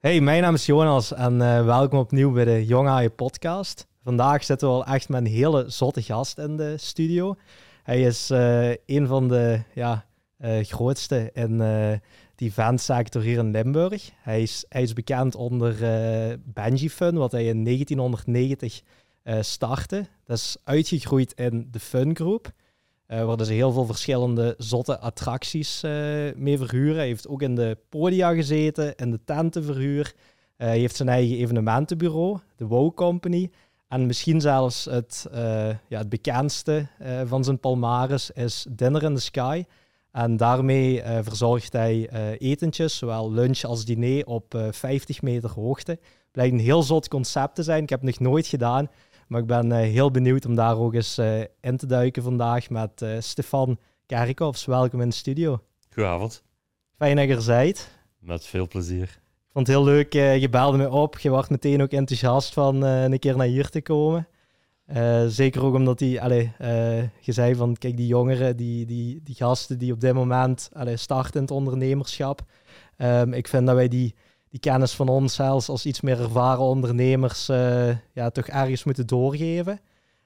Hey, mijn naam is Jonas en uh, welkom opnieuw bij de Jong Haaien podcast. Vandaag zitten we al echt met een hele zotte gast in de studio. Hij is uh, een van de ja, uh, grootste in die fansector hier in Limburg. Hij is, hij is bekend onder Benji Fun, wat hij in 1990 startte. Dat is uitgegroeid in de Fun Group. Uh, waar ze heel veel verschillende zotte attracties uh, mee verhuren. Hij heeft ook in de podia gezeten, in de tentenverhuur. Uh, hij heeft zijn eigen evenementenbureau, de Wow Company. En misschien zelfs het, ja, het bekendste van zijn palmares is Dinner in the Sky. En daarmee verzorgt hij etentjes, zowel lunch als diner, op 50 meter hoogte. Blijkt een heel zot concept te zijn. Ik heb het nog nooit gedaan. Maar ik ben uh, heel benieuwd om daar ook eens uh, in te duiken vandaag met uh, Stefan Kerkhoffs. Welkom in de studio. Goedenavond. Fijn dat je er bent. Met veel plezier. Ik vond het heel leuk. je belde me op. Je was meteen ook enthousiast van een keer naar hier te komen. zeker ook omdat die, allee, je zei van, kijk, die jongeren, die, die, die gasten die op dit moment allee, starten in het ondernemerschap. Um, ik vind dat wij die die kennis van ons zelfs als iets meer ervaren ondernemers uh, ja, toch ergens moeten doorgeven.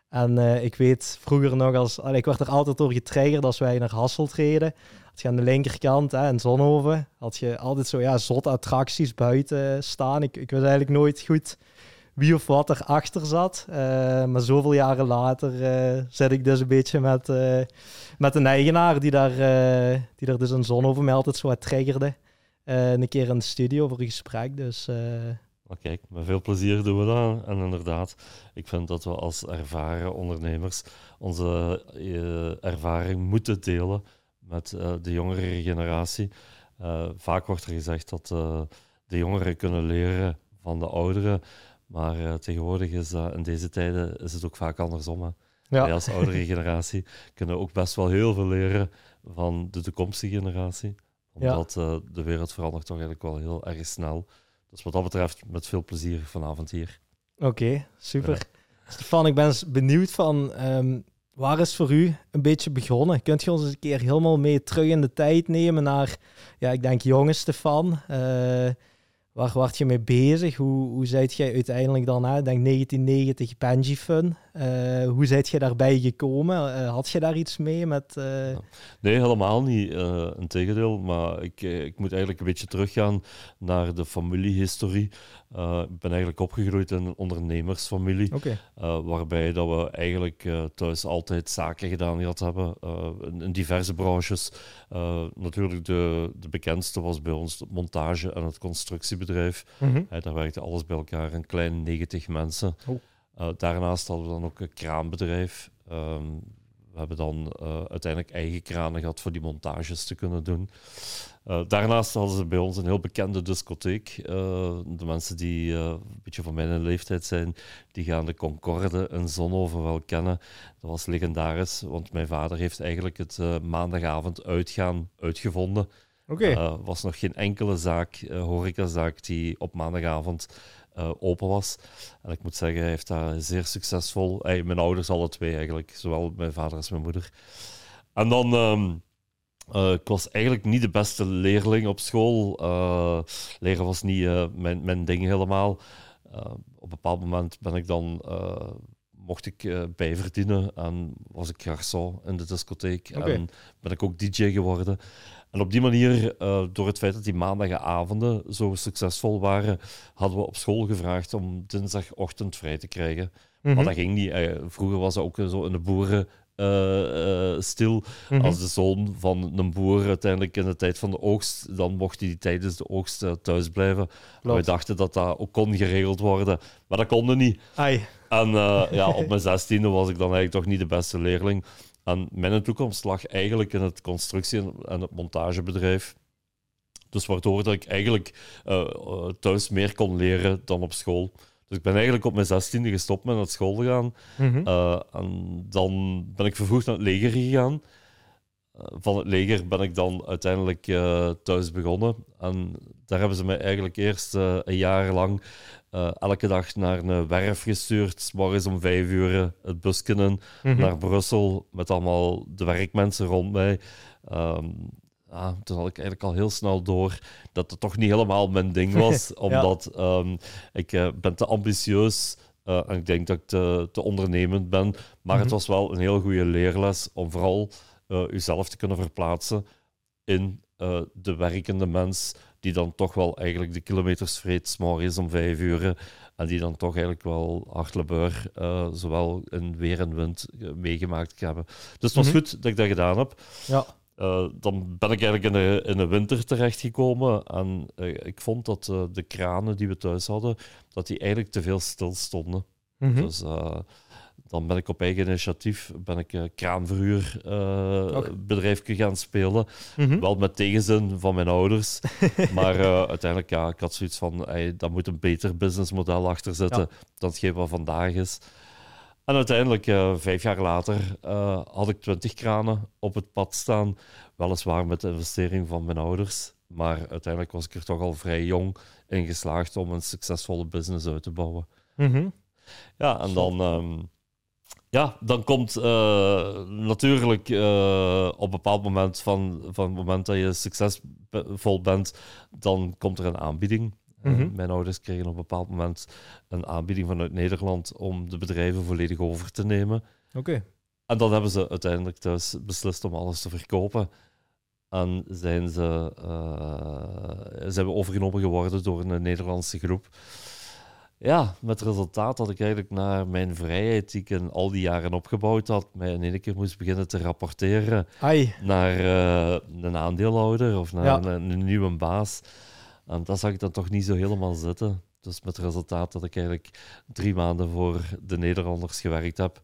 En uh, ik weet vroeger nog als, ik werd er altijd door getriggerd als wij naar Hasselt reden. Had je aan de linkerkant, hè, in Zonhoven, had je altijd zo ja, zotte attracties buiten staan. Ik, ik wist eigenlijk nooit goed wie of wat erachter zat. Uh, maar zoveel jaren later zit ik dus een beetje met, met een eigenaar die daar, die daar dus in Zonhoven mij altijd zo wat triggerde. Eh, een keer in de studio voor een gesprek. Dus, uh... Maar kijk, met veel plezier doen we dat. En inderdaad, ik vind dat we als ervaren ondernemers onze uh, ervaring moeten delen met de jongere generatie. vaak wordt er gezegd dat de jongeren kunnen leren van de ouderen. Maar tegenwoordig is in deze tijden is het ook vaak andersom. Hè. Ja. Wij als oudere generatie kunnen ook best wel heel veel leren van de toekomstige generatie omdat uh, de wereld verandert toch eigenlijk wel heel erg snel. Dus wat dat betreft, met veel plezier vanavond hier. Oké, super. Stefan, ik ben benieuwd van um, waar is voor u een beetje begonnen? Kunt je ons eens een keer helemaal mee terug in de tijd nemen naar, ja, ik denk jonge Stefan. Uh, Waar word je mee bezig? Hoe, hoe zijt jij uiteindelijk dan, ik denk 1990 Benji Fun. Uh, hoe zijt je daarbij gekomen? Uh, had je daar iets mee met... Uh... Nee, helemaal niet. Integendeel, maar ik, ik moet eigenlijk een beetje teruggaan naar de familiehistorie. Ik ben eigenlijk opgegroeid in een ondernemersfamilie, okay. waarbij dat we eigenlijk thuis altijd zaken gedaan gehad hebben, in, in, diverse branches. natuurlijk de, de bekendste was bij ons de montage en het constructiebedrijf. Mm -hmm. daar werkte alles bij elkaar, een klein 90 mensen. Oh. Daarnaast hadden we dan ook een kraanbedrijf. Um, we hebben dan uiteindelijk eigen kranen gehad voor die montages te kunnen doen. Uh, daarnaast hadden ze bij ons een heel bekende discotheek. de mensen die een beetje van mijn leeftijd zijn, die gaan de Concorde in Zonhoven wel kennen. Dat was legendarisch, want mijn vader heeft eigenlijk het maandagavond uitgaan uitgevonden. Er okay. was nog geen enkele zaak, horecazaak, die op maandagavond open was. En ik moet zeggen, hij heeft daar zeer succesvol. Hey, mijn ouders, alle twee eigenlijk, zowel mijn vader als mijn moeder. En dan, um, uh, ik was eigenlijk niet de beste leerling op school. Uh, leren was niet mijn, mijn ding helemaal. op een bepaald moment ben ik dan mocht ik bijverdienen en was ik garçon in de discotheek. En ben ik ook DJ geworden. En op die manier, door het feit dat die maandagavonden zo succesvol waren, hadden we op school gevraagd om dinsdagochtend vrij te krijgen. Maar mhm. dat ging niet. Vroeger was dat ook zo in de boeren. Uh, stil. Mm -hmm. Als de zoon van een boer uiteindelijk in de tijd van de oogst, dan mocht hij tijdens de oogst thuis blijven. We dachten dat dat ook kon geregeld worden, maar dat kon niet. Ai. En ja, op mijn zestiende was ik dan eigenlijk toch niet de beste leerling. En mijn toekomst lag eigenlijk in het constructie- en het montagebedrijf. Dus waardoor dat ik eigenlijk uh, thuis meer kon leren dan op school. Dus ik ben eigenlijk op mijn zestiende gestopt met naar school te gaan. Mm en dan ben ik vervoegd naar het leger gegaan. van het leger ben ik dan uiteindelijk thuis begonnen. En daar hebben ze mij eigenlijk eerst een jaar lang elke dag naar een werf gestuurd. Morgens om vijf uur het busken mm naar Brussel met allemaal de werkmensen rond mij. Um, ah, toen had ik eigenlijk al heel snel door dat het toch niet helemaal mijn ding was. omdat ehm, ik uh, ben te ambitieus uh, en ik denk dat ik te, te ondernemend ben. Maar het mhm. was wel een heel goede leerles om vooral uh, uzelf te kunnen verplaatsen in de werkende mens die dan toch wel eigenlijk de kilometers vreet is om vijf uur en die dan toch eigenlijk wel Hartlebeur zowel in weer en wind meegemaakt hebben. Dus het was mhm. goed dat ik dat gedaan heb. Ja. Uh, dan ben ik eigenlijk in de, in de winter terechtgekomen en uh, ik vond dat uh, de kranen die we thuis hadden, dat die eigenlijk te veel stil stonden. Mm -hmm. Dus dan ben ik op eigen initiatief ben ik een kraanverhuurbedrijf okay. gaan spelen. Mm -hmm. Wel met tegenzin van mijn ouders. maar uiteindelijk, ja, ik had zoiets van, hey, daar moet een beter businessmodel achter zitten ja. dan hetgeen wat vandaag is. En uiteindelijk, uh, vijf jaar later, uh, had ik twintig kranen op het pad staan. Weliswaar met de investering van mijn ouders. Maar uiteindelijk was ik er toch al vrij jong in geslaagd om een succesvolle business uit te bouwen. Mm -hmm. Ja, en dan, um, ja, dan komt uh, natuurlijk op een bepaald moment van, van het moment dat je succesvol bent, dan komt er een aanbieding. Mm Mijn ouders kregen op een bepaald moment een aanbieding vanuit Nederland om de bedrijven volledig over te nemen. Oké. En dan hebben ze uiteindelijk thuis beslist om alles te verkopen. En zijn ze, uh, zijn we overgenomen geworden door een Nederlandse groep. Ja, met het resultaat dat ik eigenlijk naar mijn vrijheid, die ik in al die jaren opgebouwd had, mij in één keer moest beginnen te rapporteren Ai. naar uh, een aandeelhouder of naar een, een nieuwe baas. En dat zag ik dan toch niet zo helemaal zitten. Dus met het resultaat dat ik eigenlijk drie maanden voor de Nederlanders gewerkt heb.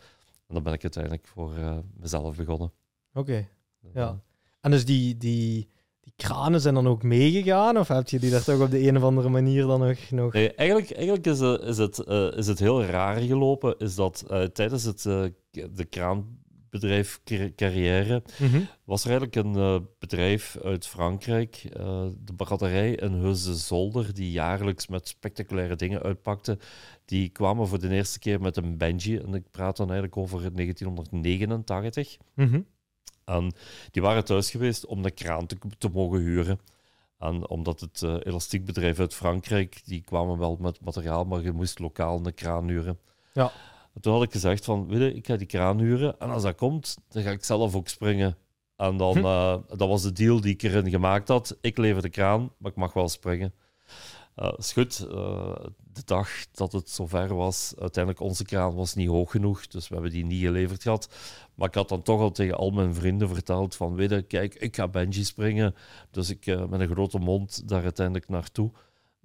En dan ben ik uiteindelijk voor uh, mezelf begonnen. Oké, ja. En dus die, die, die kranen zijn dan ook meegegaan? Of heb je die daar toch op de een of andere manier dan nog... nog... Nee, eigenlijk, eigenlijk is, is, het, uh, is het heel raar gelopen. Is dat tijdens het, de kraan bedrijf carrière, mhm. was er eigenlijk een uh, bedrijf uit Frankrijk, uh, de braderij in Heuse Zolder, die jaarlijks met spectaculaire dingen uitpakte. Die kwamen voor de eerste keer met een Benji, en ik praat dan eigenlijk over 1989. Mm En die waren thuis geweest om de kraan te, te mogen huren. En omdat het uh, elastiekbedrijf uit Frankrijk, die kwamen wel met materiaal, maar je moest lokaal een kraan huren. Ja toen had ik gezegd van, weet je, ik ga die kraan huren en als dat komt, dan ga ik zelf ook springen. En dan, hm. uh, dat was de deal die ik erin gemaakt had. Ik lever de kraan, maar ik mag wel springen. Uh, is goed. Uh, de dag dat het zover was, uiteindelijk onze kraan was niet hoog genoeg, dus we hebben die niet geleverd gehad. Maar ik had dan toch al tegen al mijn vrienden verteld van, weet je, kijk, ik ga Benji springen. Dus ik met een grote mond daar uiteindelijk naartoe.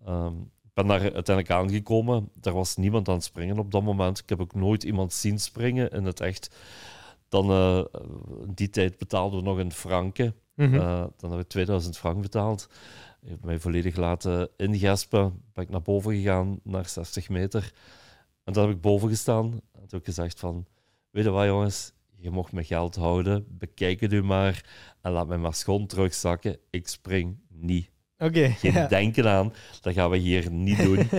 Um, ben daar uiteindelijk aangekomen. Er was niemand aan het springen op dat moment. Ik heb ook nooit iemand zien springen in het echt. Dan, uh, die tijd betaalden we nog in franken. Mm dan hebben we 2000 frank betaald. Ik heb mij volledig laten ingespen. Ben ik naar boven gegaan, naar 60 meter. En dan heb ik boven gestaan. En toen heb ik gezegd van... Weet je wat, jongens? Je mocht mijn geld houden. Bekijk het u maar. En laat mij maar schoon terugzakken. Ik spring niet. Oké. Geen denken aan, dat gaan we hier niet doen.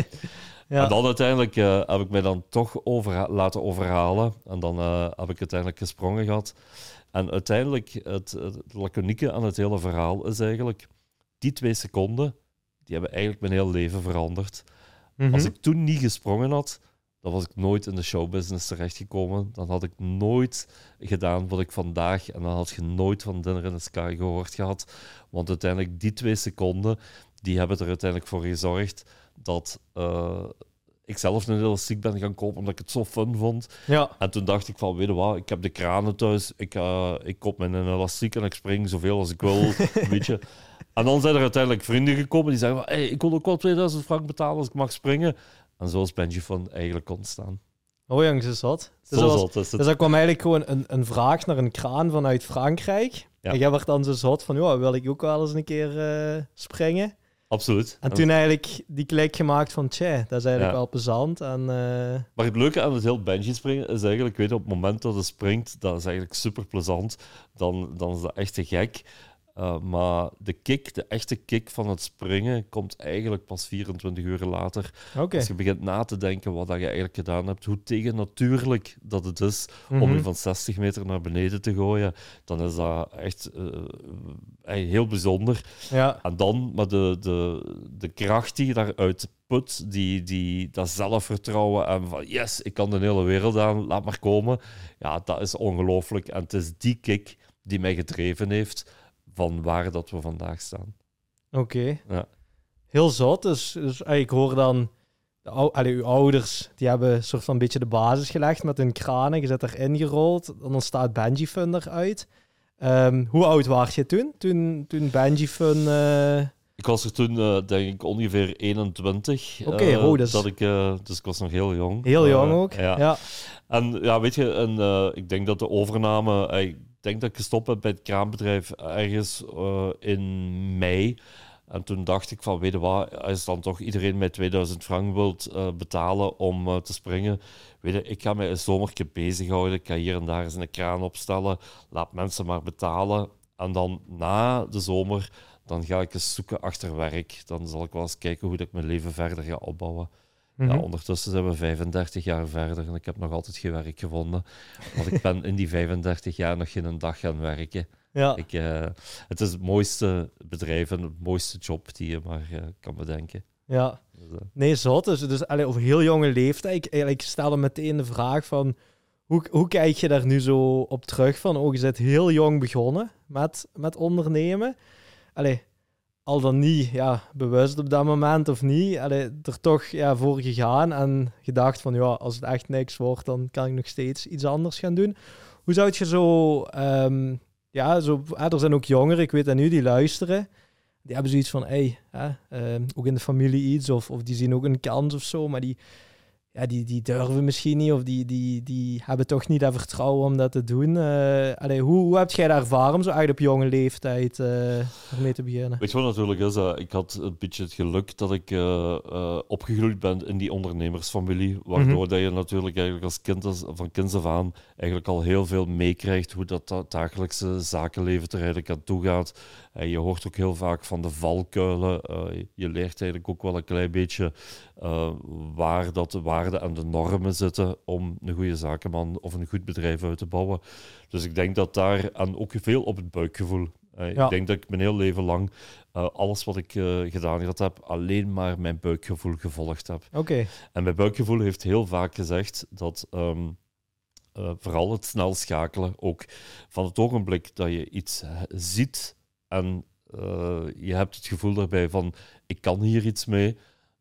ja. En dan uiteindelijk uh, heb ik mij dan toch over, laten overhalen. En dan uh, heb ik uiteindelijk gesprongen gehad. En uiteindelijk, het, het laconieke aan het hele verhaal is eigenlijk... Die twee seconden, die hebben eigenlijk mijn hele leven veranderd. Mm -hmm. Als ik toen niet gesprongen had, dan was ik nooit in de showbusiness terechtgekomen. Dan had ik nooit gedaan wat ik vandaag... En dan had je nooit van Dinner in the Sky gehoord gehad. Want uiteindelijk, die twee seconden, die hebben er uiteindelijk voor gezorgd dat... Uh, ik zelf een elastiek ben gaan kopen omdat ik het zo fun vond. Ja. En toen dacht ik van, weet je wat, ik heb de kranen thuis, ik, uh, ik koop mijn elastiek en ik spring zoveel als ik wil, weet je. En dan zijn er uiteindelijk vrienden gekomen die zeggen van, hey, ik wil ook wel 2000 frank betalen als ik mag springen. En zo is Benji van eigenlijk ontstaan. Oh jong, ze zat. Dus, zo zat is dus er kwam eigenlijk gewoon een, een vraag naar een kraan vanuit Frankrijk. Ja. En jij werd dan zo zot van, ja, wil ik ook wel eens een keer uh, springen? Absoluut. En toen eigenlijk die klik gemaakt van, tja, dat is eigenlijk wel plezant. En, uh... Maar het leuke aan het heel bungee springen is eigenlijk, weet je, op het moment dat het springt, dat is eigenlijk super plezant. Dan, dan is dat echt te gek. Uh, maar de kick, de echte kick van het springen, komt eigenlijk pas 24 uur later. Okay. Als je begint na te denken wat dat je eigenlijk gedaan hebt, hoe tegennatuurlijk dat het is om Mhm. je van 60 meter naar beneden te gooien, dan is dat echt uh, heel bijzonder. Ja. En dan, maar de, de, de kracht die je daaruit put, die, die, dat zelfvertrouwen en van yes, ik kan de hele wereld aan, laat maar komen. Ja, dat is ongelooflijk. En het is die kick die mij gedreven heeft van waar dat we vandaag staan. Oké. Okay. Ja. Heel zot. Dus, dus ik hoor dan, de, allee, uw ouders, die hebben een soort van een beetje de basis gelegd met hun kranen. Je zet erin gerold. Dan ontstaat Benji Fun eruit. Um, hoe oud was je toen? Toen, toen Benji Fun... Uh... Ik was er toen, uh, denk ik, ongeveer 21. Oké, okay, oh, dus... dat ik, uh, dus ik was nog heel jong. Heel jong ook, ja. ja. En ja, weet je, en, ik denk dat de overname... Denk dat ik gestopt heb bij het kraambedrijf ergens in mei. En toen dacht ik van, weet je wat, als dan toch iedereen mij 2000 frank wilt uh, betalen om uh, te springen, weet je, ik ga mij een zomertje bezighouden. Ik ga hier en daar eens een kraan opstellen. Laat mensen maar betalen. En dan na de zomer, dan ga ik eens zoeken achter werk. Dan zal ik wel eens kijken hoe ik mijn leven verder ga opbouwen. Mm -hmm. ja, ondertussen zijn we 35 jaar verder en ik heb nog altijd geen werk gevonden. Want ik ben in die 35 jaar nog geen dag gaan werken. Ja. Ik, uh, het is het mooiste bedrijf en het mooiste job die je maar uh, kan bedenken. Ja. Dus, uh. Nee, zot. Dus, dus allee, over heel jonge leeftijd. Ik, ik stelde meteen de vraag van... Hoe, hoe kijk je daar nu zo op terug? Van, oh, je bent heel jong begonnen met, met ondernemen. Allee, al dan niet ja, bewust op dat moment of niet, allee, er toch ja, voor gegaan en gedacht van ja, als het echt niks wordt, dan kan ik nog steeds iets anders gaan doen. Hoe zou je zo, um, ja, zo, er zijn ook jongeren, ik weet dat nu, die luisteren, die hebben zoiets van, hey, um, ook in de familie iets, of, of die zien ook een kans of zo, maar die, ja, die, die durven misschien niet, of die, die, die hebben toch niet dat vertrouwen om dat te doen. Uh, allee, hoe, hoe heb jij dat ervaren om zo eigenlijk op jonge leeftijd uh, mee te beginnen? Weet je wat natuurlijk is? Uh, ik had een beetje het geluk dat ik opgegroeid ben in die ondernemersfamilie, waardoor mm -hmm. dat je natuurlijk eigenlijk als kind, van kinds af aan eigenlijk al heel veel meekrijgt hoe dat, dat dagelijkse zakenleven er eigenlijk aan toe gaat. Je hoort ook heel vaak van de valkuilen. je leert eigenlijk ook wel een klein beetje waar dat de waarden en de normen zitten om een goede zakenman of een goed bedrijf uit te bouwen. Dus ik denk dat daar, en ook veel op het buikgevoel. Uh, ja. Ik denk dat ik mijn heel leven lang uh, alles wat ik uh, gedaan had, heb, alleen maar mijn buikgevoel gevolgd heb. Oké. Okay. En mijn buikgevoel heeft heel vaak gezegd dat um, vooral het snel schakelen, ook van het ogenblik dat je iets ziet en je hebt het gevoel daarbij van ik kan hier iets mee,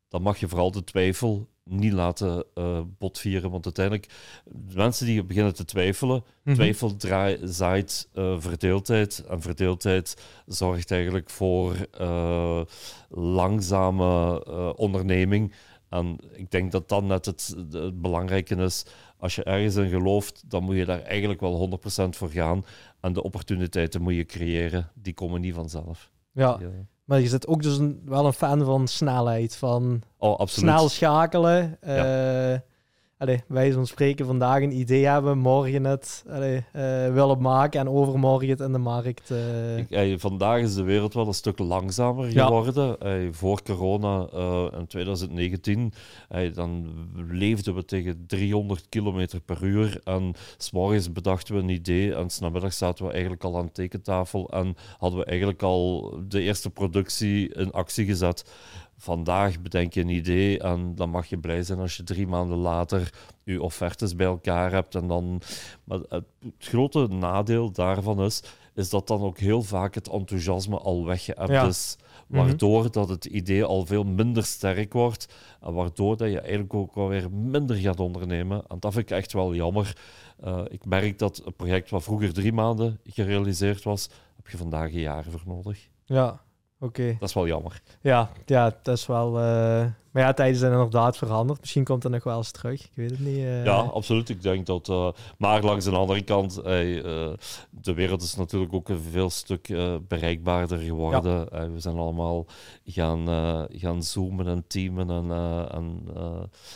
dan mag je vooral de twijfel niet laten uh, botvieren. Want uiteindelijk, de mensen die beginnen te twijfelen, mm -hmm. twijfel draai, zaait uh, verdeeldheid. En verdeeldheid zorgt eigenlijk voor uh, langzame onderneming. En ik denk dat dat net het, het belangrijke is. Als je ergens in gelooft, dan moet je daar eigenlijk wel 100% voor gaan. En de opportuniteiten moet je creëren. Die komen niet vanzelf. Ja. ja. Maar je zit ook dus een, wel een fan van snelheid, van oh, absoluut. snel schakelen. Ja. Allee, wij van spreken vandaag een idee hebben, morgen het allee, uh, willen maken en overmorgen het in de markt. Uh... Ik, ey, vandaag is de wereld wel een stuk langzamer geworden. Ey, voor corona in 2019, dan leefden we tegen 300 km per uur. En s'morgens bedachten we een idee en s'namiddag zaten we eigenlijk al aan de tekentafel en hadden we eigenlijk al de eerste productie in actie gezet vandaag bedenk je een idee en dan mag je blij zijn als je drie maanden later je offertes bij elkaar hebt. En dan, maar het, het grote nadeel daarvan is, is dat dan ook heel vaak het enthousiasme al weggeëpt ja. is. Waardoor mm -hmm. dat het idee al veel minder sterk wordt. En waardoor dat je eigenlijk ook alweer minder gaat ondernemen. En dat vind ik echt wel jammer. Uh, ik merk dat een project wat vroeger drie maanden gerealiseerd was, heb je vandaag een jaar voor nodig. Ja, Oké. Okay. Dat is wel jammer. Ja, ja dat is wel uh, Maar ja, tijden zijn inderdaad veranderd. Misschien komt er nog wel eens terug. Ik weet het niet. Uh... Ja, absoluut. Ik denk dat. Uh, maar langs de andere kant, uh, de wereld is natuurlijk ook een veel stuk bereikbaarder geworden. Ja. we zijn allemaal gaan, gaan zoomen en teamen en, en,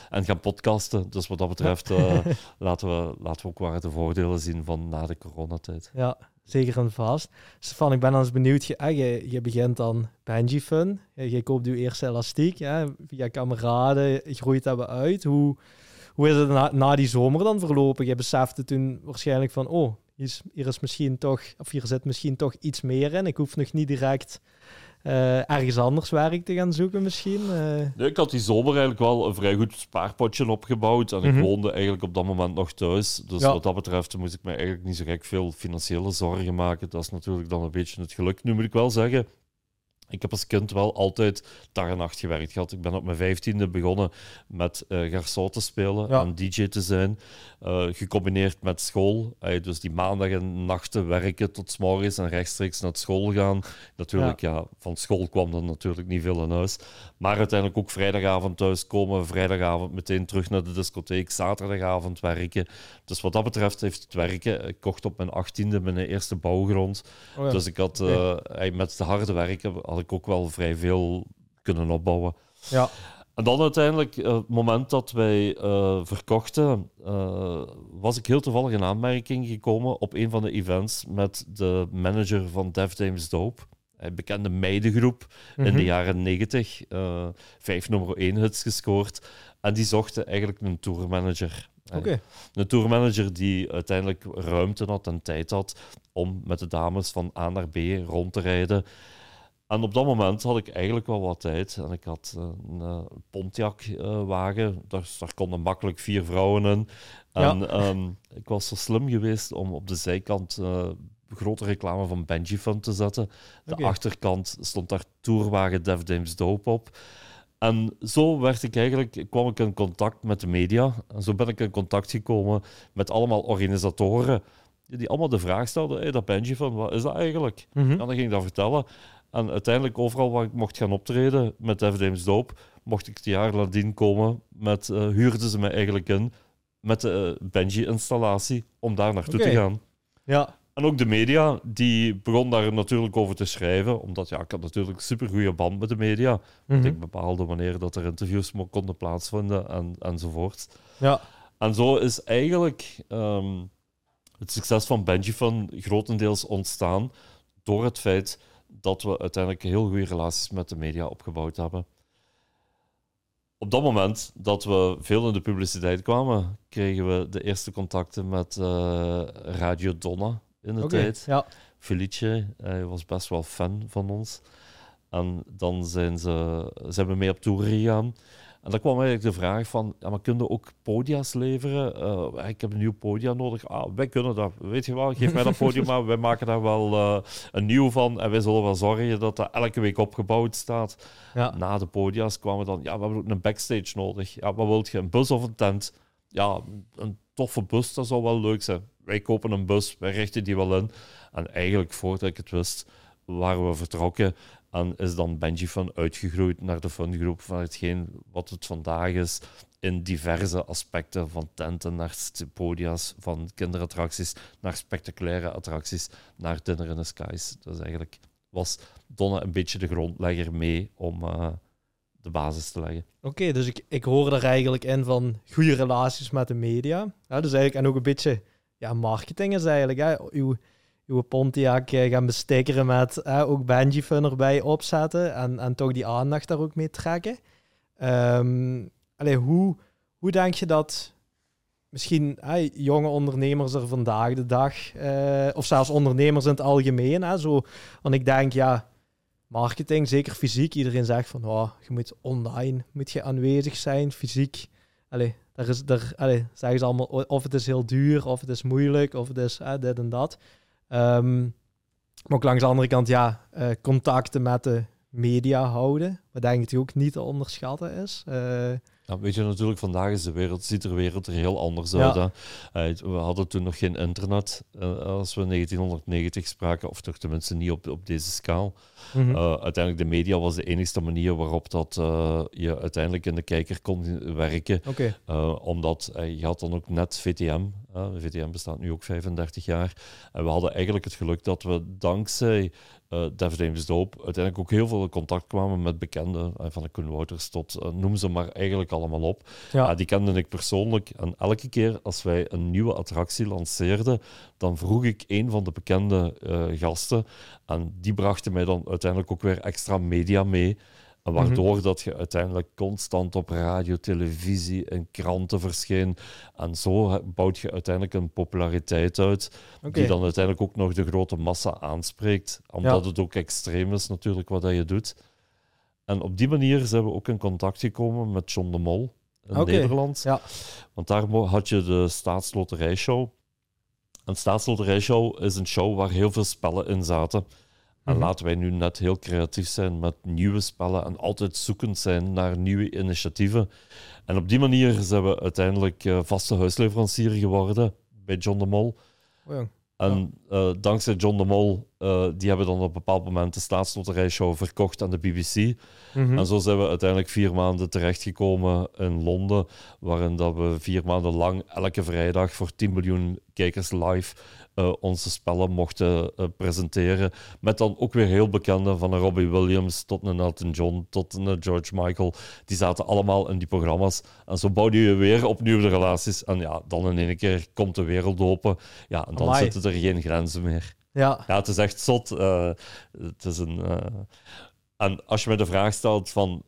en gaan podcasten. Dus wat dat betreft laten, we, laten we ook waar de voordelen zien van na de coronatijd. Ja, zeker en vast. Stefan, ik ben dan eens benieuwd. Je, ah, je, je begint dan Benji Fun. Je, koopt je eerste elastiek. Ja, via kameraden groeit dat uit. Hoe, hoe is het na, na, die zomer dan verlopen? Je besefte toen waarschijnlijk van... Oh, hier is, hier is misschien toch... Of hier zit misschien toch iets meer in. Ik hoef nog niet direct uh, ergens anders werk te gaan zoeken misschien? Uh... ik had die zomer eigenlijk wel een vrij goed spaarpotje opgebouwd. En ik mhm. woonde eigenlijk op dat moment nog thuis. Dus wat dat betreft moest ik me eigenlijk niet zo gek veel financiële zorgen maken. Dat is natuurlijk dan een beetje het geluk. Nu moet ik wel zeggen, ik heb als kind wel altijd dag en nacht gewerkt gehad. Ik ben op mijn vijftiende begonnen met uh, garçon te spelen en DJ te zijn. Uh, gecombineerd met school. Uh, dus die maandag en nachten werken tot morgens en rechtstreeks naar school gaan. Natuurlijk, ja. van school kwam dan natuurlijk niet veel in huis. Maar uiteindelijk ook vrijdagavond thuiskomen. Vrijdagavond meteen terug naar de discotheek. Zaterdagavond werken. Dus wat dat betreft heeft het werken. Ik kocht op mijn achttiende mijn eerste bouwgrond. Oh dus ik had okay. met de harde werken ik ook wel vrij veel kunnen opbouwen. Ja. En dan uiteindelijk, uh, het moment dat wij uh, verkochten, uh, was ik heel toevallig in aanmerking gekomen op een van de events met de manager van Def Dames Dope. Een bekende meidengroep in de mhm. jaren 90. vijf nummer 1 hits gescoord. En die zochten eigenlijk een tourmanager. Okay. Een tourmanager die uiteindelijk ruimte had en tijd had om met de dames van A naar B rond te rijden. En op dat moment had ik eigenlijk wel wat tijd. En ik had een uh, Pontiac-wagen. daar, daar konden makkelijk vier vrouwen in. En ehm, ik was zo slim geweest om op de zijkant uh, grote reclame van Benji Fun te zetten. De achterkant stond daar Tourwagen Def Dames Dope op. En zo werd ik eigenlijk, kwam ik in contact met de media. En zo ben ik in contact gekomen met allemaal organisatoren die allemaal de vraag stelden, hey, dat Benji van, wat is dat eigenlijk? Mhm. En dan ging ik dat vertellen. En uiteindelijk, overal waar ik mocht gaan optreden met Def Dames Dope, mocht ik het jaar nadien komen met, uh, huurden ze me eigenlijk in met de uh, Benji-installatie om daar naartoe te gaan. Ja. En ook de media, die begon daar natuurlijk over te schrijven, omdat ja, ik had natuurlijk een supergoeie band met de media. Mm Ik bepaalde wanneer dat er interviews konden plaatsvinden en, enzovoort. Ja. En zo is eigenlijk ehm, het succes van Benji van grotendeels ontstaan door het feit dat we uiteindelijk heel goede relaties met de media opgebouwd hebben. Op dat moment dat we veel in de publiciteit kwamen, kregen we de eerste contacten met uh, Radio Donna in de tijd. Ja. Felice, hij was best wel fan van ons. En dan zijn ze, zijn we mee op tour gegaan. En dan kwam eigenlijk de vraag van, ja, maar kunnen ook podia's leveren? Uh, ik heb een nieuw podium nodig. Ah, wij kunnen dat. Weet je wel, geef mij dat podium maar. Wij maken daar wel uh, een nieuw van. En wij zullen wel zorgen dat dat elke week opgebouwd staat. Ja. Na de podia's kwamen dan, ja, we hebben ook een backstage nodig. Ja, wat wilt je? Een bus of een tent? Ja, een toffe bus, dat zou wel leuk zijn. Wij kopen een bus, wij richten die wel in. En eigenlijk, voordat ik het wist, waren we vertrokken. En is dan Benji van uitgegroeid naar de fungroep van hetgeen wat het vandaag is in diverse aspecten, van tenten naar podia's, van kinderattracties naar spectaculaire attracties, naar Dinner in the Skies. Dus eigenlijk was Donna een beetje de grondlegger mee om uh, de basis te leggen. Oké, dus ik, ik hoor er eigenlijk in van goede relaties met de media. Dus eigenlijk, en ook een beetje ja, marketing is eigenlijk. Hè? Uw, uw Pontiac eh, gaan bestikkeren met uh, ook Benji Fun erbij opzetten en, en toch die aandacht daar ook mee trekken. Um, hoe, hoe denk je dat misschien uh, jonge ondernemers er vandaag de dag, uh, of zelfs ondernemers in het algemeen, hè, zo, want ik denk ja, marketing, zeker fysiek, iedereen zegt van oh, je moet online moet je aanwezig zijn, fysiek. Allee, daar is, daar, allee, ze allemaal of het is heel duur, of het is moeilijk, of het is dit en dat. Um, maar ook langs de andere kant, ja, uh, contacten met de media houden. wat denk ik ook niet te onderschatten is. Uh, ja, weet je, natuurlijk, vandaag is de wereld, ziet de wereld er heel anders uit. Hè? we hadden toen nog geen internet uh, als we 1990 spraken, of toch tenminste niet op, op deze schaal. Mhm. uh, uiteindelijk, de media was de enige manier waarop dat, je uiteindelijk in de kijker kon werken. Okay. omdat je had dan ook net VTM. VTM bestaat nu ook 35 jaar. En we hadden eigenlijk het geluk dat we dankzij uh, Def James Dope uiteindelijk ook heel veel contact kwamen met bekenden, uh, van de Koen Wouters tot uh, noem ze maar eigenlijk allemaal op. Ja. die kende ik persoonlijk. En elke keer als wij een nieuwe attractie lanceerden, dan vroeg ik een van de bekende gasten en die brachten mij dan uiteindelijk ook weer extra media mee. Waardoor mhm. dat je uiteindelijk constant op radio, televisie en kranten verscheen. En zo bouwt je uiteindelijk een populariteit uit, die dan uiteindelijk ook nog de grote massa aanspreekt. Omdat het ook extreem is natuurlijk wat dat je doet. En op die manier zijn we ook in contact gekomen met John de Mol in Nederland. Ja. Want daar had je de Staatsloterijshow. Een Staatsloterijshow is een show waar heel veel spellen in zaten. En mhm. laten wij nu net heel creatief zijn met nieuwe spellen en altijd zoekend zijn naar nieuwe initiatieven. En op die manier zijn we uiteindelijk uh, vaste huisleverancier geworden bij John de Mol. Oh ja. En uh, dankzij John de Mol, uh, die hebben dan op een bepaald moment de staatsloterijshow verkocht aan de BBC. Mm En zo zijn we uiteindelijk vier maanden terechtgekomen in Londen, waarin dat we vier maanden lang elke vrijdag voor 10 miljoen kijkers live uh, onze spellen mochten uh, presenteren. Met dan ook weer heel bekende, van een Robbie Williams tot een Elton John tot een George Michael. Die zaten allemaal in die programma's. En zo bouwde je weer opnieuw de relaties. En ja, dan in één keer komt de wereld open. Ja, en dan Amai. zitten er geen grenzen meer. Ja, ja het is echt zot. Uh, het is een... En als je me de vraag stelt van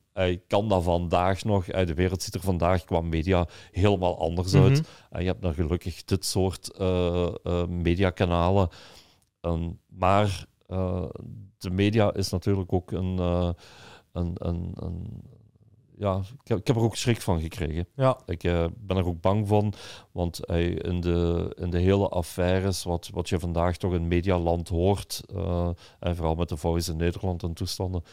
kan dat vandaag nog, de wereld ziet er vandaag qua media helemaal anders uit. Mhm. En je hebt nog gelukkig dit soort uh, mediakanalen. maar uh, de media is natuurlijk ook een, een, een, een ja, ik heb, ik heb, er ook schrik van gekregen. Ja. Ik ben er ook bang van, want in, de, in de hele affaires, wat, wat je vandaag toch in medialand hoort, en vooral met de Voice in Nederland en toestanden,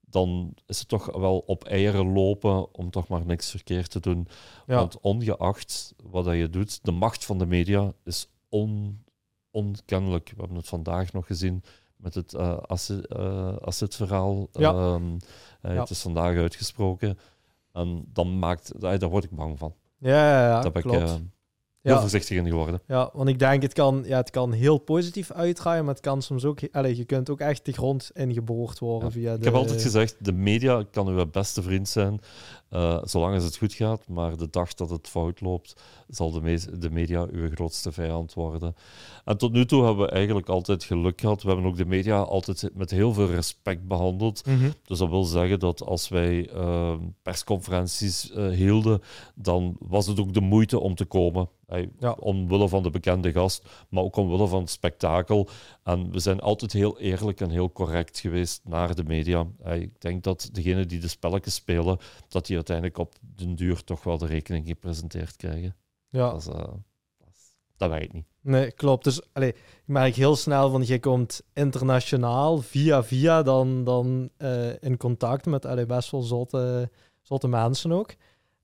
dan is het toch wel op eieren lopen om toch maar niks verkeerd te doen. Want ongeacht wat dat je doet, de macht van de media is on, onkennelijk. We hebben het vandaag nog gezien met het uh, asset-verhaal. Ja. Eh, het is vandaag uitgesproken. En dan maakt, daar word ik bang van. Ja, ja, ja klopt. Ik, heel voorzichtig in geworden. Ja, want ik denk, het kan, ja, het kan heel positief uitdraaien, maar het kan soms ook... Allez, je kunt ook echt de grond ingeboord worden via de... Ik heb altijd gezegd, de media kan uw beste vriend zijn, uh, zolang het goed gaat. Maar de dag dat het fout loopt, zal de, de media uw grootste vijand worden. En tot nu toe hebben we eigenlijk altijd geluk gehad. We hebben ook de media altijd met heel veel respect behandeld. Mhm. Dus dat wil zeggen dat als wij uh, persconferenties uh, hielden, dan was het ook de moeite om te komen. Hey, ja. Omwille van de bekende gast, maar ook omwille van het spektakel. En we zijn altijd heel eerlijk en heel correct geweest naar de media. Hey, ik denk dat degenen die de spelletjes spelen, dat die uiteindelijk op den duur toch wel de rekening gepresenteerd krijgen. Ja. Dat, is, uh, dat, ik niet. Nee, klopt. Dus allee, ik merk heel snel van je komt internationaal via via dan, dan uh, in contact met allee, best wel zotte, zotte mensen ook.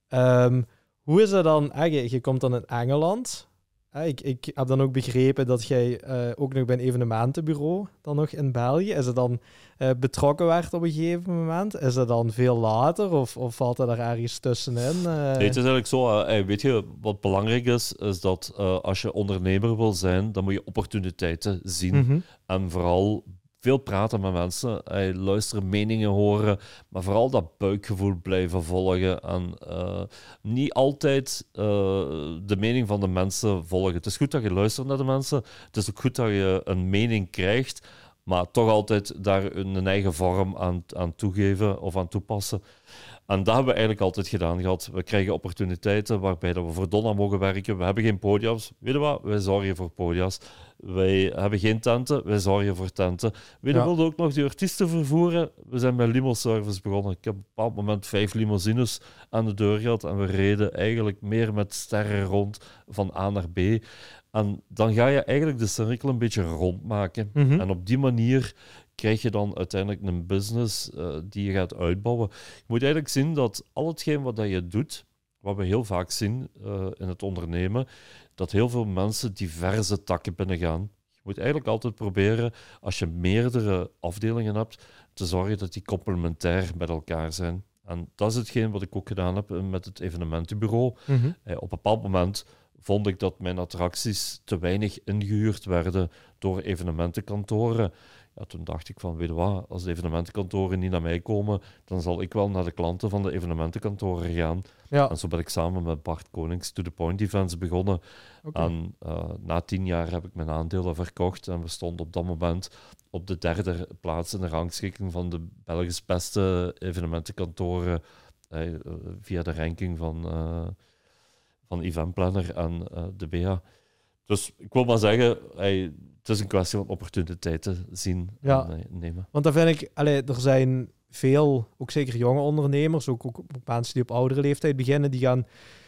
Um, hoe is dat dan? Ah, je, komt dan in Engeland. Ah, ik, ik heb dan ook begrepen dat jij uh, ook nog bij een evenementenbureau dan nog in België. Is het dan uh, betrokken werd op een gegeven moment? Is dat dan veel later of, of valt dat er ergens tussenin? Uh... Nee, het is eigenlijk zo. weet je, wat belangrijk is, is dat als je ondernemer wil zijn, dan moet je opportuniteiten zien. Mhm. En vooral veel praten met mensen, hey, luisteren, meningen horen, maar vooral dat buikgevoel blijven volgen en uh, niet altijd uh, de mening van de mensen volgen. Het is goed dat je luistert naar de mensen, het is ook goed dat je een mening krijgt, maar toch altijd daar een eigen vorm aan, aan toegeven of aan toepassen. En dat hebben we eigenlijk altijd gedaan gehad. We krijgen opportuniteiten waarbij dat we voor Donna mogen werken. We hebben geen podiums. Weet je wat? Wij zorgen voor podiums. Wij hebben geen tenten. Wij zorgen voor tenten. We ja. wilden ook nog die artiesten vervoeren. We zijn met limo-service begonnen. Ik heb op een bepaald moment vijf limousines aan de deur gehad. En we reden eigenlijk meer met sterren rond van A naar B. En dan ga je eigenlijk de cirkel een beetje rondmaken. Mm En op die manier krijg je dan uiteindelijk een business uh, die je gaat uitbouwen. Je moet eigenlijk zien dat al hetgeen wat dat je doet, wat we heel vaak zien uh, in het ondernemen, dat heel veel mensen diverse takken binnengaan. Je moet eigenlijk altijd proberen, als je meerdere afdelingen hebt, te zorgen dat die complementair met elkaar zijn. En dat is hetgeen wat ik ook gedaan heb met het evenementenbureau. Mm op een bepaald moment vond ik dat mijn attracties te weinig ingehuurd werden door evenementenkantoren. Ja, toen dacht ik van, weet je wat, als de evenementenkantoren niet naar mij komen, dan zal ik wel naar de klanten van de evenementenkantoren gaan. Ja. En zo ben ik samen met Bart Konings To The Point Events begonnen. En uh, na tien jaar heb ik mijn aandelen verkocht en we stonden op dat moment op de derde plaats in de rangschikking van de Belgisch beste evenementenkantoren eh, via de ranking van... Uh, van Eventplanner en de BA. Dus ik wil maar zeggen, hey, het is een kwestie van opportuniteiten zien ja. en uh, nemen. Want dan vind ik, allee, er zijn veel, ook zeker jonge ondernemers, ook, ook mensen die op oudere leeftijd beginnen, die gaan,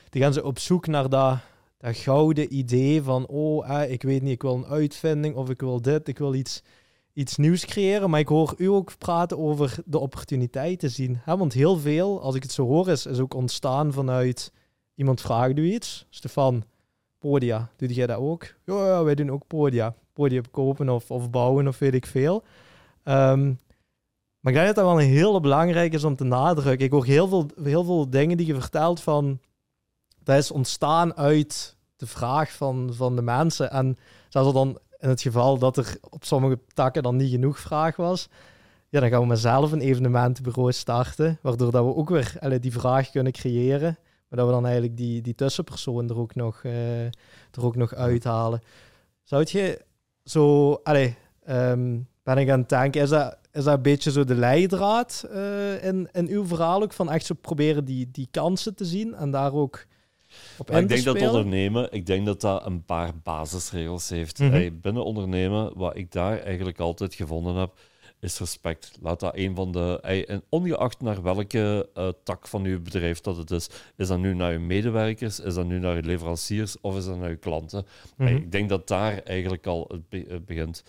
die gaan ze op zoek naar dat, dat gouden idee van, oh, eh, ik weet niet, ik wil een uitvinding of ik wil dit, ik wil iets, iets nieuws creëren. Maar ik hoor u ook praten over de opportuniteiten zien. Hè? Want heel veel, als ik het zo hoor, is, is ook ontstaan vanuit iemand vraagt u iets. Stefan, podia, doe jij dat ook? Ja, ja, wij doen ook podia. Podia kopen of, of bouwen of weet ik veel. Um, maar ik denk dat dat wel een hele belangrijk is om te nadrukken. Ik hoor heel veel, heel veel dingen die je vertelt van... Dat is ontstaan uit de vraag van, van de mensen. En zelfs dan in het geval dat er op sommige takken dan niet genoeg vraag was... Ja, dan gaan we mezelf een evenementenbureau starten. Waardoor dat we ook weer die vraag kunnen creëren. Maar dat we dan eigenlijk die, die tussenpersoon er ook nog, uh, er ook nog uithalen. Zou je zo, allee, um, ben ik aan het denken, is dat, is dat een beetje zo de leidraad uh, in, in uw verhaal ook? Van echt zo proberen die, die kansen te zien en daar ook op in Ik denk dat ondernemen, ik denk dat dat een paar basisregels heeft. Mm -hmm. binnen ondernemen, wat ik daar eigenlijk altijd gevonden heb, is respect. Laat dat een van de. En ongeacht naar welke uh, tak van uw bedrijf dat het is, is dat nu naar uw medewerkers, is dat nu naar uw leveranciers of is dat naar uw klanten? Mm -hmm. Ik denk dat daar eigenlijk al het, be het begint.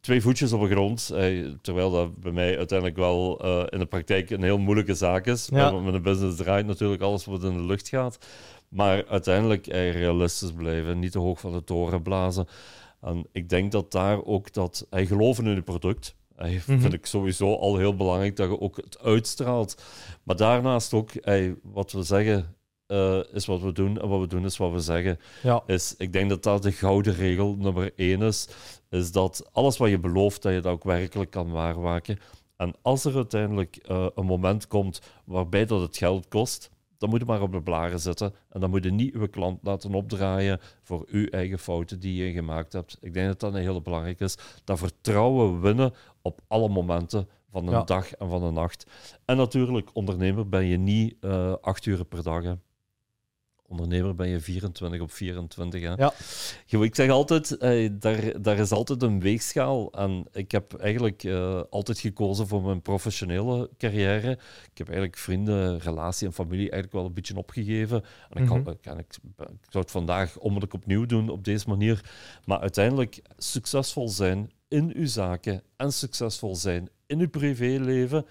Twee voetjes op de grond, eh, terwijl dat bij mij uiteindelijk wel uh, in de praktijk een heel moeilijke zaak is. Ja. Met een business draait natuurlijk alles wat in de lucht gaat. Maar uiteindelijk eh, realistisch blijven, niet te hoog van de toren blazen. En ik denk dat daar ook dat hij geloven in je product Hey, mm Vind ik sowieso al heel belangrijk dat je ook het uitstraalt. Maar daarnaast ook, hey, wat we zeggen uh, is wat we doen en wat we doen is wat we zeggen. Ja. Is, ik denk dat dat de gouden regel nummer één is. Is dat alles wat je belooft, dat je dat ook werkelijk kan waarmaken. En als er uiteindelijk uh, een moment komt waarbij dat het geld kost, dan moet je maar op de blaren zetten. En dan moet je niet uw klant laten opdraaien voor uw eigen fouten die je gemaakt hebt. Ik denk dat dat een hele belangrijk is. Dat vertrouwen winnen op alle momenten van een dag en van een nacht. En natuurlijk, ondernemer ben je niet uh, acht uur per dag. Hè ondernemer ben je 24 op 24. Hè? Ja. Ik zeg altijd, eh, daar, daar is altijd een weegschaal. En ik heb eigenlijk uh, altijd gekozen voor mijn professionele carrière. Ik heb eigenlijk vrienden, relatie en familie eigenlijk wel een beetje opgegeven. En ik, kan, mhm. ik, ik, zou het vandaag onmiddellijk opnieuw doen op deze manier. Maar uiteindelijk succesvol zijn in uw zaken en succesvol zijn in uw privéleven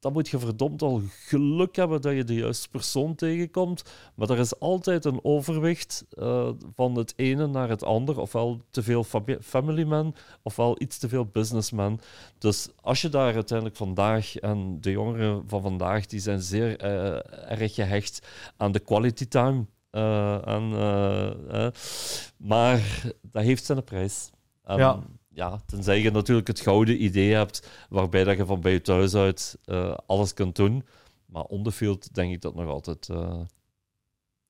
dan moet je verdomd al geluk hebben dat je de juiste persoon tegenkomt. Maar er is altijd een overwicht uh, van het ene naar het ander. Ofwel te veel family man, ofwel iets te veel businessman. Dus als je daar uiteindelijk vandaag, en de jongeren van vandaag, die zijn zeer uh, erg gehecht aan de quality time. En, maar dat heeft zijn prijs. ja ja, tenzij je natuurlijk het gouden idee hebt waarbij dat je van bij je thuis uit uh, alles kunt doen. Maar on the field denk ik dat nog altijd uh,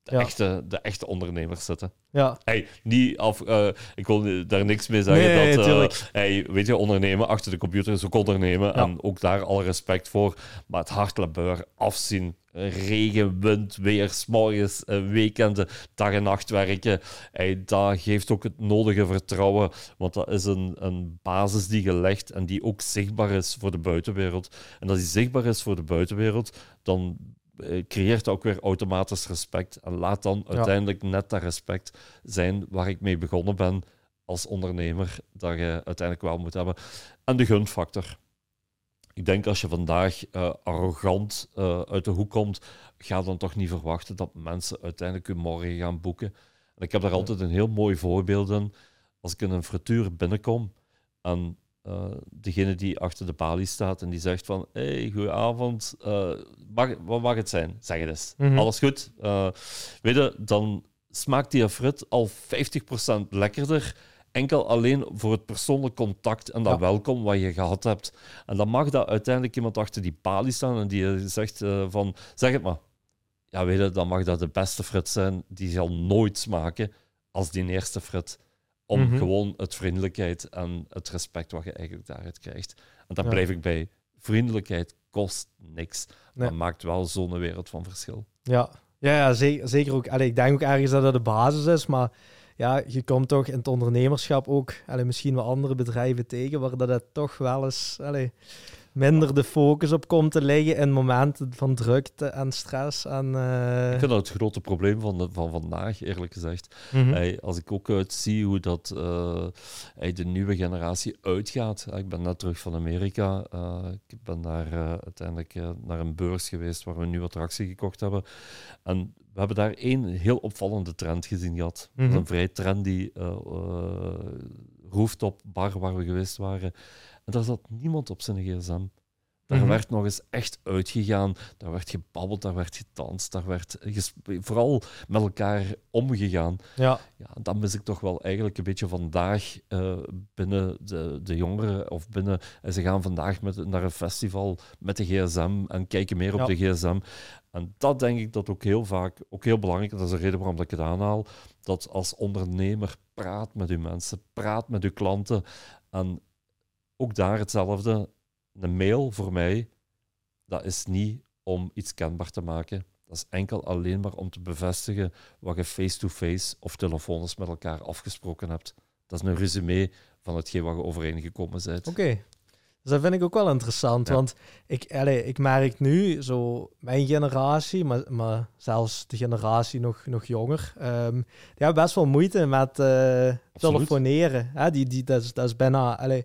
de, echte, de echte ondernemers zitten. Ja. Hey, niet af, uh, ik wil daar niks mee zeggen. Nee, dat, hey, weet je, ondernemen achter de computer is ook ondernemen. Ja. En ook daar alle respect voor. Maar het hardlabeur, afzien, regen, wind, weer, morgens, weekenden, dag en nacht werken. Hey, dat geeft ook het nodige vertrouwen, want dat is een, een basis die gelegd en die ook zichtbaar is voor de buitenwereld. En als die zichtbaar is voor de buitenwereld, dan eh, creëert ook weer automatisch respect. En laat dan uiteindelijk net dat respect zijn waar ik mee begonnen ben als ondernemer dat je uiteindelijk wel moet hebben. En de gunfactor. Ik denk als je vandaag uh, arrogant uh, uit de hoek komt, ga dan toch niet verwachten dat mensen uiteindelijk je morgen gaan boeken. En ik heb daar altijd een heel mooi voorbeeld in. Als ik in een frituur binnenkom en uh, degene die achter de balie staat en die zegt van hey, goedenavond, mag, wat mag het zijn? Zeg het eens. Mm -hmm. Alles goed? weet je, dan smaakt die frit al 50% lekkerder enkel alleen voor het persoonlijk contact en dat welkom wat je gehad hebt. En dan mag dat uiteindelijk iemand achter die palie staan en die zegt uh, van, zeg het maar. Ja, weet je, dan mag dat de beste frit zijn. Die zal nooit smaken als die eerste frit. Om mhm. gewoon het vriendelijkheid en het respect wat je eigenlijk daaruit krijgt. En daar blijf ik bij. Vriendelijkheid kost niks. Maar maakt wel zo'n wereld van verschil. Ja, ja, ja zeker, zeker ook. Allee, ik denk ook ergens dat dat de basis is, maar ja, je komt toch in het ondernemerschap ook allee, misschien wel andere bedrijven tegen waar dat het toch wel eens allee, minder de focus op komt te liggen in momenten van drukte en stress. En, uh... Ik vind dat het grote probleem van, de, van vandaag, eerlijk gezegd. Mhm. als ik ook uit zie hoe dat uh, de nieuwe generatie uitgaat. ik ben net terug van Amerika. Uh, ik ben daar uiteindelijk naar een beurs geweest waar we een nieuwe attractie gekocht hebben. En we hebben daar één heel opvallende trend gezien gehad. Mm Een vrij trendy rooftop bar waar we geweest waren. En daar zat niemand op zijn gsm. Daar mhm. werd nog eens echt uitgegaan. Daar werd gebabbeld, daar werd gedanst, daar werd vooral met elkaar omgegaan. Ja. Ja, dat mis ik toch wel eigenlijk een beetje vandaag uh, binnen de, de jongeren. Of binnen, en ze gaan vandaag met, naar een festival met de gsm en kijken meer op de gsm. En dat denk ik dat ook heel vaak, ook heel belangrijk, dat is de reden waarom ik het aanhaal, dat als ondernemer praat met uw mensen, praat met uw klanten. En ook daar hetzelfde. Een mail voor mij, dat is niet om iets kenbaar te maken. Dat is enkel alleen maar om te bevestigen wat je face-to-face of telefonisch met elkaar afgesproken hebt. Dat is een resume van hetgeen wat je overeengekomen bent. Oké. Dus dat vind ik ook wel interessant, want ik, allez, ik merk nu, zo mijn generatie, maar, maar zelfs de generatie nog, nog jonger, um, die hebben best wel moeite met uh, telefoneren. Hè? Die, die, dat, is, dat is bijna... Allez,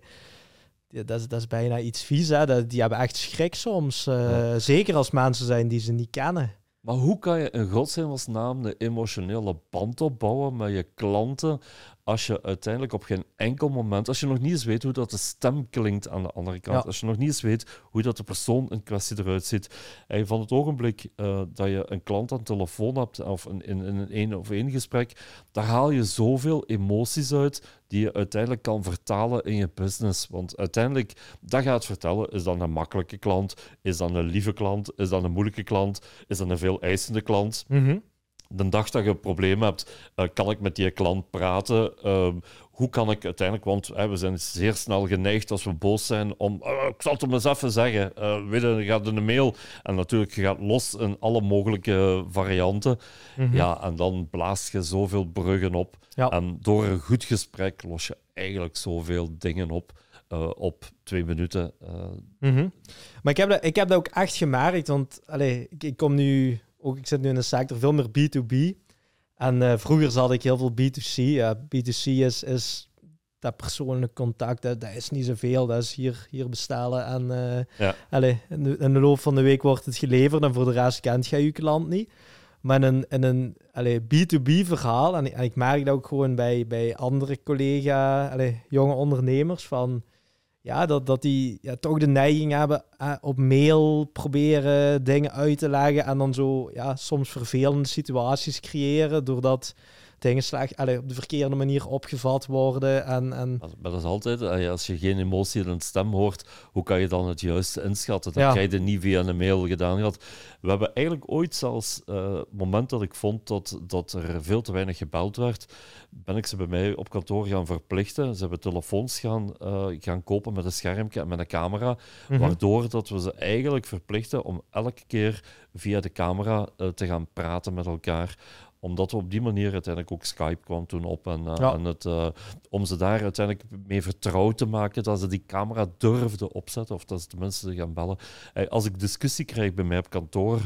dat is, dat is bijna iets vies. Hè? die hebben echt schrik soms. Uh, Zeker als mensen zijn die ze niet kennen. Maar hoe kan je in godsnaam een emotionele band opbouwen met je klanten als je uiteindelijk op geen enkel moment, als je nog niet eens weet hoe dat de stem klinkt aan de andere kant, als je nog niet eens weet hoe dat de persoon in kwestie eruit ziet, en van het ogenblik uh, dat je een klant aan de telefoon hebt of in, in, in een één of één gesprek, daar haal je zoveel emoties uit die je uiteindelijk kan vertalen in je business. Want uiteindelijk, dat gaat vertellen, is dat een makkelijke klant, is dat een lieve klant, is dat een moeilijke klant, is dat een veel eisende klant. Mm de dag dat je een probleem hebt, uh, kan ik met die klant praten. Uh, hoe kan ik uiteindelijk, want uh, we zijn zeer snel geneigd als we boos zijn om, oh, ik zal het hem eens even zeggen, uh, weet je, gaat een mail en natuurlijk je gaat los in alle mogelijke varianten. Mm -hmm. Ja, en dan blaast je zoveel bruggen op. Ja. En door een goed gesprek los je eigenlijk zoveel dingen op. Uh, op twee minuten. Mm -hmm. Maar ik heb, dat, ik heb dat ook echt gemerkt, want allez, ik, ik kom nu ook, ik zit nu in een sector veel meer B2B. En uh, vroeger zat ik heel veel B2C. Ja, B2C is, is dat persoonlijk contact, dat, dat, is niet zoveel. Dat is hier, hier bestellen en uh, ja. allez, in, de, in, de, loop van de week wordt het geleverd en voor de rest kent je je klant niet. Maar in een, in een allez, B2B verhaal, en, en, ik merk dat ook gewoon bij, bij andere collega, allez, jonge ondernemers, van ja, dat, dat die ja, toch de neiging hebben uh, op mail proberen dingen uit te leggen en dan zo ja, soms vervelende situaties creëren doordat dingen slecht, allee, op de verkeerde manier opgevat worden. En, en... Maar dat is altijd, als je geen emotie in een stem hoort, hoe kan je dan het juiste inschatten? Dat ja. krijg je niet via een mail gedaan gehad. We hebben eigenlijk ooit zelfs, uh, het moment dat ik vond dat, dat er veel te weinig gebeld werd, ben ik ze bij mij op kantoor gaan verplichten. Ze hebben telefoons gaan, uh, gaan kopen met een schermpje en met een camera, mm waardoor dat we ze eigenlijk verplichten om elke keer via de camera uh, te gaan praten met elkaar omdat we op die manier uiteindelijk ook Skype kwam toen op. En, uh, en het, uh, om ze daar uiteindelijk mee vertrouwd te maken dat ze die camera durfden opzetten. Of dat ze tenminste gaan bellen. Hey, als ik discussie krijg bij mij op kantoor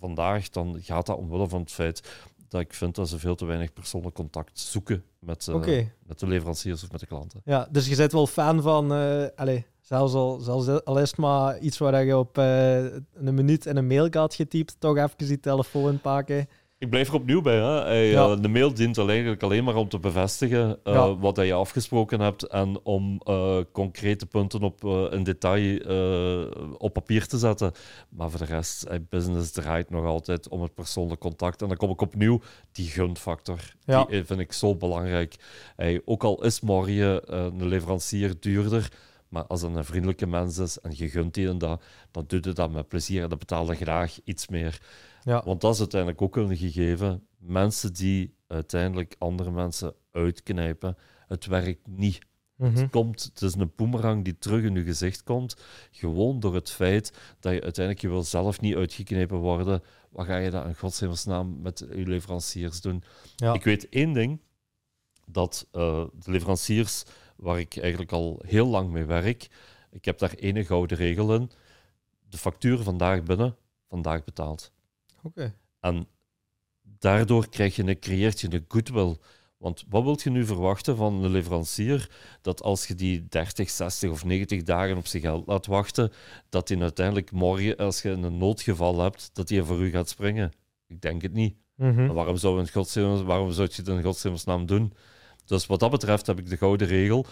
vandaag, dan gaat dat omwille van het feit dat ik vind dat ze veel te weinig persoonlijk contact zoeken met, uh, met de leveranciers of met de klanten. Ja, dus je bent wel fan van, uh, allez, zelfs al, zelfs al is het maar iets waar je op uh, een minuut in een mail had getypt, toch even die telefoon pakken. Ik blijf er opnieuw bij. Hè. Eh, de mail dient eigenlijk alleen maar om te bevestigen uh, wat je afgesproken hebt en om uh, concrete punten op, in detail op papier te zetten. Maar voor de rest, business draait nog altijd om het persoonlijk contact. En dan kom ik opnieuw, die gunfactor. Ja. Die vind ik zo belangrijk. ook al is morgen een leverancier duurder, maar als het een vriendelijke mens is en je gunt die en dat, dan doet het dat met plezier en dan betaalt graag iets meer. Ja. Want dat is uiteindelijk ook een gegeven. Mensen die uiteindelijk andere mensen uitknijpen, het werkt niet. Het, mhm. komt, het is een boemerang die terug in je gezicht komt. Gewoon door het feit dat je uiteindelijk je wil zelf niet uitgeknepen worden. Wat ga je dan in godshemelsnaam met je leveranciers doen? Ik weet één ding. Dat uh, de leveranciers waar ik eigenlijk al heel lang mee werk, ik heb daar ene gouden regel in. De factuur vandaag binnen, vandaag betaald. En daardoor krijg je een, creëert je een goodwill. Want wat wilt je nu verwachten van een leverancier? Dat als je die 30, 60 of 90 dagen op zijn geld laat wachten, dat hij uiteindelijk morgen, als je een noodgeval hebt, dat hij voor u gaat springen? Ik denk het niet. Mm waarom, zou een waarom zou je het in godsnaam doen? Dus wat dat betreft heb ik de gouden regel.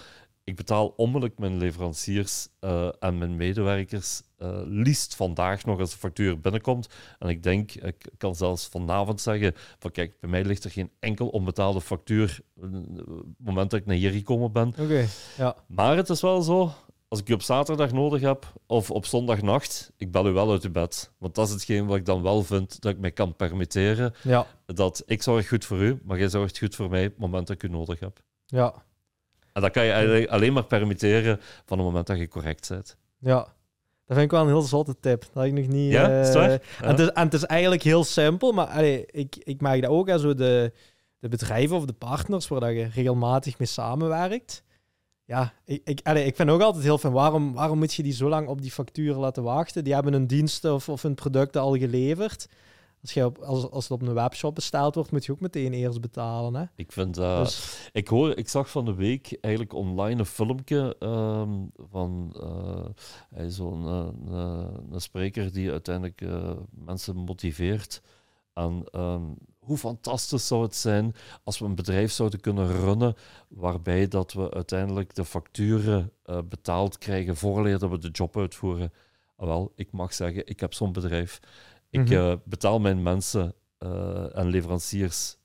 Ik betaal onmiddellijk mijn leveranciers uh, en mijn medewerkers uh, liefst vandaag nog als de factuur binnenkomt. En ik denk, ik kan zelfs vanavond zeggen, van kijk, bij mij ligt er geen enkel onbetaalde factuur op eh, het moment dat ik naar hier gekomen ben. Oké. ja. Maar het is wel zo, als ik je op zaterdag nodig heb of op zondagnacht, ik bel u wel uit uw bed. Want dat is hetgeen wat ik dan wel vind dat ik mij kan permitteren. Ja. Dat ik zorg goed voor u, maar jij zorgt goed voor mij op het moment dat ik u nodig heb. Ja. En dat kan je alleen maar permitteren van het moment dat je correct bent. Ja. Dat vind ik wel een heel zotte tip. Dat ik nog niet. Ja, uh, en, het is, en, het is, eigenlijk heel simpel, maar allee, ik, ik maak dat ook. Hè, zo de, de bedrijven of de partners waar dat je regelmatig mee samenwerkt ja, ik, ik, ik vind ook altijd heel van waarom, waarom moet je die zo lang op die facturen laten wachten? Die hebben hun diensten of, of hun producten al geleverd. Als, je op, als, als het op een webshop besteld wordt, moet je ook meteen eerst betalen. Hè? Ik vind uh, ik, hoor, ik zag van de week eigenlijk online een filmpje ehm, van uh, zo'n uh, een spreker die uiteindelijk mensen motiveert. En ehm, hoe fantastisch zou het zijn als we een bedrijf zouden kunnen runnen waarbij dat we uiteindelijk de facturen uh, betaald krijgen voordat we de job uitvoeren. Ah, wel, ik mag zeggen, ik heb zo'n bedrijf. Ik mhm. eh, betaal mijn mensen uh, en leveranciers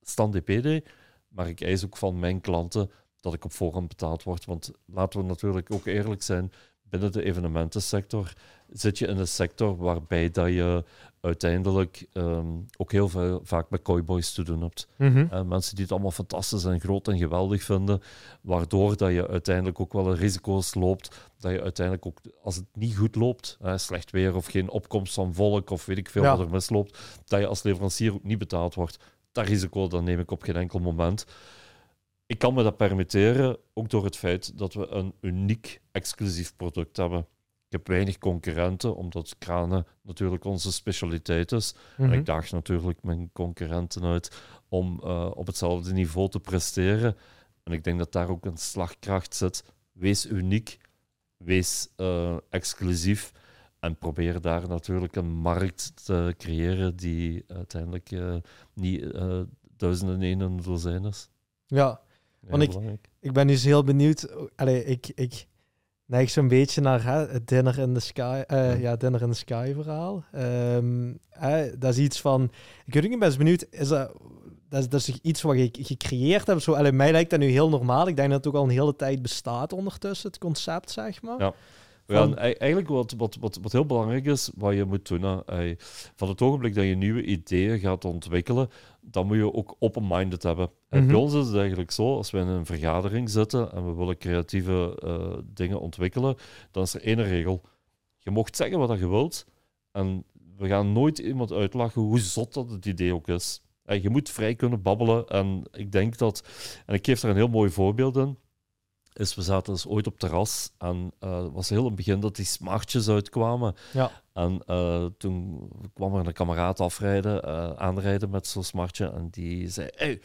stand DPD, maar ik eis ook van mijn klanten dat ik op voorhand betaald word. Want laten we natuurlijk ook eerlijk zijn, binnen de evenementensector zit je in een sector waarbij dat je uiteindelijk ehm, ook heel veel, vaak met cowboys te doen hebt. Mm mensen die het allemaal fantastisch en groot en geweldig vinden, waardoor dat je uiteindelijk ook wel risico's loopt, dat je uiteindelijk ook, als het niet goed loopt, hè, slecht weer of geen opkomst van volk of weet ik veel wat er misloopt, dat je als leverancier ook niet betaald wordt. Dat risico dat neem ik op geen enkel moment. Ik kan me dat permitteren, ook door het feit dat we een uniek exclusief product hebben heb weinig concurrenten, omdat kranen natuurlijk onze specialiteit is. En ik mhm. daag natuurlijk mijn concurrenten uit om uh, op hetzelfde niveau te presteren. En ik denk dat daar ook een slagkracht zit. Wees uniek, wees uh, exclusief en probeer daar natuurlijk een markt te creëren die uiteindelijk uh, niet duizenden en een dozijn is. Ja, want ik, ik ben dus heel benieuwd. Allee, ik, ik, neig zo'n beetje naar hè, het Dinner in the Sky, uh, ja. Dinner in the Sky verhaal. Um, hè, dat is iets van, ik weet niet, best benieuwd, is dat, dat, is, dat is iets wat je gecreëerd hebt? Zo, allee, mij lijkt dat nu heel normaal. Ik denk dat het ook al een hele tijd bestaat ondertussen, het concept, zeg maar. Ja. Ja, eigenlijk wat, wat, wat, wat heel belangrijk is, wat je moet doen, hè, van het ogenblik dat je nieuwe ideeën gaat ontwikkelen, dan moet je ook open-minded hebben. En bij mhm. ons is het eigenlijk zo, als we in een vergadering zitten en we willen creatieve uh, dingen ontwikkelen, dan is er één regel. Je mocht zeggen wat je wilt en we gaan nooit iemand uitlachen hoe zot dat het idee ook is. En je moet vrij kunnen babbelen en ik denk dat, en ik geef er een heel mooi voorbeeld in, is we zaten dus ooit op terras en uh, het was heel in het begin dat die smartjes uitkwamen. Ja. En uh, toen kwam er een kameraad afrijden, uh, aanrijden met zo'n smartje. En die zei: hey,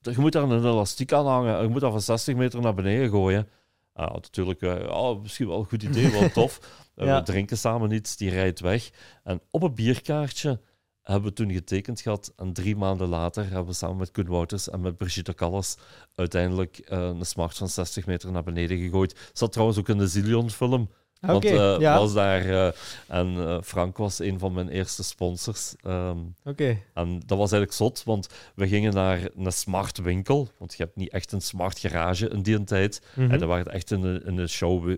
je moet daar een elastiek aan hangen. Je moet dat van 60 meter naar beneden gooien. Uh, natuurlijk, oh, misschien wel een goed idee, wel tof. We drinken samen iets, die rijdt weg. En op een bierkaartje hebben we toen getekend gehad. En drie maanden later hebben we samen met Koen Wouters en met Brigitte Callas uiteindelijk een smart van 60 meter naar beneden gegooid. Zat trouwens ook in de Zillion-film. Want uh, was daar, uh, en uh, Frank was een van mijn eerste sponsors. Um, Oké. En dat was eigenlijk zot, want we gingen naar een smart winkel. Want je hebt niet echt een smart garage in die tijd. Mm -hmm. En dat werd echt in een, in een show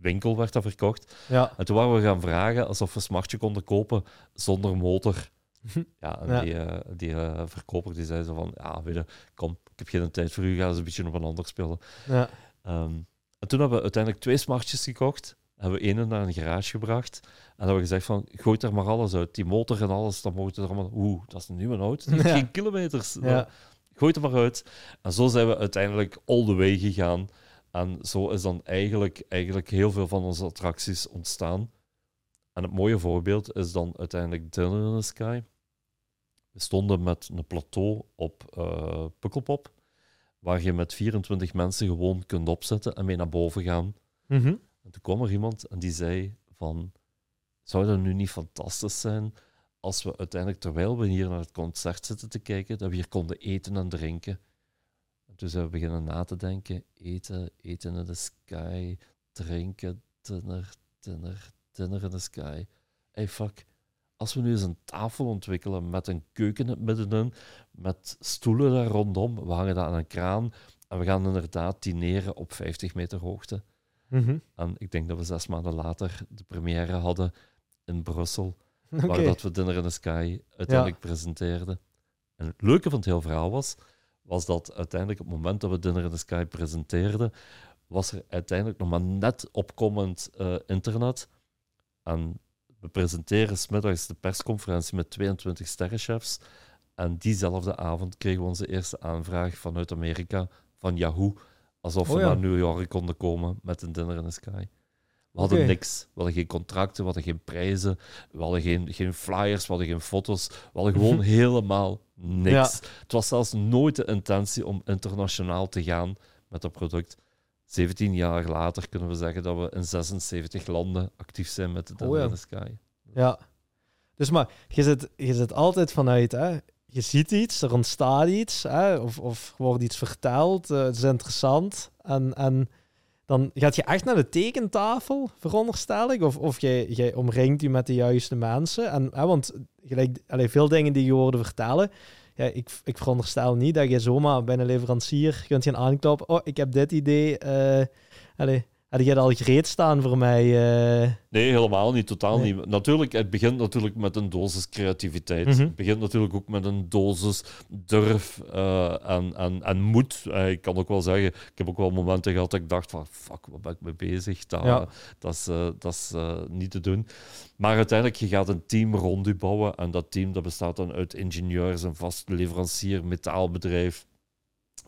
winkel werd dat verkocht. Ja. En toen waren we gaan vragen alsof we een smartje konden kopen zonder motor. ja, en ja. die, die verkoper die zei zo van, ja, weet je, kom, ik heb geen tijd voor u, ga eens een beetje op een ander spelen. Ja. Um, en toen hebben we uiteindelijk twee smartjes gekocht hebben we ene naar een garage gebracht. En hebben we gezegd van, gooi er maar alles uit. Die motor en alles, dan mogen er allemaal... Oeh, dat is een nieuwe auto. Die ja. geen kilometers. Ja. Gooi het er maar uit. En zo zijn we uiteindelijk all the way gegaan. En zo is dan eigenlijk, eigenlijk heel veel van onze attracties ontstaan. En het mooie voorbeeld is dan uiteindelijk Dinner in the Sky. We stonden met een plateau op uh, Pukkelpop, waar je met 24 mensen gewoon kunt opzetten en mee naar boven gaan. Mm -hmm. En toen kwam er iemand en die zei van, zou dat nu niet fantastisch zijn als we uiteindelijk, terwijl we hier naar het concert zitten te kijken, dat we hier konden eten en drinken. En toen zijn we beginnen na te denken, eten, eten in the sky, drinken, dinner, dinner, dinner in the sky. Hey fuck, als we nu eens een tafel ontwikkelen met een keuken in het middenin, met stoelen daar rondom, we hangen dat aan een kraan en we gaan inderdaad dineren op 50 meter hoogte. Mm -hmm. En ik denk dat we zes maanden later de première hadden in Brussel, okay. waar dat we Dinner in the Sky uiteindelijk ja. presenteerden. En het leuke van het hele verhaal was, was dat uiteindelijk op het moment dat we Dinner in the Sky presenteerden, was er uiteindelijk nog maar net opkomend uh, internet. En we presenteren smiddags de persconferentie met 22 sterrenchefs. En diezelfde avond kregen we onze eerste aanvraag vanuit Amerika, van Yahoo, alsof we Oh ja. naar New York konden komen met een Dinner in the Sky. We hadden niks. We hadden geen contracten, we hadden geen prijzen, we hadden geen, geen flyers, we hadden geen foto's. We hadden gewoon helemaal niks. Het was zelfs nooit de intentie om internationaal te gaan met dat product. 17 jaar later kunnen we zeggen dat we in 76 landen actief zijn met de Dinner Oh ja. in the Sky. Ja. Dus maar, je zit, je zit altijd vanuit, hè? Je ziet iets, er ontstaat iets, hè? Of, of wordt iets verteld, eh, het is interessant. En, en dan gaat je echt naar de tekentafel, veronderstel ik? Of, of jij, jij omringt u met de juiste mensen. En, hè, want gelijk, allee, veel dingen die je hoorde vertellen, ja, ik, ik veronderstel niet dat je zomaar bij een leverancier kunt gaan aankloppen. Oh, ik heb dit idee. allee, had je al gereed staan voor mij? eh? Nee, helemaal niet. Totaal Nee. niet. Natuurlijk, het begint natuurlijk met een dosis creativiteit. Mhm. Het begint natuurlijk ook met een dosis durf eh, en, en, en moed. Eh, ik kan ook wel zeggen, ik heb ook wel momenten gehad dat ik dacht van, fuck, wat ben ik mee bezig? Dat, Ja. dat is, dat is niet te doen. Maar uiteindelijk, je gaat een team rond je bouwen. En dat team dat bestaat dan uit ingenieurs, een vast leverancier, metaalbedrijf.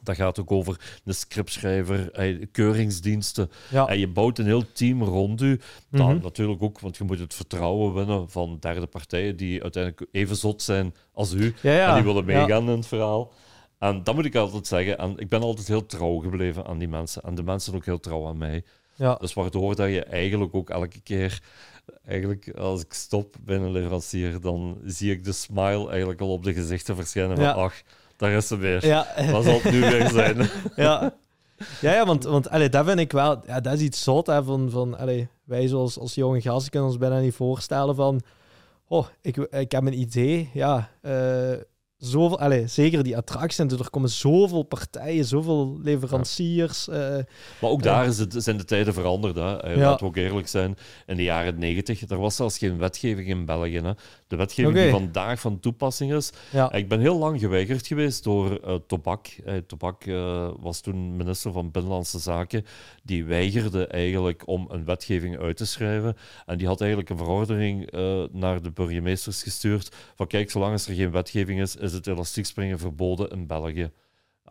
Dat gaat ook over een scriptschrijver, eh, keuringsdiensten. ja. En je bouwt een heel team rond u. Dan Mhm. natuurlijk ook, want je moet het vertrouwen winnen van derde partijen die uiteindelijk even zot zijn als u. Ja, ja. En die willen meegaan in het verhaal. En dat moet ik altijd zeggen. En ik ben altijd heel trouw gebleven aan die mensen. En de mensen ook heel trouw aan mij. Ja. Dus waardoor dat je eigenlijk ook elke keer... Eigenlijk, als ik stop bij een leverancier, dan zie ik de smile eigenlijk al op de gezichten verschijnen van Ja. ach, daar is ze weer. Ja. Wat zal het nu weer zijn? ja. Ja, ja, want, want allee, dat vind ik wel... Ja, dat is iets zot, hè, van... van allee, wij zoals als jonge gasten kunnen ons bijna niet voorstellen van... Oh, ik, ik heb een idee, ja... eh, zoveel, zeker die attracties, er komen zoveel partijen, zoveel leveranciers. eh, Maar ook Ja. daar is het, zijn de tijden veranderd. Hè. Eh, Ja. Laten we ook eerlijk zijn. In de jaren negentig, er was zelfs geen wetgeving in België. Hè. De wetgeving die vandaag van toepassing is. ja. Ik ben heel lang geweigerd geweest door eh Tobak. Eh, Tobak eh, was toen minister van Binnenlandse Zaken. Die weigerde eigenlijk om een wetgeving uit te schrijven. En die had eigenlijk een verordening eh, naar de burgemeesters gestuurd. Van kijk, zolang als er geen wetgeving is, is het elastiek springen verboden in België.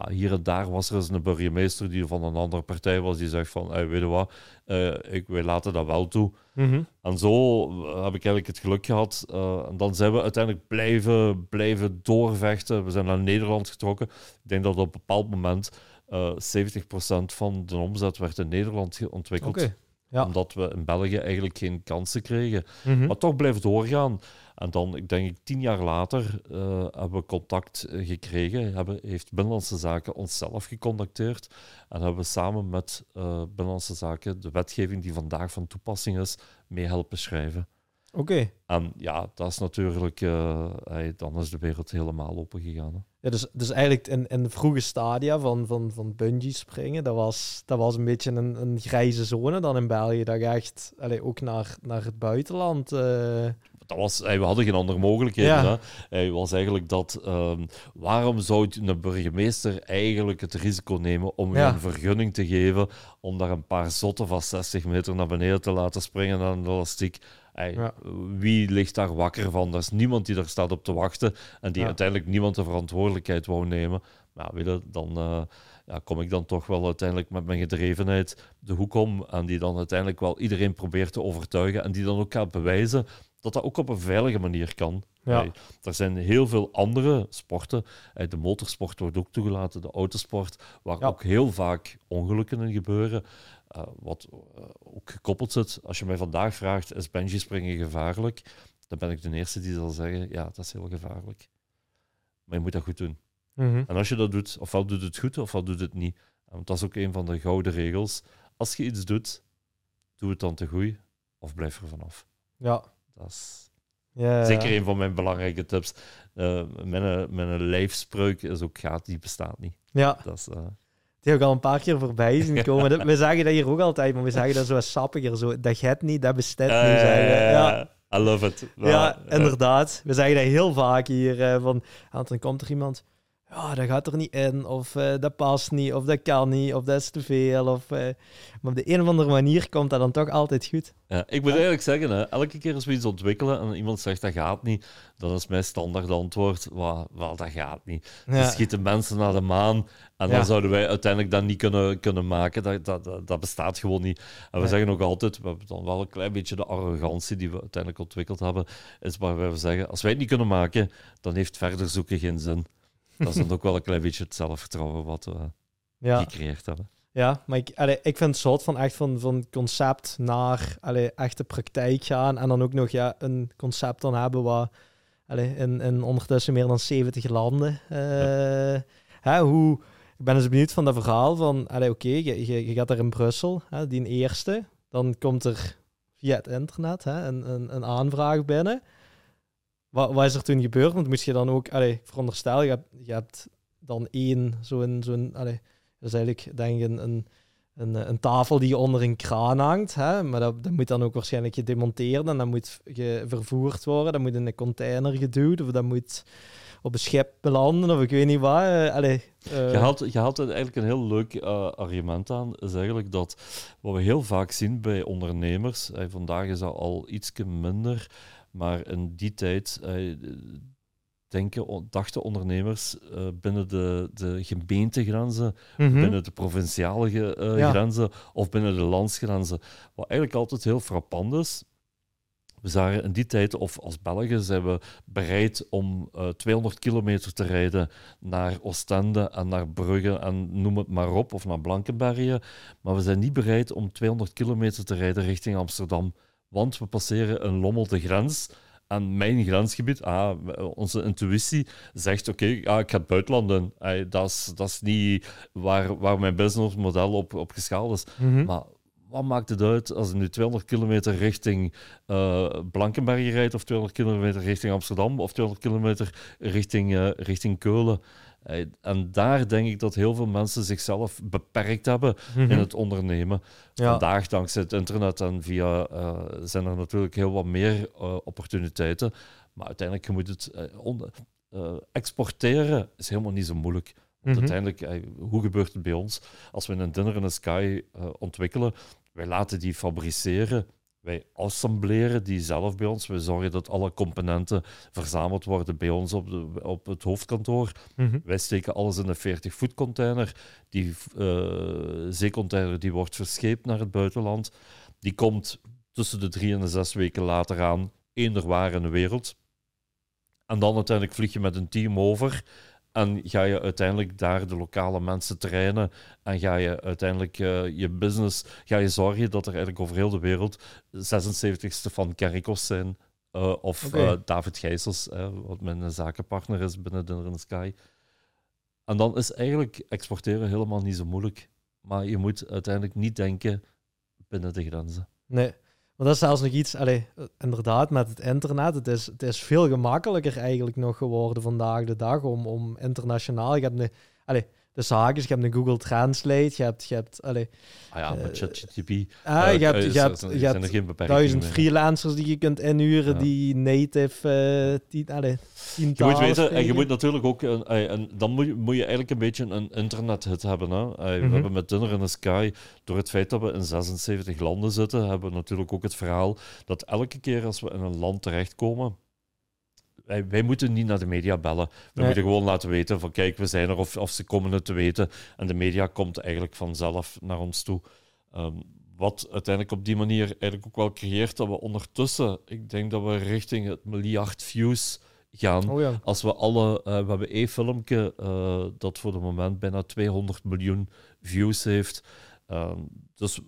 hier en daar was er eens een burgemeester die van een andere partij was, die zegt van, hey, weet je wat, uh, ik, wij laten dat wel toe. Mhm. En zo heb ik eigenlijk het geluk gehad. en dan zijn we uiteindelijk blijven, blijven doorvechten. We zijn naar Nederland getrokken. Ik denk dat op een bepaald moment 70% van de omzet werd in Nederland ontwikkeld. Ja. Omdat we in België eigenlijk geen kansen kregen. Mhm. Maar toch blijft doorgaan. En dan, ik denk ik, tien jaar later uh, hebben we contact eh, gekregen. Hebben, heeft Binnenlandse Zaken onszelf gecontacteerd. En hebben we samen met uh, Binnenlandse Zaken de wetgeving die vandaag van toepassing is, mee helpen schrijven. Oké. En ja, dat is natuurlijk, hey, dan is de wereld helemaal open gegaan. Ja, dus, dus eigenlijk in, in de vroege stadia van, van, van bungee springen, dat was, dat was een beetje een, een grijze zone dan in België. Dat je echt allez, ook naar, naar het buitenland dat was, we hadden geen andere mogelijkheden. Ja. Hè. was eigenlijk dat, um, waarom zou een burgemeester eigenlijk het risico nemen om ja. een vergunning te geven om daar een paar zotten van 60 meter naar beneden te laten springen aan de elastiek? Wie ligt daar wakker van? Er is niemand die daar staat op te wachten en die uiteindelijk niemand de verantwoordelijkheid wou nemen. Maar weet dan... Uh, ja, kom ik dan toch wel uiteindelijk met mijn gedrevenheid de hoek om en die dan uiteindelijk wel iedereen probeert te overtuigen en die dan ook gaat bewijzen dat dat ook op een veilige manier kan. Ja. er zijn heel veel andere sporten. De motorsport wordt ook toegelaten, de autosport, waar ook heel vaak ongelukken in gebeuren. Uh, wat uh, ook gekoppeld zit. Als je mij vandaag vraagt, is bungee springen gevaarlijk? Dan ben ik de eerste die zal zeggen, ja, dat is heel gevaarlijk. Maar je moet dat goed doen. Mhm. En als je dat doet, ofwel doet het goed, ofwel doet het niet. Want dat is ook een van de gouden regels. Als je iets doet, doe het dan te goed, of blijf er vanaf. Ja. Dat is ja, zeker een van mijn belangrijke tips. Uh, mijn, mijn lijfspreuk is ook gaat, die bestaat niet. Ja. Dat is, uh... Die heb ik al een paar keer voorbij zien komen. we zeggen dat hier ook altijd, maar we zeggen dat zo sappiger. Zo, dat gaat niet, dat bestaat uh, niet. Zeggen. Ja. I love it. ja, inderdaad. We zeggen dat heel vaak hier. van, dan komt er iemand ja, dat gaat er niet in, of uh, dat past niet, of dat kan niet, of dat is te veel. Of, uh, maar op de een of andere manier komt dat dan toch altijd goed. Ja, ik moet eigenlijk zeggen, hè, elke keer als we iets ontwikkelen en iemand zegt dat gaat niet, dan is mijn standaard antwoord, wel, wel dat gaat niet. Ja. Dan schieten mensen naar de maan en dan zouden wij uiteindelijk dat niet kunnen, kunnen maken. Dat, dat, dat, bestaat gewoon niet. En we zeggen ook altijd, we hebben dan wel een klein beetje de arrogantie die we uiteindelijk ontwikkeld hebben, is waar we zeggen, als wij het niet kunnen maken, dan heeft verder zoeken geen zin dat is dan ook wel een klein beetje het zelfvertrouwen wat we ja. gecreëerd hebben. Ja, maar ik, allee, ik vind het soort van echt van, van concept naar allee, echte praktijk gaan. En dan ook nog ja, een concept dan hebben wat allee, in, in ondertussen meer dan 70 landen. Uh, hè, hoe, ik ben eens benieuwd van dat verhaal van, oké, je, je, je, gaat er in Brussel, hè, die eerste. Dan komt er via het internet hè, een, een, een aanvraag binnen. Wat, is er toen gebeurd? Want moest je dan ook, allee, veronderstel, je hebt, je hebt dan één, zo'n, zo'n, dat is eigenlijk denk ik een, een, een, tafel die onder een kraan hangt, hè? maar dat, dat moet dan ook waarschijnlijk gedemonteerd en dat moet vervoerd worden, dat moet in een container geduwd of dat moet op een schip belanden of ik weet niet wat. Allee, uh... Je, haalt, je haalt eigenlijk een heel leuk uh, argument aan, is eigenlijk dat wat we heel vaak zien bij ondernemers, vandaag is dat al iets minder, maar in die tijd uh, denken, dachten ondernemers uh, binnen de, de gemeentegrenzen, mhm. binnen de provinciale uh, grenzen of binnen de landsgrenzen. Wat eigenlijk altijd heel frappant is. We zagen in die tijd, of als Belgen, zijn we bereid om 200 kilometer te rijden naar Oostende en naar Brugge en noem het maar op, of naar Blankenberge. Maar we zijn niet bereid om 200 kilometer te rijden richting Amsterdam want we passeren een lommel de grens. En mijn grensgebied, ah, onze intuïtie zegt: oké, okay, ik ga het buitenland doen. dat, is, dat is niet waar, waar mijn businessmodel op, op geschaald is. Mhm. Maar wat maakt het uit als je nu 200 kilometer richting uh, Blankenberge rijdt, of 200 kilometer richting Amsterdam, of 200 kilometer richting, uh, richting Keulen? En daar denk ik dat heel veel mensen zichzelf beperkt hebben in mhm. het ondernemen. Vandaag, dankzij het internet en via, uh, zijn er natuurlijk heel wat meer uh, opportuniteiten. Maar uiteindelijk, je moet het uh, exporteren, is helemaal niet zo moeilijk. Want mhm. uiteindelijk, hoe gebeurt het bij ons? Als we een dinner in the sky ontwikkelen, wij laten die fabriceren wij assembleren die zelf bij ons. We zorgen dat alle componenten verzameld worden bij ons op, de, op het hoofdkantoor. Mhm. Wij steken alles in een 40-voet container. Die uh, zeecontainer die wordt verscheept naar het buitenland. Die komt tussen de drie en de zes weken later aan, eender waar in de wereld. En dan uiteindelijk vlieg je met een team over en ga je uiteindelijk daar de lokale mensen trainen en ga je uiteindelijk uh, je business, ga je zorgen dat er eigenlijk over heel de wereld 76ste van Kerkos zijn. Uh, of okay. uh, David Gijsels, wat mijn zakenpartner is binnen Dinner in the Sky. En dan is eigenlijk exporteren helemaal niet zo moeilijk. Maar je moet uiteindelijk niet denken binnen de grenzen. Nee, maar dat is zelfs nog iets, allee, inderdaad, met het internet. Het is, het is veel gemakkelijker eigenlijk nog geworden vandaag de dag om, om internationaal. Je hebt een, allee, de zaken. Je hebt een Google Translate, je hebt... Je hebt allee, ah ja, met uh, ChatGPT. Ah, je hebt, je hebt, je hebt duizend freelancers die je kunt inhuren, die native... Uh, die, allee, je moet weten, en je moet natuurlijk ook... Uh, en dan moet je, moet je eigenlijk een beetje een internet-hit hebben. Hè? We mm -hmm. hebben met Dinner in the Sky, door het feit dat we in 76 landen zitten, hebben we natuurlijk ook het verhaal dat elke keer als we in een land terechtkomen wij, wij, moeten niet naar de media bellen. We moeten gewoon laten weten van kijk, we zijn er of, of ze komen het te weten. En de media komt eigenlijk vanzelf naar ons toe. Um, wat uiteindelijk op die manier eigenlijk ook wel creëert dat we ondertussen, ik denk dat we richting het miljard views gaan. Oh ja. Als we alle, uh, we hebben één filmpje uh, dat voor het moment bijna 200 miljoen views heeft. Um, dus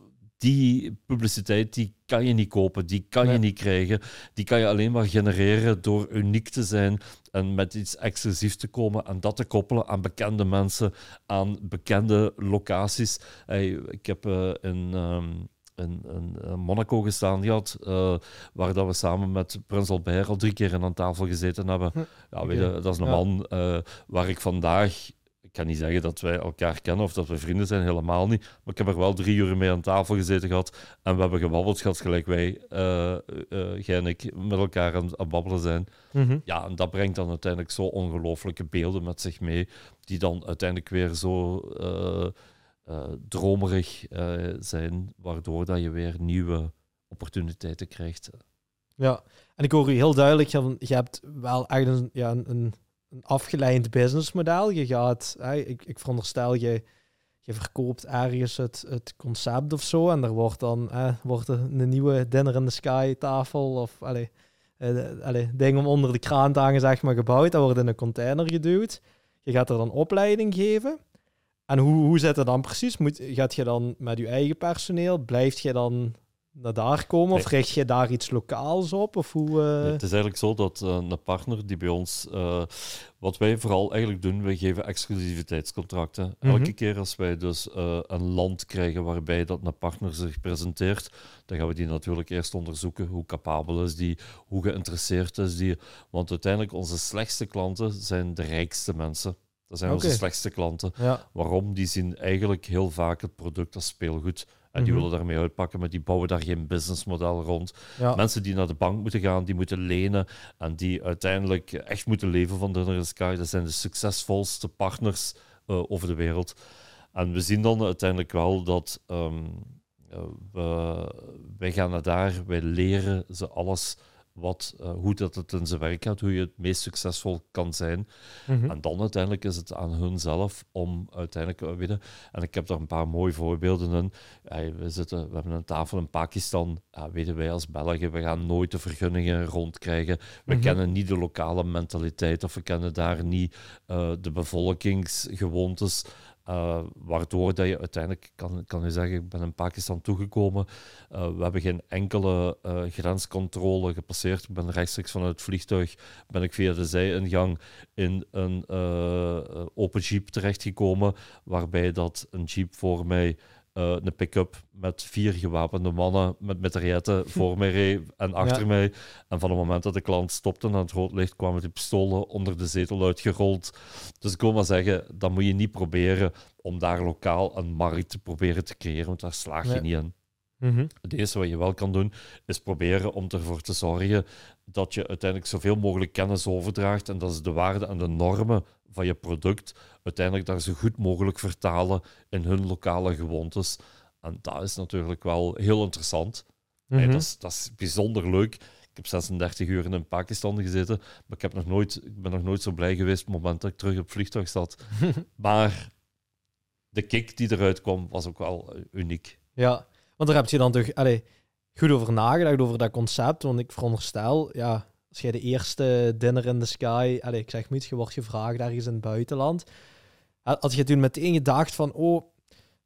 die publiciteit die kan je niet kopen, die kan je niet krijgen. Die kan je alleen maar genereren door uniek te zijn en met iets exclusiefs te komen en dat te koppelen aan bekende mensen, aan bekende locaties. Hey, ik heb uh, in, um, in, in, Monaco gestaan gehad, uh, waar dat we samen met Prins Albert al drie keer aan tafel gezeten hebben. Hm. Ja, weet je, dat is een man uh, waar ik vandaag kan niet zeggen dat wij elkaar kennen of dat we vrienden zijn, helemaal niet. Maar ik heb er wel drie uur mee aan tafel gezeten gehad en we hebben gebabbeld gehad gelijk wij, uh, uh, jij en ik, met elkaar aan het babbelen zijn. Mhm. Ja, en dat brengt dan uiteindelijk zo ongelooflijke beelden met zich mee, die dan uiteindelijk weer zo uh, dromerig zijn, waardoor dat je weer nieuwe opportuniteiten krijgt. Ja, en ik hoor u heel duidelijk, je hebt wel echt een, ja, een een afgeleid businessmodel. Je gaat, ik, ik veronderstel, je, je verkoopt ergens het, het concept of zo. En er wordt dan wordt er een nieuwe Dinner in the Sky tafel of allee, uh, ding om onder de kraan te zeg maar, gebouwd. Dat wordt in een container geduwd. Je gaat er dan opleiding geven. En hoe, hoe zit het dan precies? Moet, gaat je dan met je eigen personeel? Blijft je dan naar daar komen? Of richt je daar iets lokaals op? Of hoe, uh... het is eigenlijk zo dat uh, een partner die bij ons... Uh, wat wij vooral eigenlijk doen, wij geven exclusiviteitscontracten. Mhm. Elke keer als wij dus een land krijgen waarbij dat een partner zich presenteert, dan gaan we die natuurlijk eerst onderzoeken. Hoe capabel is die? Hoe geïnteresseerd is die? Want uiteindelijk, onze slechtste klanten zijn de rijkste mensen. Dat zijn onze slechtste klanten. Ja. Waarom? Die zien eigenlijk heel vaak het product als speelgoed. En die mhm. willen daarmee uitpakken, maar die bouwen daar geen businessmodel rond. Mensen die naar de bank moeten gaan, die moeten lenen en die uiteindelijk echt moeten leven van de Sky, dat zijn de succesvolste partners uh, over de wereld. En we zien dan uiteindelijk wel dat um, we, wij gaan naar daar, wij leren ze alles wat, uh, hoe dat het in zijn werk gaat, hoe je het meest succesvol kan zijn. Mhm. En dan uiteindelijk is het aan hun zelf om uiteindelijk, uh, weet en ik heb daar een paar mooie voorbeelden in. we, zitten, we hebben een tafel in Pakistan, uh, weten wij als Belgen, we gaan nooit de vergunningen rondkrijgen. We mhm. kennen niet de lokale mentaliteit of we kennen daar niet uh, de bevolkingsgewoontes. Uh, waardoor dat je uiteindelijk kan, kan je zeggen, ik ben in Pakistan toegekomen. Uh, we hebben geen enkele uh, grenscontrole gepasseerd. Ik ben rechtstreeks vanuit het vliegtuig, ben ik via de zijingang in een open jeep terechtgekomen, waarbij dat een jeep voor mij uh, een pick-up met vier gewapende mannen met metrietten voor mij reed en achter mij. En van het moment dat de klant stopte aan het rood licht, kwamen die pistolen onder de zetel uitgerold. Dus ik wil maar zeggen, dan moet je niet proberen om daar lokaal een markt te proberen te creëren, want daar slaag je niet in. Mm Het eerste wat je wel kan doen, is proberen om ervoor te zorgen dat je uiteindelijk zoveel mogelijk kennis overdraagt. En dat is de waarde en de normen van je product uiteindelijk daar zo goed mogelijk vertalen in hun lokale gewoontes. En dat is natuurlijk wel heel interessant. Mhm. dat, is, dat is bijzonder leuk. Ik heb 36 uur in Pakistan gezeten, maar ik, heb nog nooit, ik ben nog nooit zo blij geweest op het moment dat ik terug op het vliegtuig zat. maar de kick die eruit kwam, was ook wel eh, uniek. Ja, want daar heb je dan toch allez, goed over nagedacht, over dat concept. Want ik veronderstel, ja, als jij de eerste dinner in the sky, allez, ik zeg niet, je wordt gevraagd ergens in het buitenland. Had je toen meteen gedacht van, oh,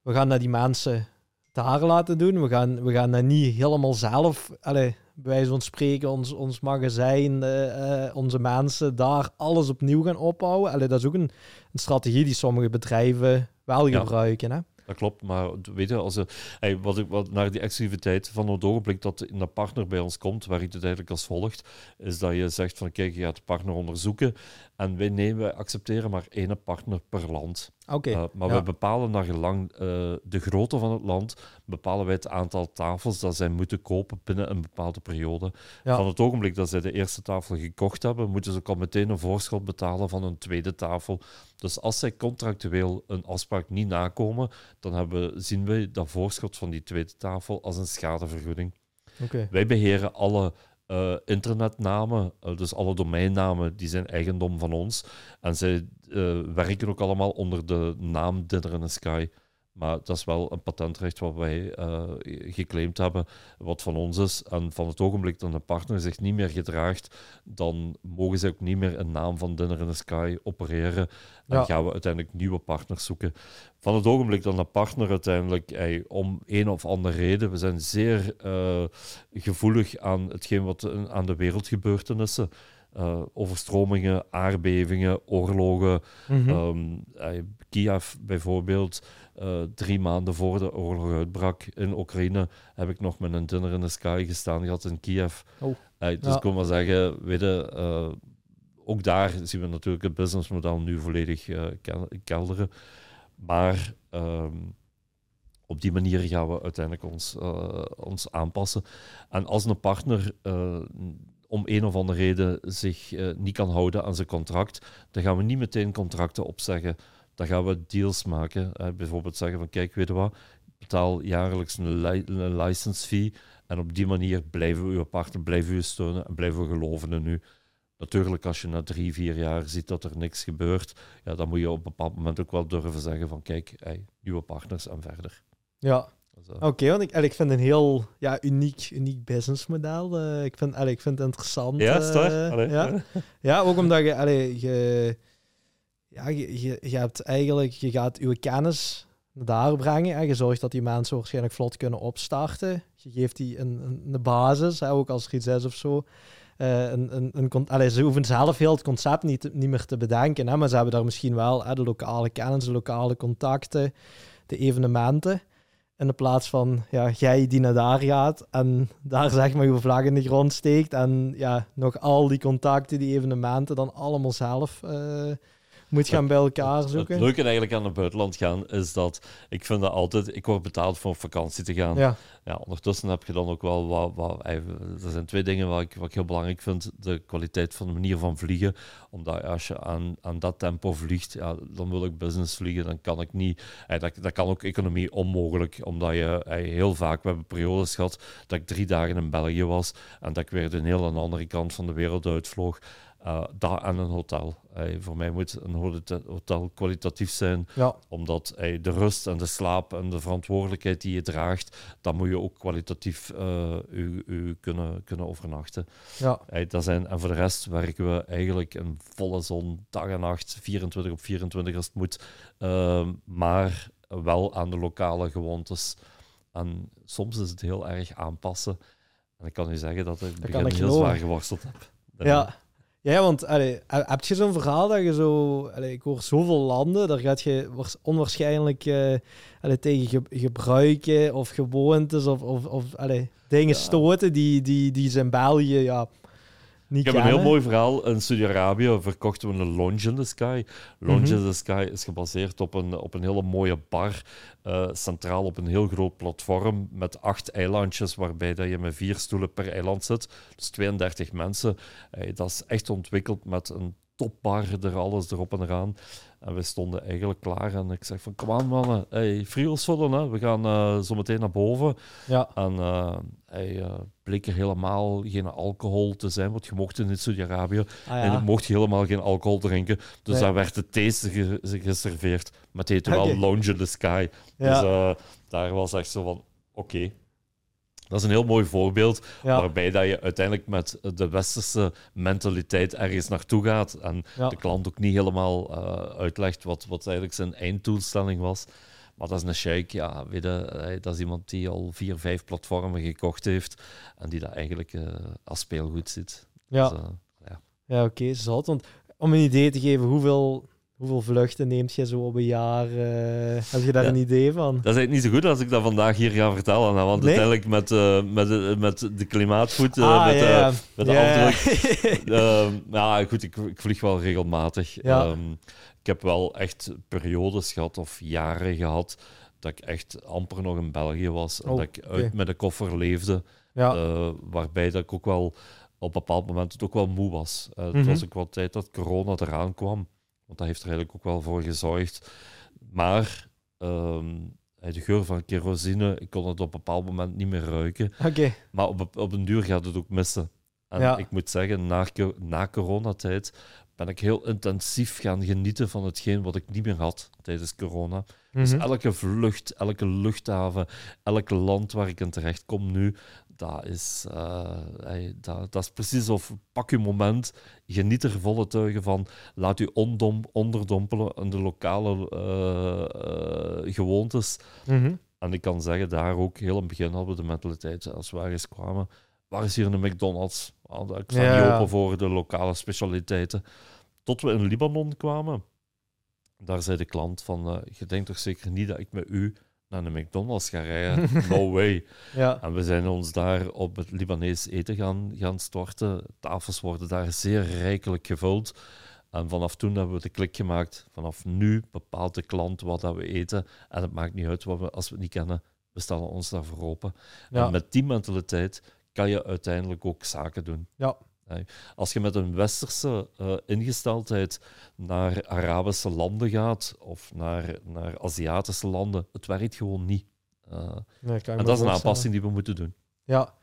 we gaan naar die mensen daar laten doen. We gaan, we gaan dat niet helemaal zelf, allez, bij wijze van spreken, ons, ons magazijn, uh, onze mensen daar alles opnieuw gaan opbouwen. Allee, dat is ook een, een strategie die sommige bedrijven wel gebruiken. Hè? Dat klopt, maar weet je, als hey, wat, wat naar die exclusiviteit van het ogenblik dat een partner bij ons komt, waar het eigenlijk als volgt, is dat je zegt van kijk, je gaat de partner onderzoeken en wij, nemen, wij accepteren maar één partner per land. Oké. Eh, maar we bepalen naar gelang uh, de grootte van het land, bepalen wij het aantal tafels dat zij moeten kopen binnen een bepaalde periode. Van het ogenblik dat zij de eerste tafel gekocht hebben, moeten ze ook al meteen een voorschot betalen van een tweede tafel. Dus als zij contractueel een afspraak niet nakomen, dan hebben, zien wij dat voorschot van die tweede tafel als een schadevergoeding. Okay. Wij beheren alle uh, internetnamen, uh, dus alle domeinnamen, die zijn eigendom van ons. En zij uh, werken ook allemaal onder de naam Dinner in the Sky. Maar dat is wel een patentrecht wat wij uh, geclaimd hebben, wat van ons is. En van het ogenblik dat een partner zich niet meer gedraagt, dan mogen ze ook niet meer een naam van Dinner in the Sky opereren. Dan gaan we uiteindelijk nieuwe partners zoeken. Van het ogenblik dat een partner uiteindelijk, om een of andere reden, we zijn zeer uh, gevoelig aan hetgeen wat aan de wereldgebeurtenissen. Uh, overstromingen, aardbevingen, oorlogen. Mm -hmm. um, Kiev bijvoorbeeld, uh, drie maanden voor de oorlog uitbrak in Oekraïne, heb ik nog met een dinner in the sky gestaan gehad in Kiev. Oh. Uh, dus ja. ik kon maar zeggen, weet je, uh, ook daar zien we natuurlijk het businessmodel nu volledig kelderen. Maar um, op die manier gaan we uiteindelijk ons, ons aanpassen. En als een partner om een of andere reden zich niet kan houden aan zijn contract, dan gaan we niet meteen contracten opzeggen dan gaan we deals maken. bijvoorbeeld zeggen van kijk, weet je wat, betaal jaarlijks een, li een license fee en op die manier blijven we uw partner, blijven we steunen en blijven we geloven in u. Natuurlijk, als je na drie, vier jaar ziet dat er niks gebeurt, ja, dan moet je op een bepaald moment ook wel durven zeggen van kijk, hey, nieuwe partners en verder. Ja, Oké, want ik, ik vind een heel ja, uniek, uniek businessmodel. Uh, ik, vind, ik vind het interessant. Ja, uh, ja. ja, ook omdat je, allee, je, ja, je, je, hebt eigenlijk, je gaat je kennis daar brengen. en Je zorgt dat die mensen waarschijnlijk vlot kunnen opstarten. Je geeft die een, een, basis, hè, ook als er iets is of zo. Uh, een, een, een, allez, ze hoeven zelf heel het concept niet, niet meer te bedenken, hè, maar ze hebben daar misschien wel hè, de lokale kennis, de lokale contacten, de evenementen. In plaats van ja, jij die naar daar gaat en daar zeg maar je vlag in de grond steekt en ja, nog al die contacten, die evenementen dan allemaal zelf uh, moet gaan bij elkaar zoeken. Het leuke eigenlijk aan het buitenland gaan is dat ik vind dat altijd, ik word betaald voor op vakantie te gaan. Ja. Ja, ondertussen heb je dan ook wel wat, wat er zijn twee dingen wat ik, wat ik heel belangrijk vind. De kwaliteit van de manier van vliegen. Omdat als je aan, aan dat tempo vliegt, ja, dan wil ik business vliegen, dan kan ik niet. Dat, dat kan ook economie onmogelijk, omdat je heel vaak, we hebben periodes gehad dat ik drie dagen in België was en dat ik weer de hele andere kant van de wereld uitvloog. Uh, daar aan een hotel. voor mij moet een hotel kwalitatief zijn, ja. omdat de rust en de slaap en de verantwoordelijkheid die je draagt, dan moet je ook kwalitatief uh, u, u, kunnen, kunnen overnachten. Ja. dat zijn, en voor de rest werken we eigenlijk een volle zon, dag en nacht, 24 op 24 als het moet, uh, maar wel aan de lokale gewoontes. En soms is het heel erg aanpassen. En ik kan u zeggen dat ik begin heel zwaar geworsteld heb. Ja. Ja, want allee, heb je zo'n verhaal dat je zo... Allee, ik hoor zoveel landen, daar gaat je onwaarschijnlijk uh, allee, tegen gebruiken of gewoontes of, of, of dingen stoten die, die, die zijn België ja, ik heb een heel mooi verhaal. In Saudi-Arabië verkochten we een Lounge in the Sky. Lounge mhm. in the Sky is gebaseerd op een, op een hele mooie bar. Uh, centraal op een heel groot platform met acht eilandjes, waarbij dat je met vier stoelen per eiland zit. Dus 32 mensen. Dat is echt ontwikkeld met een topbar, er alles erop en eraan. En we stonden eigenlijk klaar en ik zeg van, kom aan mannen, hey, hè. we gaan uh, zo meteen naar boven. Ja. En uh, hij uh, bleek er helemaal geen alcohol te zijn, want je mocht in Saudi-Arabië ah, en je mocht helemaal geen alcohol drinken. Dus nee. daar werd de thee geserveerd, maar het heette wel Lounge in the Sky. Ja. Dus daar was echt zo van, oké. Dat is een heel mooi voorbeeld waarbij dat je uiteindelijk met de westerse mentaliteit ergens naartoe gaat en de klant ook niet helemaal uh, uitlegt wat, wat eigenlijk zijn einddoelstelling was. Maar dat is een sheik, ja, weet je, eh, dat is iemand die al vier, vijf platformen gekocht heeft en die dat eigenlijk uh, als speelgoed ziet. Ja, dus, ja. ja oké, okay, zat. Want om een idee te geven, hoeveel Hoeveel vluchten neemt je zo op een jaar? Uh, heb je daar een idee van? Dat is eigenlijk niet zo goed als ik dat vandaag hier ga vertellen. Want uiteindelijk met, uh, met, met de klimaatvoet, uh, ah, met, met de ja, afdruk... Ehm, ja, goed, ik, ik vlieg wel regelmatig. Um, ik heb wel echt periodes gehad of jaren gehad dat ik echt amper nog in België was. En oh, dat ik uit met een koffer leefde. waarbij dat ik ook wel op een bepaald moment het ook wel moe was. Het mm -hmm. was ook wel tijd dat corona eraan kwam. Want dat heeft er eigenlijk ook wel voor gezorgd. Maar um, de geur van kerosine, ik kon het op een bepaald moment niet meer ruiken. Okay. Maar op, op een duur gaat het ook missen. En ik moet zeggen, na, na coronatijd ben ik heel intensief gaan genieten van hetgeen wat ik niet meer had tijdens corona. Dus mhm. elke vlucht, elke luchthaven, elk land waar ik in terecht kom nu, dat is, uh, dat, dat, is precies of pak je moment, geniet er volle tuigen van, laat je ondom, onderdompelen in de lokale uh, uh, gewoontes. Mhm. En ik kan zeggen, daar ook heel in het begin hadden we de mentaliteit, als we ergens kwamen, waar is hier een McDonald's? Ah, ik sta niet open voor de lokale specialiteiten. Tot we in Libanon kwamen, daar zei de klant van, je denkt toch zeker niet dat ik met u naar de McDonald's gaan rijden. No way. ja. En we zijn ons daar op het Libanees eten gaan, gaan storten. Tafels worden daar zeer rijkelijk gevuld. En vanaf toen hebben we de klik gemaakt. Vanaf nu bepaalt de klant wat dat we eten. En het maakt niet uit wat we, als we het niet kennen. We stellen ons daarvoor open. En met die mentaliteit kan je uiteindelijk ook zaken doen. Ja. Als je met een westerse uh, ingesteldheid naar Arabische landen gaat of naar, naar Aziatische landen, het werkt gewoon niet. Uh, nee, en dat is een aanpassing die we moeten doen. Ja,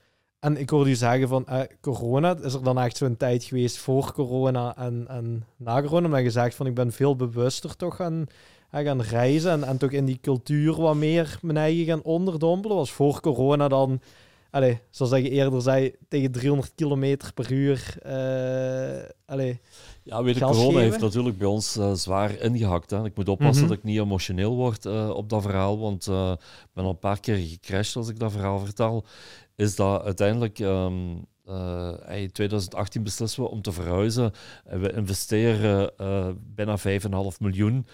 en ik hoorde u zeggen van uh, corona, is er dan echt zo'n tijd geweest voor corona en, en na corona? Maar je zegt van ik ben veel bewuster toch gaan, gaan reizen en, en toch in die cultuur wat meer mijn eigen gaan onderdompelen. Was voor corona dan allee, zoals je eerder zei, tegen 300 km per uur. Uh, allee, ja, weet je, corona heeft natuurlijk bij ons uh, zwaar ingehakt. Hè. Ik moet oppassen mm dat ik niet emotioneel word uh, op dat verhaal, want ik ben al een paar keer gecrashed als ik dat verhaal vertel. Is dat uiteindelijk. Um, in 2018 beslissen we om te verhuizen. We investeren bijna 5,5 miljoen.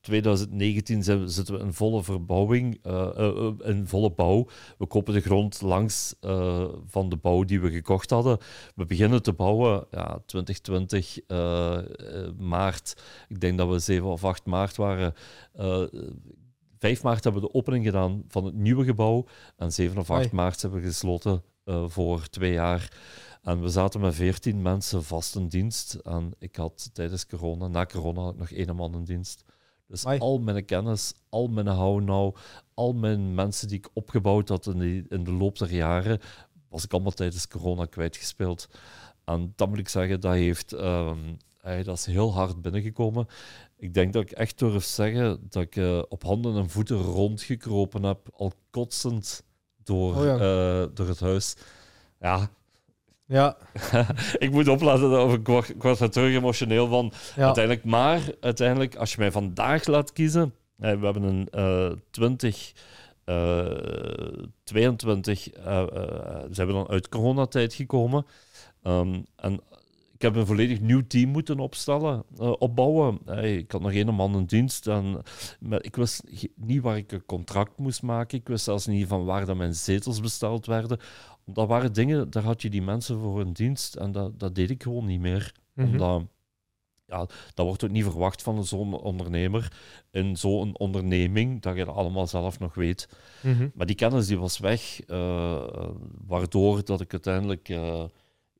2019 eh, zijn, zitten we in volle verbouwing, in volle bouw. We kopen de grond langs van de bouw die we gekocht hadden. We beginnen te bouwen, ja, 2020 maart. Ik denk dat we 7 of 8 maart waren. 5 maart hebben we de opening gedaan van het nieuwe gebouw. En 7 of 8 maart hebben we gesloten voor twee jaar. En we zaten met veertien mensen vast in dienst. En ik had tijdens corona, na corona, had ik nog één man in dienst. Dus al mijn kennis, al mijn hou al mijn mensen die ik opgebouwd had in, in de loop der jaren, was ik allemaal tijdens corona kwijtgespeeld. En dat moet ik zeggen, dat, heeft, um, dat is heel hard binnengekomen. Ik denk dat ik echt durf zeggen dat ik uh, op handen en voeten rondgekropen heb, al kotsend door, oh uh, door het huis. Ja, ja. ik moet opletten, of ik word, er terug emotioneel van. Uiteindelijk, maar uiteindelijk, als je mij vandaag laat kiezen, we hebben een uh, 20, uh, 22, uh, ze hebben dan uit coronatijd gekomen. Um, en ik heb een volledig nieuw team moeten opstellen, uh, opbouwen. Hey, ik had nog één man in dienst. En, maar ik wist niet waar ik een contract moest maken. Ik wist zelfs niet van waar dat mijn zetels besteld werden dat waren dingen, daar had je die mensen voor een dienst en dat, dat deed ik gewoon niet meer. Mm Omdat, ja, dat wordt ook niet verwacht van zo'n ondernemer in zo'n onderneming, dat je dat allemaal zelf nog weet. Mhm. Maar die kennis die was weg, uh, waardoor dat ik uiteindelijk uh,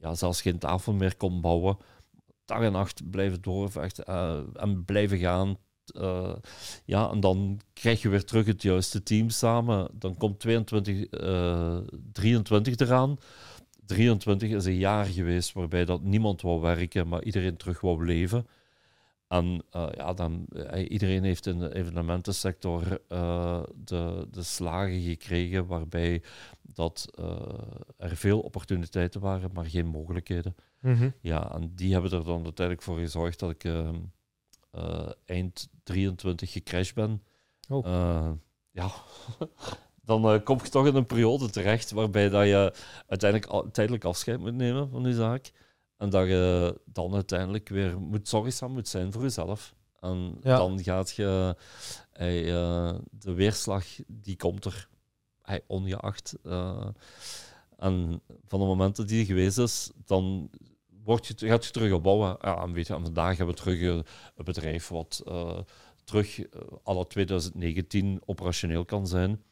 ja, zelfs geen tafel meer kon bouwen. dag en nacht blijven doorvechten en blijven gaan. ja, en dan krijg je weer terug het juiste team samen. Dan komt 22, 23 eraan. 23 is een jaar geweest waarbij dat niemand wou werken, maar iedereen terug wou leven. En uh, ja, dan, uh, iedereen heeft in de evenementensector uh, de, de slagen gekregen waarbij dat, er veel opportuniteiten waren, maar geen mogelijkheden. Mm -hmm. Ja, en die hebben er dan uiteindelijk voor gezorgd dat ik ehm, eind 23 gecrashed ben. Oh. ja, dan kom je toch in een periode terecht waarbij dat je uiteindelijk tijdelijk afscheid moet nemen van die zaak. En dat je dan uiteindelijk weer moet zorgzaam moet zijn voor jezelf. En dan gaat je hey, uh, de weerslag, die komt er hey, ongeacht. Uh, en van de moment dat die geweest is, dan word je, gaat je terug opbouwen. Ja, en weet je, en vandaag hebben we terug een bedrijf wat uh, terug alle 2019 operationeel kan zijn.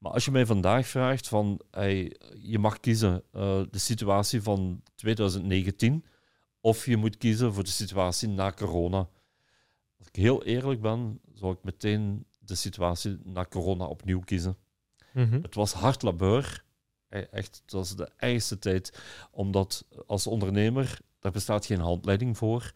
Maar als je mij vandaag vraagt van hey, je mag kiezen uh, de situatie van 2019 of je moet kiezen voor de situatie na corona. Als ik heel eerlijk ben, zou ik meteen de situatie na corona opnieuw kiezen. Mm Het was hard labeur. Echt, het was de eigenste tijd. Omdat als ondernemer, daar bestaat geen handleiding voor.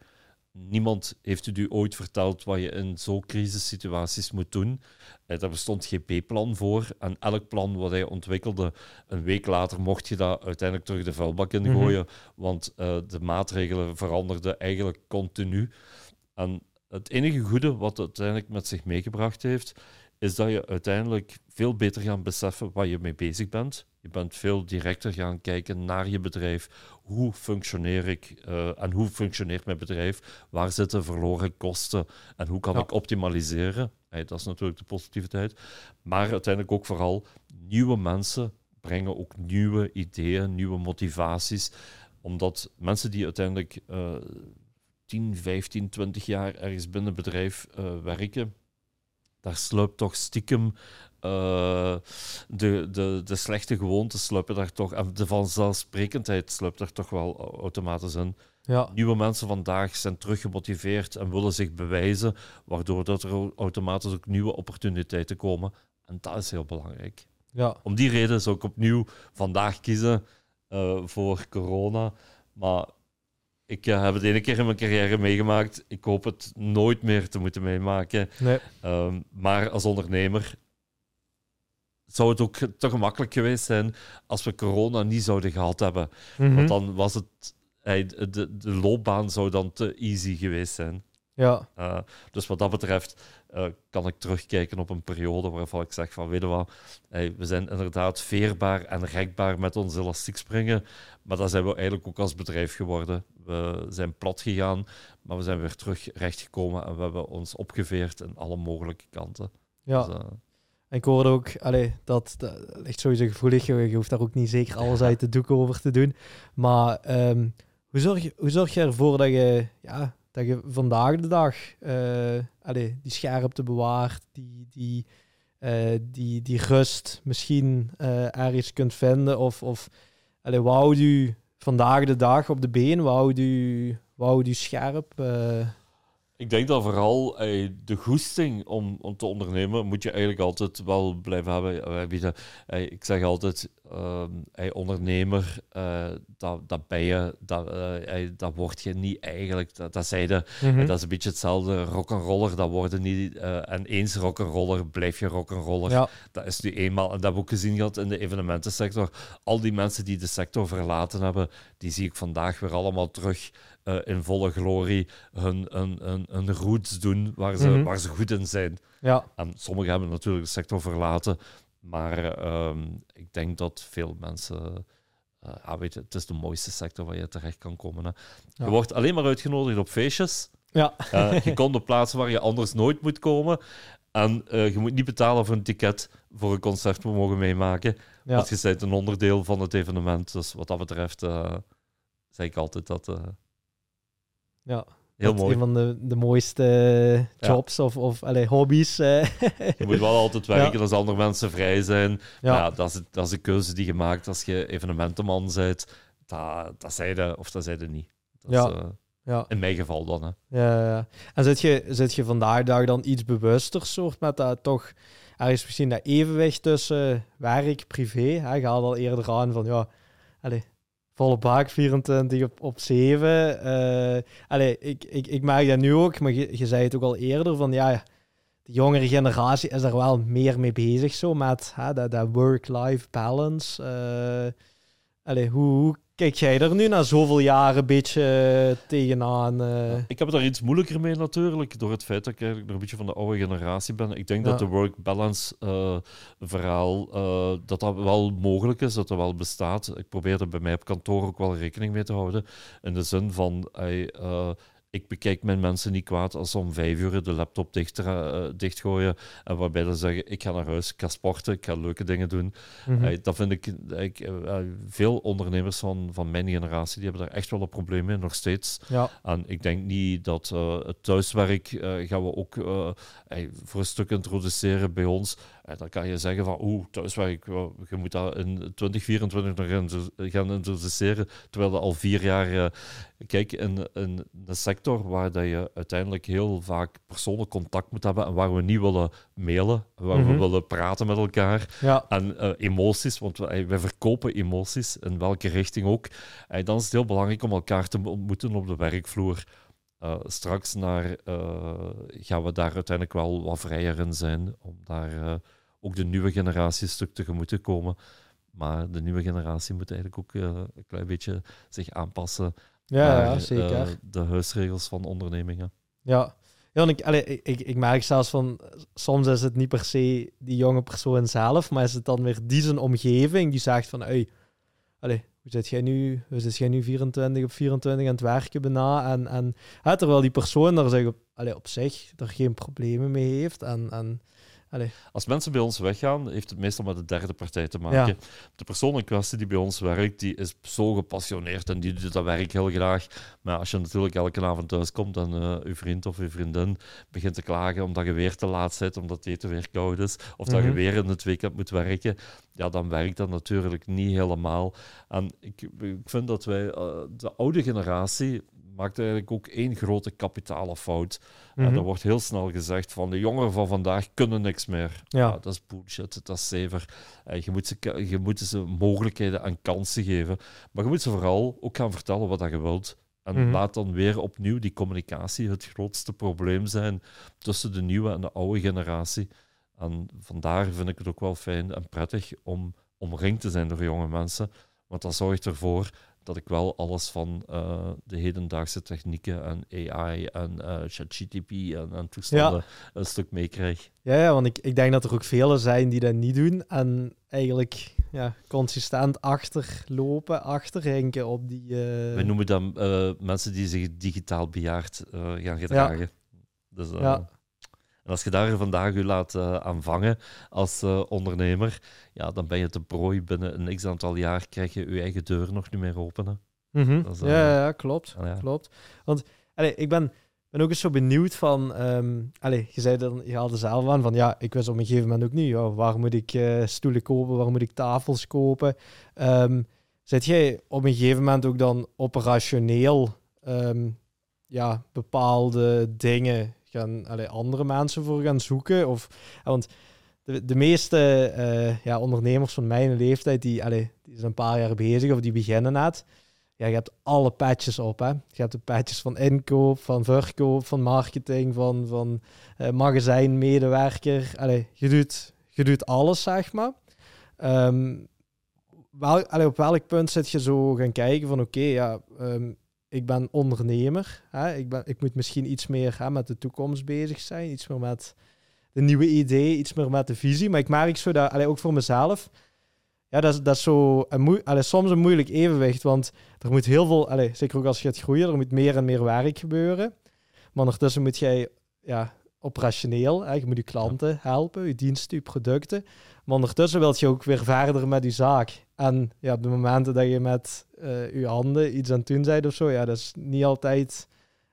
Niemand heeft u ooit verteld wat je in zo'n crisissituaties moet doen. Eh, daar bestond geen P-plan voor. En elk plan wat hij ontwikkelde, een week later mocht je dat uiteindelijk terug de vuilbak in mhm. gooien. Want uh, de maatregelen veranderden eigenlijk continu. En het enige goede wat het uiteindelijk met zich meegebracht heeft, is dat je uiteindelijk veel beter gaat beseffen waar je mee bezig bent. Je bent veel directer gaan kijken naar je bedrijf. Hoe functioneer ik uh, en hoe functioneert mijn bedrijf? Waar zitten verloren kosten en hoe kan ik optimaliseren? Hey, dat is natuurlijk de positiviteit. Maar uiteindelijk ook vooral nieuwe mensen brengen ook nieuwe ideeën, nieuwe motivaties. Omdat mensen die uiteindelijk uh, 10, 15, 20 jaar ergens binnen het bedrijf uh, werken, daar sluipt toch stiekem uh, de, de, de slechte gewoonten sluipen daar toch, en de vanzelfsprekendheid sluipt er toch wel automatisch in. Ja. Nieuwe mensen vandaag zijn teruggemotiveerd en willen zich bewijzen, waardoor dat er automatisch ook nieuwe opportuniteiten komen. En dat is heel belangrijk. Ja. Om die reden zou ik opnieuw vandaag kiezen uh, voor corona. Maar ik heb het ene keer in mijn carrière meegemaakt. Ik hoop het nooit meer te moeten meemaken. Nee. Um, maar als ondernemer zou het ook te gemakkelijk geweest zijn als we corona niet zouden gehad hebben. Mm -hmm. Want dan was het... De, de, de loopbaan zou dan te easy geweest zijn. Ja. Uh, dus wat dat betreft uh, kan ik terugkijken op een periode waarvan ik zeg van, weet je wat, hey, we zijn inderdaad veerbaar en rekbaar met ons elastiek springen, maar dat zijn we eigenlijk ook als bedrijf geworden. We zijn plat gegaan, maar we zijn weer terug rechtgekomen en we hebben ons opgeveerd in alle mogelijke kanten. Ja. Dus, uh, en ik hoorde ook, allee, dat, dat ligt sowieso gevoelig, je, hoeft daar ook niet zeker alles uit de doek over te doen. Maar um, hoe, zorg je, hoe zorg je ervoor dat je, ja, dat je vandaag de dag uh, allee, die scherpte bewaart, die, die, uh, die, die rust misschien uh, ergens kunt vinden? Of, of wou u vandaag de dag op de been, wou u, u scherp? Ik denk dat vooral ey, de goesting om, om te ondernemen moet je eigenlijk altijd wel blijven hebben. Ey, ik zeg altijd, uh, ondernemer, dat, dat ben je, dat, dat word je niet eigenlijk. Dat, dat, zeiden, mm dat is een beetje hetzelfde. Rock'n'roller, dat worden niet. en eens rock'n'roller, blijf je rock'n'roller. Ja. Dat is nu eenmaal, en dat hebben we ook gezien gehad in de evenementensector. Al die mensen die de sector verlaten hebben, die zie ik vandaag weer allemaal terug uh, in volle glorie hun, hun, hun, hun roots doen waar ze, mm -hmm. waar ze goed in zijn. Ja. En sommigen hebben natuurlijk de sector verlaten, maar um, ik denk dat veel mensen. Uh, ja, weet je, het is de mooiste sector waar je terecht kan komen. Hè. Ja. Je wordt alleen maar uitgenodigd op feestjes. Ja. Uh, je komt op plaatsen waar je anders nooit moet komen. En uh, je moet niet betalen voor een ticket voor een concert te mogen meemaken. Ja. Want je bent een onderdeel van het evenement. Dus wat dat betreft zeg ik altijd dat ja. Heel mooi. Een van de, de mooiste jobs of, of allez, hobby's. je moet wel altijd werken als andere mensen vrij zijn. Ja. dat, is, dat is een keuze die je maakt als je evenementenman bent. Dat, dat zei je of dat zei je niet. Dat ja. Is, uh... Ja. In mijn geval dan. Hè. Ja, ja. En zit je, zit je vandaag dag dan iets bewuster soort met dat toch ergens misschien dat evenwicht tussen werk, privé? Hè? Je al eerder aan van ja, allez, volle bak 24 op, op 7. Uh, allez, ik, ik, ik merk dat nu ook, maar je, zei het ook al eerder van ja, de jongere generatie is er wel meer mee bezig zo met hè, dat, dat work-life balance. Uh, allez, hoe, hoe Kijk jij er nu na zoveel jaren een beetje eh, tegenaan? Uh... Ik heb er iets moeilijker mee natuurlijk, door het feit dat ik eigenlijk nog een beetje van de oude generatie ben. Ik denk dat de work-balance uh, verhaal, dat dat wel mogelijk is, dat dat wel bestaat. Ik probeer er bij mij op kantoor ook wel rekening mee te houden. In de zin van, ik bekijk mijn mensen niet kwaad als ze om vijf uur de laptop dicht, uh, dichtgooien. En waarbij ze zeggen, ik ga naar huis, ik ga sporten, ik ga leuke dingen doen. Mm dat vind ik, ik uh, veel ondernemers van, van mijn generatie, die hebben daar echt wel een probleem mee, nog steeds. Ja. En ik denk niet dat het thuiswerk gaan we ook voor een stuk introduceren bij ons. En dan kan je zeggen van, oeh, thuiswerk, je moet dat in 2024 nog gaan introduceren, terwijl dat al vier jaar... kijk, in, in de sector waar dat je uiteindelijk heel vaak persoonlijk contact moet hebben en waar we niet willen mailen, waar we mhm. willen praten met elkaar. Ja. En uh, emoties, want wij, wij, verkopen emoties, in welke richting ook. En dan is het heel belangrijk om elkaar te ontmoeten op de werkvloer. Uh, straks naar, uh, gaan we daar uiteindelijk wel wat vrijer in zijn om daar ook de nieuwe generatie een stuk tegemoet te komen. Maar de nieuwe generatie moet eigenlijk ook een klein beetje zich aanpassen ja, ja zeker. Uh, de huisregels van ondernemingen. Ja, ja ik, allee, ik, ik merk zelfs van, soms is het niet per se die jonge persoon zelf, maar is het dan weer die zijn omgeving die zegt van, hey, allee, hoe zit jij nu, hoe zit jij nu 24 op 24 aan het werken bijna? En, en hè, terwijl die persoon daar zeg, op, allee, op zich er geen problemen mee heeft en, en als mensen bij ons weggaan, heeft het meestal met de derde partij te maken. De persoon in kwestie die bij ons werkt, die is zo gepassioneerd en die doet dat werk heel graag. Maar als je natuurlijk elke avond thuis komt en uh, je vriend of je vriendin begint te klagen omdat je weer te laat zit, omdat het eten weer koud is, of dat je mhm. weer in het weekend moet werken, ja, dan werkt dat natuurlijk niet helemaal. En ik, ik vind dat wij, uh, de oude generatie, maakt eigenlijk ook één grote kapitale fout. En mhm. er wordt heel snel gezegd van de jongeren van vandaag kunnen niks meer. Ja. dat is bullshit, dat is zever. Uh, je, moet ze, je moet ze mogelijkheden en kansen geven. Maar je moet ze vooral ook gaan vertellen wat je wilt. En mhm. laat dan weer opnieuw die communicatie het grootste probleem zijn tussen de nieuwe en de oude generatie. En vandaar vind ik het ook wel fijn en prettig om omringd te zijn door jonge mensen. Want dat zorgt ervoor dat ik wel alles van uh, de hedendaagse technieken en AI en uh, ChatGTP en, en toestanden een stuk meekrijg. Ja, ja, want ik, ik denk dat er ook velen zijn die dat niet doen en eigenlijk ja, consistent achterlopen, achterhinken op die... Uh... We noemen dan mensen die zich digitaal bejaard gaan gedragen. Ja. Dus, ja. En als je daar vandaag je laat uh, aanvangen als uh, ondernemer, ja, dan ben je te prooi. Binnen een x aantal jaar krijg je je eigen deur nog niet meer openen. Mm -hmm. uh, ja, ja, klopt. Ja. klopt. Want allee, ik ben, ben ook eens zo benieuwd van... Um, allee, je zei dan, je haalde zelf aan van... Ja, ik wist op een gegeven moment ook niet... Ja, waar moet ik stoelen kopen? Waar moet ik tafels kopen? Um, zit jij op een gegeven moment ook dan operationeel... Um, ja, bepaalde dingen gaan allee, andere mensen voor gaan zoeken? Of, want de, de meeste uh, ja, ondernemers van mijn leeftijd, die, allee, die zijn een paar jaar bezig of die beginnen net. Ja, je hebt alle patches op. Hè? Je hebt de patches van inkoop, van verkoop, van marketing, van, van uh, magazijn, medewerker. Allee, je, doet, je doet alles, zeg maar. Um, wel, allee, op welk punt zit je zo gaan kijken van oké, ja, um, ik ben ondernemer. Hè? Ik, ben, ik moet misschien iets meer hè, met de toekomst bezig zijn. Iets meer met de nieuwe idee, iets meer met de visie. Maar ik merk zo dat, allee, ook voor mezelf, ja, dat, is, dat is zo een allee, soms een moeilijk evenwicht. Want er moet heel veel, allee, zeker ook als je gaat groeien, er moet meer en meer werk gebeuren. Maar ondertussen moet jij ja, operationeel, hè, je moet je klanten helpen, je diensten, je producten. Maar ondertussen wil je ook weer verder met je zaak. En ja, op de momenten dat je met uh, je handen iets aan het doen bent of zo, ja, dat is niet altijd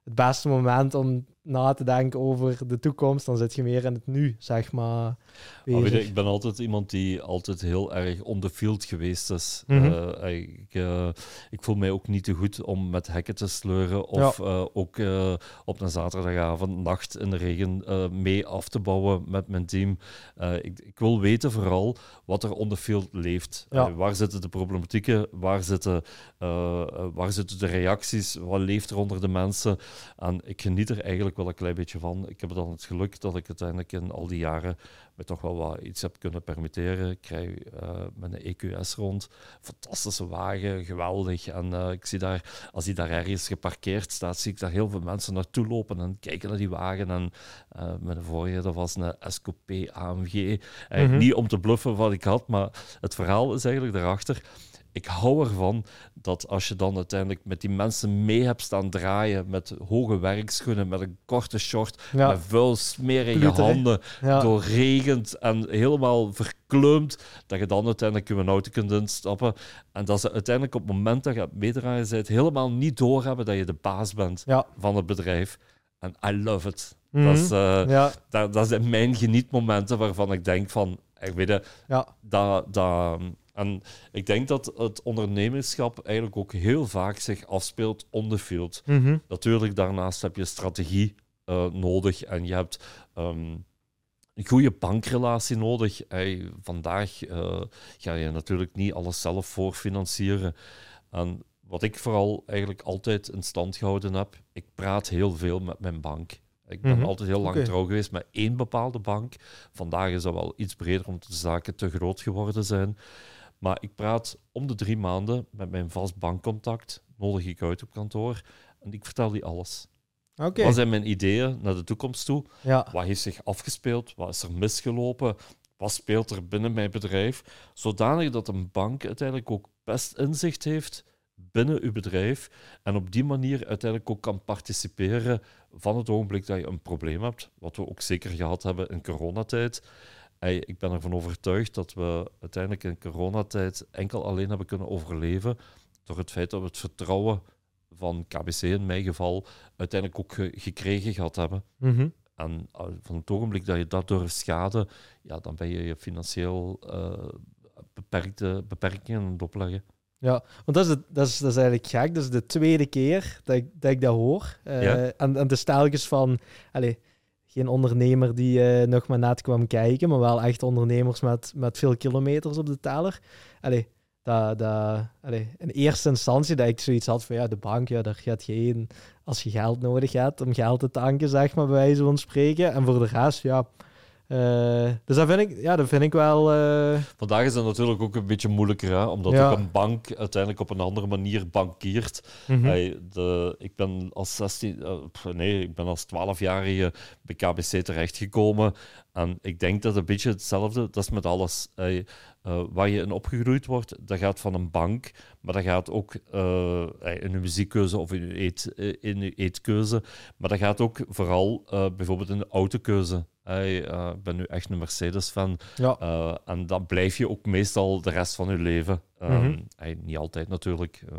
het beste moment om na te denken over de toekomst, dan zit je meer in het nu, zeg maar. Je, ik ben altijd iemand die altijd heel erg on the field geweest is. Mm ik, uh, ik, voel mij ook niet te goed om met hekken te sleuren of uh, ook op een zaterdagavond, nacht in de regen mee af te bouwen met mijn team. Ik, ik, wil weten vooral wat er on the field leeft. waar zitten de problematieken? Waar zitten, waar zitten de reacties? Wat leeft er onder de mensen? En ik geniet er eigenlijk wel een klein beetje van. Ik heb dan het geluk dat ik uiteindelijk in al die jaren me toch wel wat iets heb kunnen permitteren. Ik krijg uh, met een EQS rond. Fantastische wagen, geweldig. En uh, ik zie daar, als die daar ergens geparkeerd staat, zie ik daar heel veel mensen naartoe lopen en kijken naar die wagen. En uh, mijn vorige, dat was een SCP AMG. Mm Niet om te bluffen wat ik had, maar het verhaal is eigenlijk daarachter ik hou ervan dat als je dan uiteindelijk met die mensen mee hebt staan draaien, met hoge werkschoenen, met een korte short, met vuil smeer in je handen, ja. doorregend en helemaal verkleumd, dat je dan uiteindelijk je auto kunt instappen. En dat ze uiteindelijk op het moment dat je het meedraaien bent, helemaal niet doorhebben dat je de baas bent van het bedrijf. En I love it. dat, is, uh, dat, dat zijn mijn genietmomenten waarvan ik denk van, ik weet het, ja. dat, dat, en ik denk dat het ondernemerschap eigenlijk ook heel vaak zich afspeelt on the field. Mhm. Natuurlijk, daarnaast heb je strategie uh, nodig en je hebt um, een goede bankrelatie nodig. Hey, vandaag uh, ga je natuurlijk niet alles zelf voorfinancieren. En wat ik vooral eigenlijk altijd in stand gehouden heb, ik praat heel veel met mijn bank. Ik ben mhm. altijd heel lang trouw geweest met één bepaalde bank. Vandaag is dat wel iets breder omdat de zaken te groot geworden zijn. Maar ik praat om de drie maanden met mijn vast bankcontact, nodig ik uit op kantoor en ik vertel die alles. Okay. Wat zijn mijn ideeën naar de toekomst toe? Ja. Wat heeft zich afgespeeld? Wat is er misgelopen? Wat speelt er binnen mijn bedrijf? Zodanig dat een bank uiteindelijk ook best inzicht heeft binnen uw bedrijf en op die manier uiteindelijk ook kan participeren van het ogenblik dat je een probleem hebt, wat we ook zeker gehad hebben in coronatijd ik ben ervan overtuigd dat we uiteindelijk in coronatijd enkel alleen hebben kunnen overleven door het feit dat we het vertrouwen van KBC in mijn geval uiteindelijk ook gekregen gehad hebben. Mhm. En uh, van het ogenblik dat je dat door schade, ja, dan ben je je financieel uh, beperkte beperkingen aan het opleggen. Ja, want dat is, dat, is, dat is eigenlijk gek. Dat is de tweede keer dat ik dat, ik dat hoor. Uh, en, en de stelkens van... Allez, geen ondernemer die uh, nog maar net kwam kijken, maar wel echt ondernemers met, met veel kilometers op de teller. Allee, dat, dat, allee, in eerste instantie dat ik zoiets had van ja, de bank, ja, daar gaat geen als je geld nodig hebt om geld te tanken, zeg maar, bij wijze van spreken. En voor de rest, ja, uh, dus dat vind ik, ja, dat vind ik wel. Uh... Vandaag is dat natuurlijk ook een beetje moeilijker, hè? omdat ook een bank uiteindelijk op een andere manier bankiert. Mm de, ik ben als 16, uh, eh, nee, ik ben als 12-jarige bij KBC terechtgekomen. En ik denk dat een beetje hetzelfde, dat is met alles. Hey, waar je in opgegroeid wordt, dat gaat van een bank, maar dat gaat ook in een muziekkeuze of in je, eet, in uw eetkeuze. Maar dat gaat ook vooral bijvoorbeeld in de autokeuze. Uh, ik ben nu echt een Mercedes-fan. Ja. Uh, en dat blijf je ook meestal de rest van je leven. Um, niet altijd natuurlijk. Uh,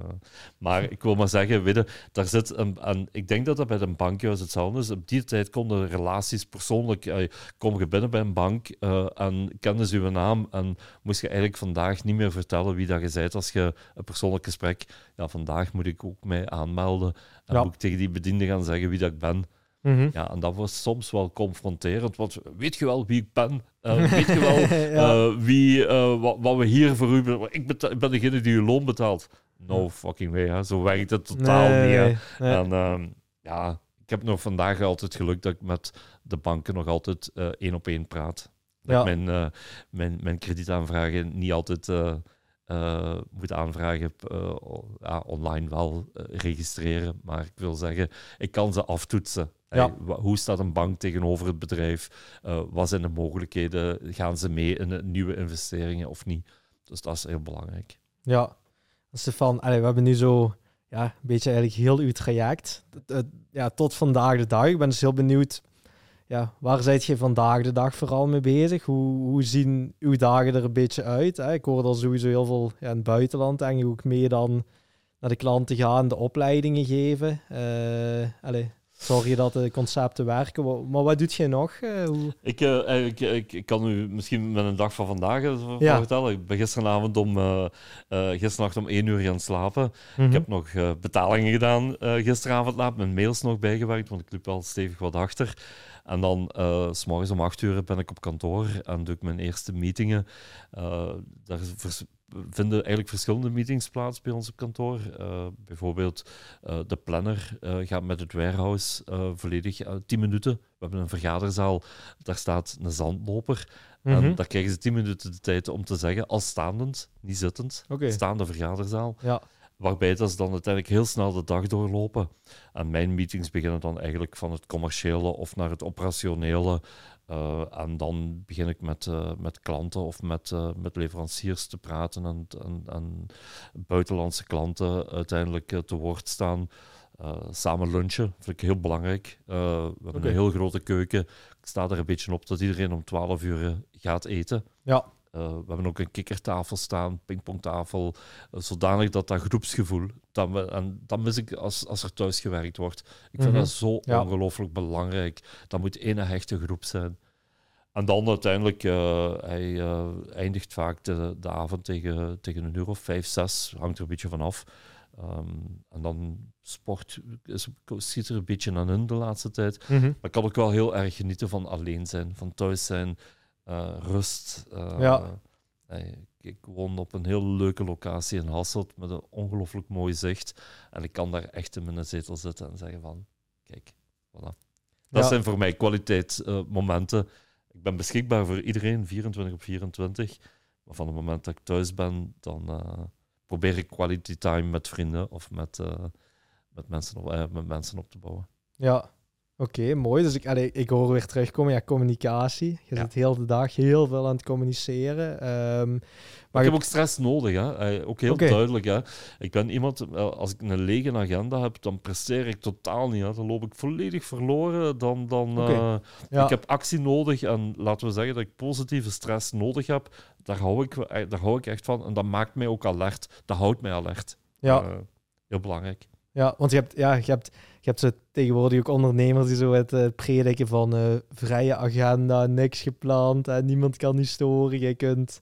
maar ik wil maar zeggen, weet je, daar zit een, en ik denk dat dat bij een bankhuis hetzelfde is. Op die tijd konden relaties persoonlijk. kom je binnen bij een bank en kennen ze uw naam. En moest je eigenlijk vandaag niet meer vertellen wie dat je bent als je een persoonlijk gesprek. Ja, vandaag moet ik ook mij aanmelden. En moet ik tegen die bediende gaan zeggen wie dat ik ben. Mhm. Ja, en dat was soms wel confronterend, want weet je wel wie ik ben? Uh, weet je wel uh, wie, uh, wat, wat, we hier voor u... Ik, ik ben degene die uw loon betaalt. No fucking way, hè. zo werkt het totaal niet. En ehm, ja, ik heb nog vandaag altijd geluk dat ik met de banken nog altijd één op één praat. Dat ja. ik mijn, mijn, mijn kredietaanvragen niet altijd... moet aanvragen, ja, online wel registreren. Maar ik wil zeggen, ik kan ze aftoetsen. Ja. hoe staat een bank tegenover het bedrijf? Uh, wat zijn de mogelijkheden? Gaan ze mee in nieuwe investeringen of niet? Dus dat is heel belangrijk. Ja, Stefan, allee, we hebben nu zo ja, een beetje eigenlijk heel uw traject. Ja, tot vandaag de dag. Ik ben dus heel benieuwd. Ja, waar zijt je vandaag de dag vooral mee bezig? Hoe, hoe zien uw dagen er een beetje uit? Hè? Ik hoor al sowieso heel veel ja, in het buitenland en je ook mee dan naar de klanten gaan, de opleidingen geven. Uh, allez, Sorry dat de concepten werken. Maar wat doet je nog? Hoe... Ik, ik, ik, ik, kan u misschien met een dag van vandaag vertellen. Ik ben gisteravond om, gisteravond om één uur gaan slapen. Ik mhm. heb nog betalingen gedaan gisteravond laat. Mijn mails nog bijgewerkt, want ik liep wel stevig wat achter. En dan, uh, s morgens om acht uur ben ik op kantoor en doe ik mijn eerste meetingen. Uh, daar vinden eigenlijk verschillende meetings plaats bij ons op kantoor. Uh, bijvoorbeeld de planner gaat met het warehouse volledig 10 minuten. We hebben een vergaderzaal, daar staat een zandloper. En mhm. daar krijgen ze 10 minuten de tijd om te zeggen, als staandend, niet zittend, okay. staande vergaderzaal. Ja. Waarbij dat ze dan uiteindelijk heel snel de dag doorlopen. En mijn meetings beginnen dan eigenlijk van het commerciële of naar het operationele. Uh, en dan begin ik met, uh, met klanten of met, uh, met leveranciers te praten en, en, en buitenlandse klanten uiteindelijk te woord staan. samen lunchen vind ik heel belangrijk. we hebben een heel grote keuken. Ik sta er een beetje op dat iedereen om 12 uur gaat eten. Ja. Uh, we hebben ook een kikkertafel staan, pingpongtafel, uh, zodanig dat dat groepsgevoel, dat we, en dat mis ik als, als er thuis gewerkt wordt. Ik vind mhm. dat zo ongelooflijk belangrijk. Dat moet één hechte groep zijn. En dan uiteindelijk, uh, hij eindigt vaak de, de avond tegen, tegen een uur of vijf, zes, hangt er een beetje vanaf. Um, en dan sport is, schiet er een beetje aan in de laatste tijd. Mhm. Maar ik kan ook wel heel erg genieten van alleen zijn, van thuis zijn. Eh, rust. Uh, ja. ik woon op een heel leuke locatie in Hasselt met een ongelooflijk mooi zicht. En ik kan daar echt in mijn zetel zitten en zeggen van, kijk, voilà. Dat zijn voor mij kwaliteitsmomenten. ik ben beschikbaar voor iedereen, 24 op 24. Maar van het moment dat ik thuis ben, dan uh, probeer ik quality time met vrienden of met, met, mensen, op, met mensen op te bouwen. Ja, Oké, mooi. Dus ik, ik hoor weer terugkomen, ja, communicatie. Je zit heel de dag heel veel aan het communiceren. Ehm, maar ik heb ook stress nodig, hè. Eh, ook heel duidelijk. Hè. Ik ben iemand, eh, als ik een lege agenda heb, dan presteer ik totaal niet. Hè. Dan loop ik volledig verloren. Dan, dan, uh, Ik heb actie nodig en laten we zeggen dat ik positieve stress nodig heb. Daar hou ik, daar hou ik echt van en dat maakt mij ook alert. Dat houdt mij alert. Ja. heel belangrijk. Ja, want je hebt, ja, je hebt je hebt zo tegenwoordig ook ondernemers die zo het uh, prediken van uh, vrije agenda, niks gepland en niemand kan je storen. Je kunt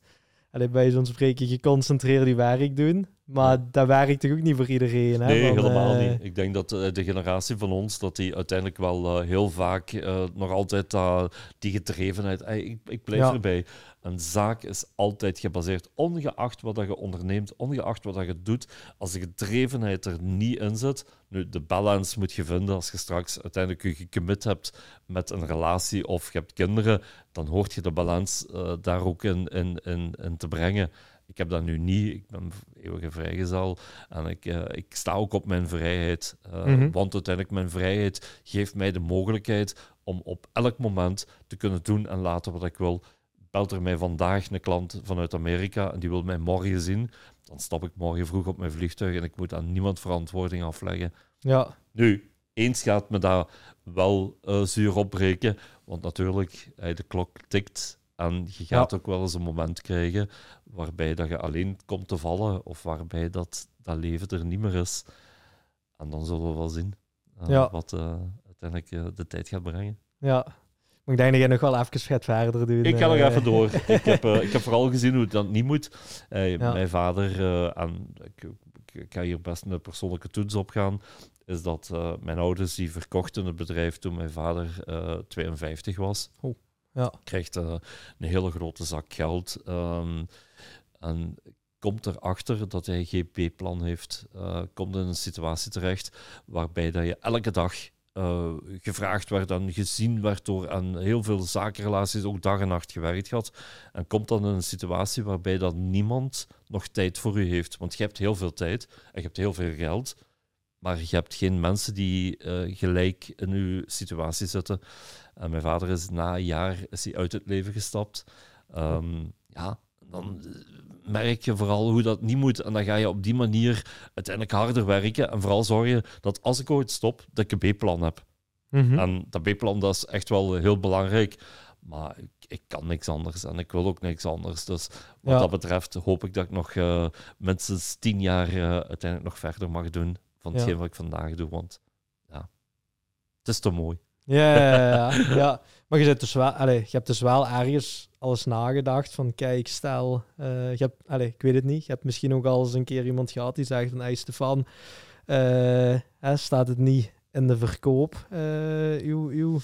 bij zo'n spreken geconcentreerd je werk doen. Maar dat werkt toch ook niet voor iedereen? Hè? Nee, helemaal eh, niet. Ik denk dat de generatie van ons, dat die uiteindelijk wel heel vaak nog altijd die gedrevenheid... ik, ik blijf erbij. Een zaak is altijd gebaseerd, ongeacht wat je onderneemt, ongeacht wat je doet. Als de gedrevenheid er niet in zit, nu de balance moet je vinden als je straks uiteindelijk je gecommit hebt met een relatie of je hebt kinderen, dan hoort je de balans uh, daar ook in, in, in, in te brengen. Ik heb dat nu niet. Ik ben eeuwige vrijgezel en ik, uh, ik sta ook op mijn vrijheid. Uh, mm Want uiteindelijk mijn vrijheid geeft mij de mogelijkheid om op elk moment te kunnen doen en laten wat ik wil belt er mij vandaag een klant vanuit Amerika en die wil mij morgen zien, dan stap ik morgen vroeg op mijn vliegtuig en ik moet aan niemand verantwoording afleggen. Ja. Nu, eens gaat me dat wel uh, zuur opbreken, want natuurlijk, uh, de klok tikt en je gaat ook wel eens een moment krijgen waarbij dat je alleen komt te vallen of waarbij dat, dat leven er niet meer is. En dan zullen we wel zien uh, wat uiteindelijk de tijd gaat brengen. Ja, ik denk dat je nog wel even gaat verder doen. Ik ga nog eh. even door. ik, heb, uh, ik heb vooral gezien hoe dat niet moet. Uh, Mijn vader, en ik, ik, ga hier best een persoonlijke toets op gaan, is dat mijn ouders die verkochten het bedrijf toen mijn vader 52 was. Oh, ja. Krijgt een hele grote zak geld. Um, en komt erachter dat hij geen B-plan heeft. komt in een situatie terecht waarbij dat je elke dag uh, gevraagd werd en gezien werd door aan heel veel zakenrelaties ook dag en nacht gewerkt had. En komt dan in een situatie waarbij dat niemand nog tijd voor u heeft. Want je hebt heel veel tijd en je hebt heel veel geld, maar je hebt geen mensen die uh, gelijk in uw situatie zitten. En mijn vader is na een jaar is hij uit het leven gestapt. Um, ja, dan merk je vooral hoe dat niet moet. En dan ga je op die manier uiteindelijk harder werken. En vooral zorgen dat als ik ooit stop, dat ik een B-plan heb. Mhm. En dat B-plan dat is echt wel heel belangrijk. Maar ik, ik, kan niks anders en ik wil ook niks anders. Dus wat dat betreft hoop ik dat ik nog uh, minstens tien jaar uh, uiteindelijk nog verder mag doen van hetgeen wat ik vandaag doe. Want ja, het is te mooi. Ja, ja, ja, ja. maar je, dus wel, allez, je hebt dus wel ergens alles nagedacht van kijk, stel, uh, je hebt, allez, ik weet het niet, je hebt misschien ook al eens een keer iemand gehad die zegt van hey Stefan, uh, staat het niet in de verkoop, uh, uw, uw,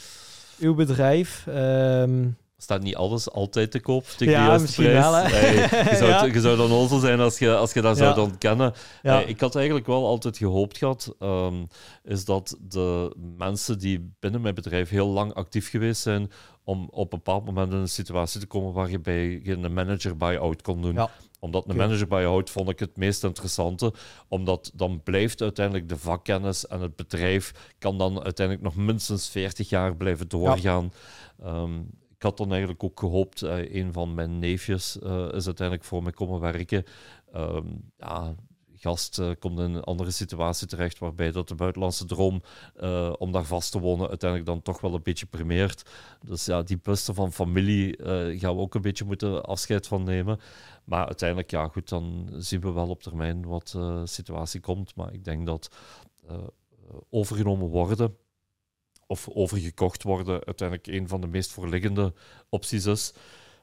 uw bedrijf? Um, staat niet alles altijd te koop tegen ja, de juiste prijs. Wel, je, zou, ja. je, zou, dan onzel zijn als je, als je dat zou ontkennen. ik had eigenlijk wel altijd gehoopt gehad, um, is dat de mensen die binnen mijn bedrijf heel lang actief geweest zijn, om op een bepaald moment in een situatie te komen waar je bij een manager buy-out kon doen. Omdat een manager buy-out vond ik het meest interessante, omdat dan blijft uiteindelijk de vakkennis en het bedrijf kan dan uiteindelijk nog minstens 40 jaar blijven doorgaan. Um, ik had dan eigenlijk ook gehoopt, uh, een van mijn neefjes uh, is uiteindelijk voor mij komen werken. Um, ja, gast uh, komt in een andere situatie terecht, waarbij dat de buitenlandse droom om daar vast te wonen uiteindelijk dan toch wel een beetje primeert. Dus ja, die busten van familie gaan we ook een beetje moeten afscheid van nemen. Maar uiteindelijk, ja goed, dan zien we wel op termijn wat de situatie komt. Maar ik denk dat overgenomen worden of overgekocht worden uiteindelijk een van de meest voorliggende opties is.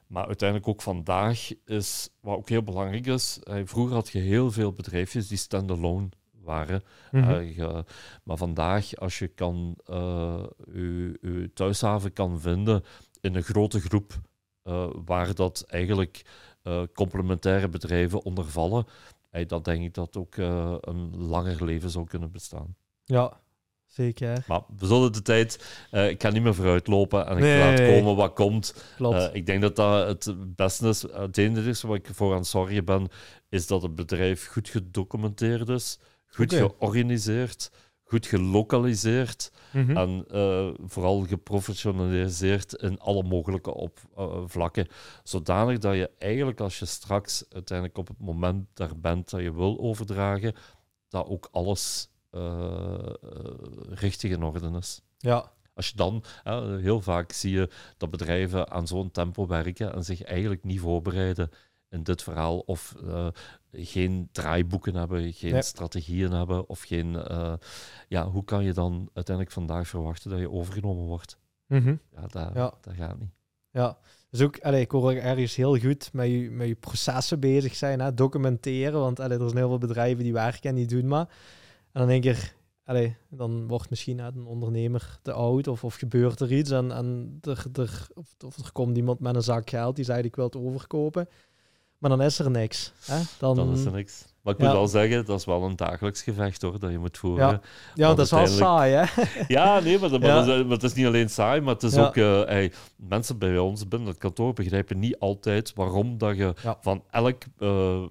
Maar uiteindelijk ook vandaag is, wat ook heel belangrijk is, vroeger had je heel veel bedrijfjes die standalone waren. Mm maar vandaag, als je kan, uh, je, thuishaven kan vinden in een grote groep, uh, waar dat eigenlijk complementaire bedrijven onder vallen, dan denk ik dat ook een langer leven zou kunnen bestaan. Ja, Zeker. Maar we zullen de tijd... Uh, ik kan niet meer vooruitlopen en ik nee, laat komen wat komt. Uh, ik denk dat dat het beste is. Het enige wat ik voor aan zorgen ben, is dat het bedrijf goed gedocumenteerd is, goed okay. georganiseerd, goed gelokaliseerd mm -hmm. en uh, vooral geprofessionaliseerd in alle mogelijke op, vlakken. Zodanig dat je eigenlijk als je straks uiteindelijk op het moment daar bent dat je wil overdragen, dat ook alles richtig in orde is. Ja. Als je dan, heel vaak zie je dat bedrijven aan zo'n tempo werken en zich eigenlijk niet voorbereiden in dit verhaal of uh, geen draaiboeken hebben, geen strategieën hebben of geen... Uh, ja, hoe kan je dan uiteindelijk vandaag verwachten dat je overgenomen wordt? Mm -hmm. Ja, dat, ja. dat gaat niet. Ja, dus ook, allee, ik hoor ergens heel goed met je, met je processen bezig zijn, hè, documenteren, want allee, er zijn heel veel bedrijven die werken en die doen maar. En dan denk ik, allee, dan wordt misschien een ondernemer te oud of, of gebeurt er iets en, en er, er, of, of er komt iemand met een zak geld die zegt ik wil het overkopen. Maar dan is er niks. Hè? Dan, dan is er niks. Maar ik moet wel zeggen, dat is wel een dagelijks gevecht hoor, dat je moet voeren. Ja, ja dat is wel saai hè? ja, nee, maar, maar, maar, het is niet alleen saai, maar het is ook... Uh, mensen bij ons binnen het kantoor begrijpen niet altijd waarom dat je van elk... Uh,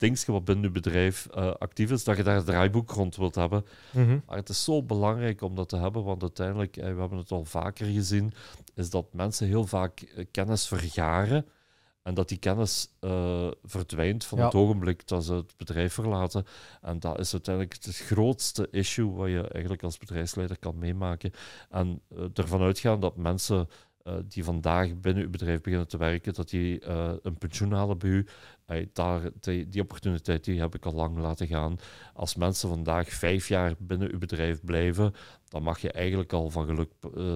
dingetje wat binnen je bedrijf uh, actief is, dat je daar een draaiboek rond wilt hebben. Mhm. Maar het is zo belangrijk om dat te hebben, want uiteindelijk, uh, we hebben het al vaker gezien, is dat mensen heel vaak uh, kennis vergaren en dat die kennis verdwijnt van het ogenblik dat ze het bedrijf verlaten. En dat is uiteindelijk het grootste issue wat je eigenlijk als bedrijfsleider kan meemaken. En ervan uitgaan dat mensen uh, die vandaag binnen uw bedrijf beginnen te werken, dat die uh, een pensioen halen bij u. Uh, daar, die, die, opportuniteit die heb ik al lang laten gaan. Als mensen vandaag vijf jaar binnen uw bedrijf blijven, dan mag je eigenlijk al van geluk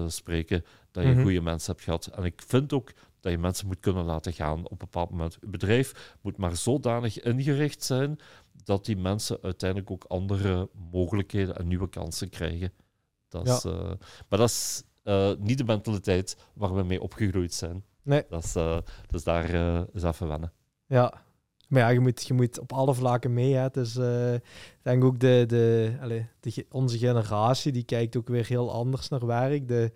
spreken dat je mm goede mensen hebt gehad. En ik vind ook dat je mensen moet kunnen laten gaan op een bepaald moment. Uw bedrijf moet maar zodanig ingericht zijn dat die mensen uiteindelijk ook andere mogelijkheden en nieuwe kansen krijgen. Dat is, maar dat is uh, niet de mentaliteit waar we mee opgegroeid zijn. Nee. Dat is, uh, dus daar uh, is even wennen. Ja. Maar ja, je moet, je moet op alle vlakken mee. Hè. Dus ik denk ook de, de, allez, de, onze generatie, die kijkt ook weer heel anders naar werk. De,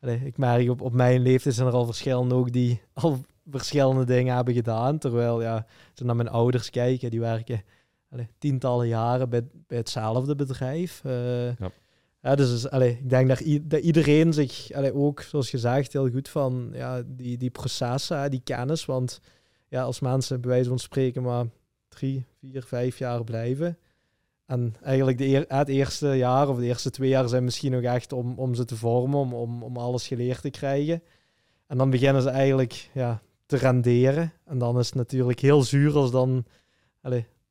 allez, ik merk op, op mijn leeftijd zijn er al verschillende ook die al verschillende dingen hebben gedaan. Terwijl, ja, als naar mijn ouders kijken, die werken allez, tientallen jaren bij, bij hetzelfde bedrijf. ja. Ja, dus allee, ik denk dat, dat iedereen zich ook, zoals gezegd, heel goed van ja, die, processen, die kennis. Want ja, als mensen bij wijze van spreken maar drie, vier, vijf jaar blijven. En eigenlijk de het eerste jaar of de eerste twee jaar zijn misschien nog echt om, om ze te vormen, om, om, alles geleerd te krijgen. En dan beginnen ze eigenlijk ja, te renderen. En dan is het natuurlijk heel zuur als dan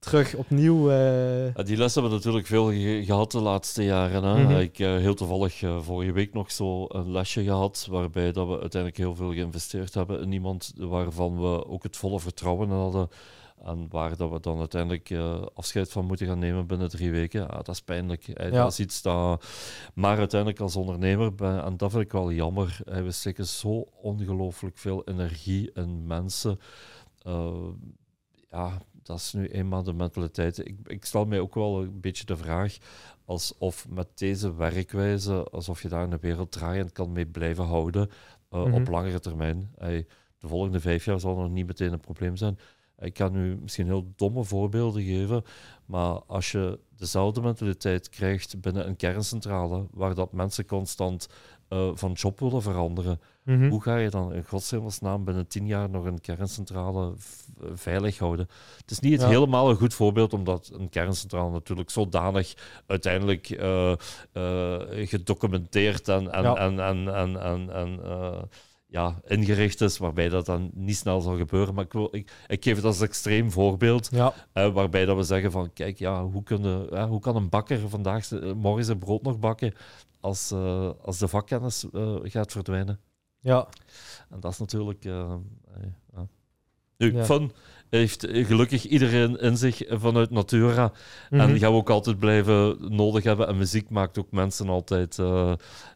terug opnieuw... Uh... die les hebben we natuurlijk veel gehad de laatste jaren. Hè? Mhm. Ik heb heel toevallig vorige week nog zo een lesje gehad, waarbij dat we uiteindelijk heel veel geïnvesteerd hebben in iemand waarvan we ook het volle vertrouwen hadden en waar dat we dan uiteindelijk uh, afscheid van moeten gaan nemen binnen drie weken. Ja, dat is pijnlijk. Ja. Dat is iets dat... Maar uiteindelijk als ondernemer, ben, en dat vind ik wel jammer, we steken zo ongelooflijk veel energie in mensen. Uh, ja, dat is nu eenmaal de mentaliteit. Ik, ik stel mij ook wel een beetje de vraag alsof met deze werkwijze, alsof je daar een wereld draaiend kan mee blijven houden uh, op mhm. langere termijn. Hey, de volgende vijf jaar zal nog niet meteen een probleem zijn. Ik kan nu misschien heel domme voorbeelden geven, maar als je dezelfde mentaliteit krijgt binnen een kerncentrale, waar dat mensen constant uh, van job willen veranderen, mhm. hoe ga je dan in godsnaam binnen tien jaar nog een kerncentrale veilig houden? Het is niet helemaal een goed voorbeeld, omdat een kerncentrale natuurlijk zodanig uiteindelijk uh, uh, gedocumenteerd en, en, en, en, en, en, en ja, ingericht is, waarbij dat dan niet snel zal gebeuren. Maar ik, wil, ik, ik geef het als extreem voorbeeld, ja. waarbij dat we zeggen van, kijk, ja, hoe, kunnen, hoe kan een bakker vandaag morgen zijn brood nog bakken als, uh, als de vakkennis gaat verdwijnen? Ja. En dat is natuurlijk... Nu, ja. fun heeft gelukkig iedereen in zich vanuit Natura. En mhm. die gaan we ook altijd blijven nodig hebben. En muziek maakt ook mensen altijd... Uh,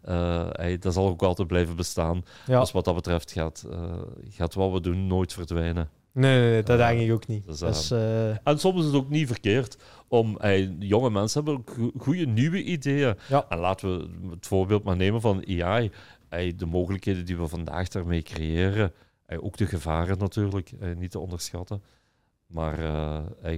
uh, dat zal ook altijd blijven bestaan. Ja. Dus wat dat betreft gaat, uh, gaat wat we doen nooit verdwijnen. Nee, nee, nee dat denk ik ook niet. Dus, dus, en soms is het ook niet verkeerd om... jonge mensen hebben goede nieuwe ideeën. Ja. En laten we het voorbeeld maar nemen van AI. De mogelijkheden die we vandaag daarmee creëren ook de gevaren natuurlijk, niet te onderschatten. Maar uh,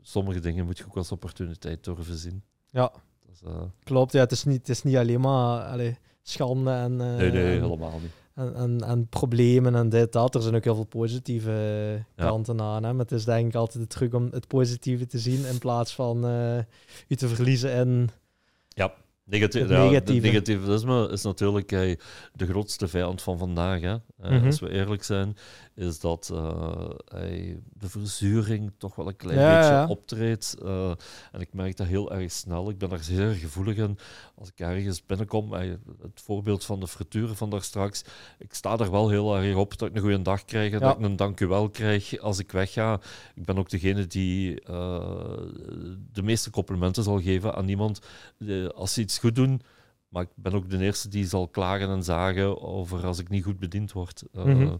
sommige dingen moet je ook als opportuniteit durven zien. Ja, dus, uh, klopt. Ja, het, is niet, het is niet alleen maar allee, schande en, nee, nee, helemaal niet. En, en, en, problemen en dit, dat. Er zijn ook heel veel positieve kanten aan. Hè? Maar het is denk ik altijd de truc om het positieve te zien in plaats van u te verliezen in... Ja. Negatief, ja, negativisme is natuurlijk uh, de grootste vijand van vandaag. Hè. Uh, Als we eerlijk zijn, is dat uh, de verzuring toch wel een klein beetje optreedt. en ik merk dat heel erg snel. Ik ben daar zeer gevoelig in. Als ik ergens binnenkom, het voorbeeld van de frituur van daar straks, ik sta er wel heel erg op dat ik een goede dag krijg en dat ik een dank u wel krijg als ik wegga. Ik ben ook degene die de meeste complimenten zal geven aan iemand als ze iets goed doen. Maar ik ben ook de eerste die zal klagen en zagen over als ik niet goed bediend word. Uh,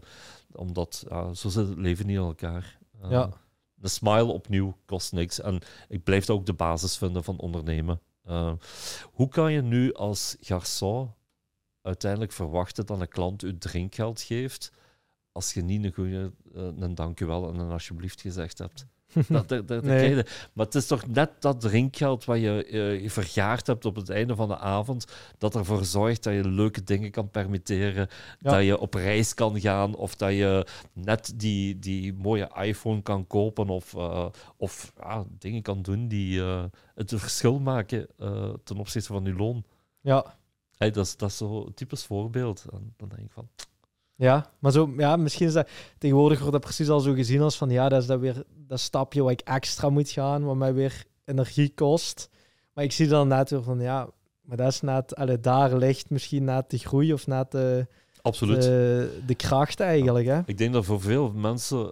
Omdat zo zit het leven niet in elkaar. Uh, ja. De smile opnieuw kost niks. En ik blijf dat ook de basis vinden van ondernemen. Uh, hoe kan je nu als garçon uiteindelijk verwachten dat een klant u drinkgeld geeft als je niet een goede een dankjewel en een alsjeblieft gezegd hebt? Dat, dat, dat nee. Maar het is toch net dat drinkgeld wat je, uh, vergaard hebt op het einde van de avond, dat ervoor zorgt dat je leuke dingen kan permitteren, dat je op reis kan gaan of dat je net die, die mooie iPhone kan kopen of, uh, of dingen kan doen die uh, het verschil maken ten opzichte van je loon. Ja. Hey, dat, is, dat is zo'n typisch voorbeeld. En dan denk ik van... Ja, maar zo, ja, misschien is dat tegenwoordig wordt dat precies al zo gezien als van ja, dat is dat weer dat stapje wat ik extra moet gaan, wat mij weer energie kost. Maar ik zie dan net weer van ja, maar dat is net, allee, daar ligt misschien net de groei of net de, Absoluut. de, de kracht eigenlijk. Hè? Ik denk dat voor veel mensen uh,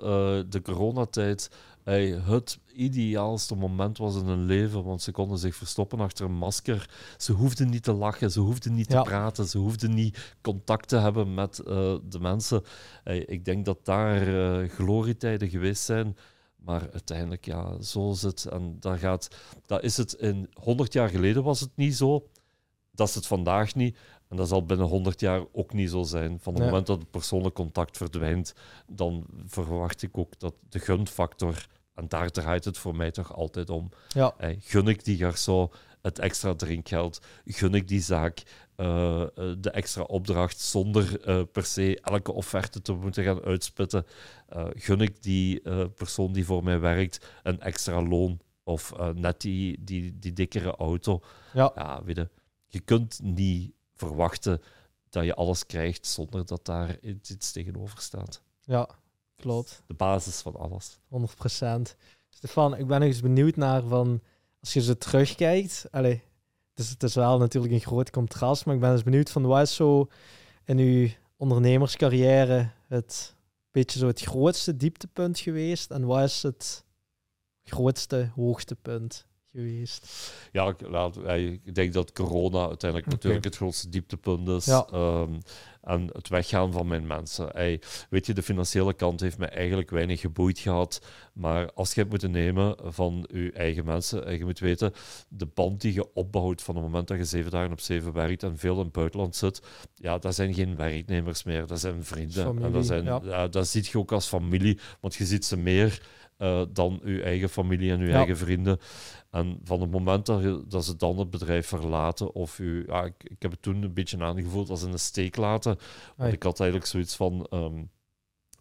de coronatijd hey, het ideaalste moment was in hun leven, want ze konden zich verstoppen achter een masker. Ze hoefden niet te lachen, ze hoefden niet te praten, ze hoefden niet contact te hebben met uh, de mensen. Hey, ik denk dat daar uh, glorietijden geweest zijn. Maar uiteindelijk, ja, zo is het. En dat, gaat, dat is het in 100 jaar geleden was het niet zo. Dat is het vandaag niet. En dat zal binnen 100 jaar ook niet zo zijn. Van het moment dat het persoonlijk contact verdwijnt, dan verwacht ik ook dat de gunfactor, en daar draait het voor mij toch altijd om. Ja. gun ik die garçon het extra drinkgeld? Gun ik die zaak uh, de extra opdracht zonder uh, per se elke offerte te moeten gaan uitspitten? Uh, gun ik die persoon die voor mij werkt een extra loon? Of net die, die, die dikkere auto? Ja. ja weet je, je kunt niet verwachten dat je alles krijgt zonder dat daar iets tegenover staat. Ja, klopt. De basis van alles. 100 procent. Stefan, ik ben nog eens benieuwd naar van, als je ze terugkijkt, allez, dus het is wel natuurlijk een groot contrast, maar ik ben eens benieuwd van wat is zo in uw ondernemerscarrière het beetje zo het grootste dieptepunt geweest en wat is het grootste hoogtepunt? Geweest? Ja, ik, laat, ik denk dat corona uiteindelijk natuurlijk het grootste dieptepunt is. Ja. Ehm, en het weggaan van mijn mensen. Hey, weet je, de financiële kant heeft me eigenlijk weinig geboeid gehad. Maar als je het moet nemen van je eigen mensen, en je moet weten, de band die je opbouwt van het moment dat je zeven dagen op zeven werkt en veel in het buitenland zit, ja, dat zijn geen werknemers meer, dat zijn vrienden. en dat, zijn, ja. dat ziet je ook als familie, want je ziet ze meer uh, dan uw eigen familie en uw eigen vrienden. En van het moment dat, je, dat ze dan het bedrijf verlaten, of u, ja, ik, ik heb het toen een beetje aangevoeld als in een steek laten. Want ik had eigenlijk zoiets van. Um,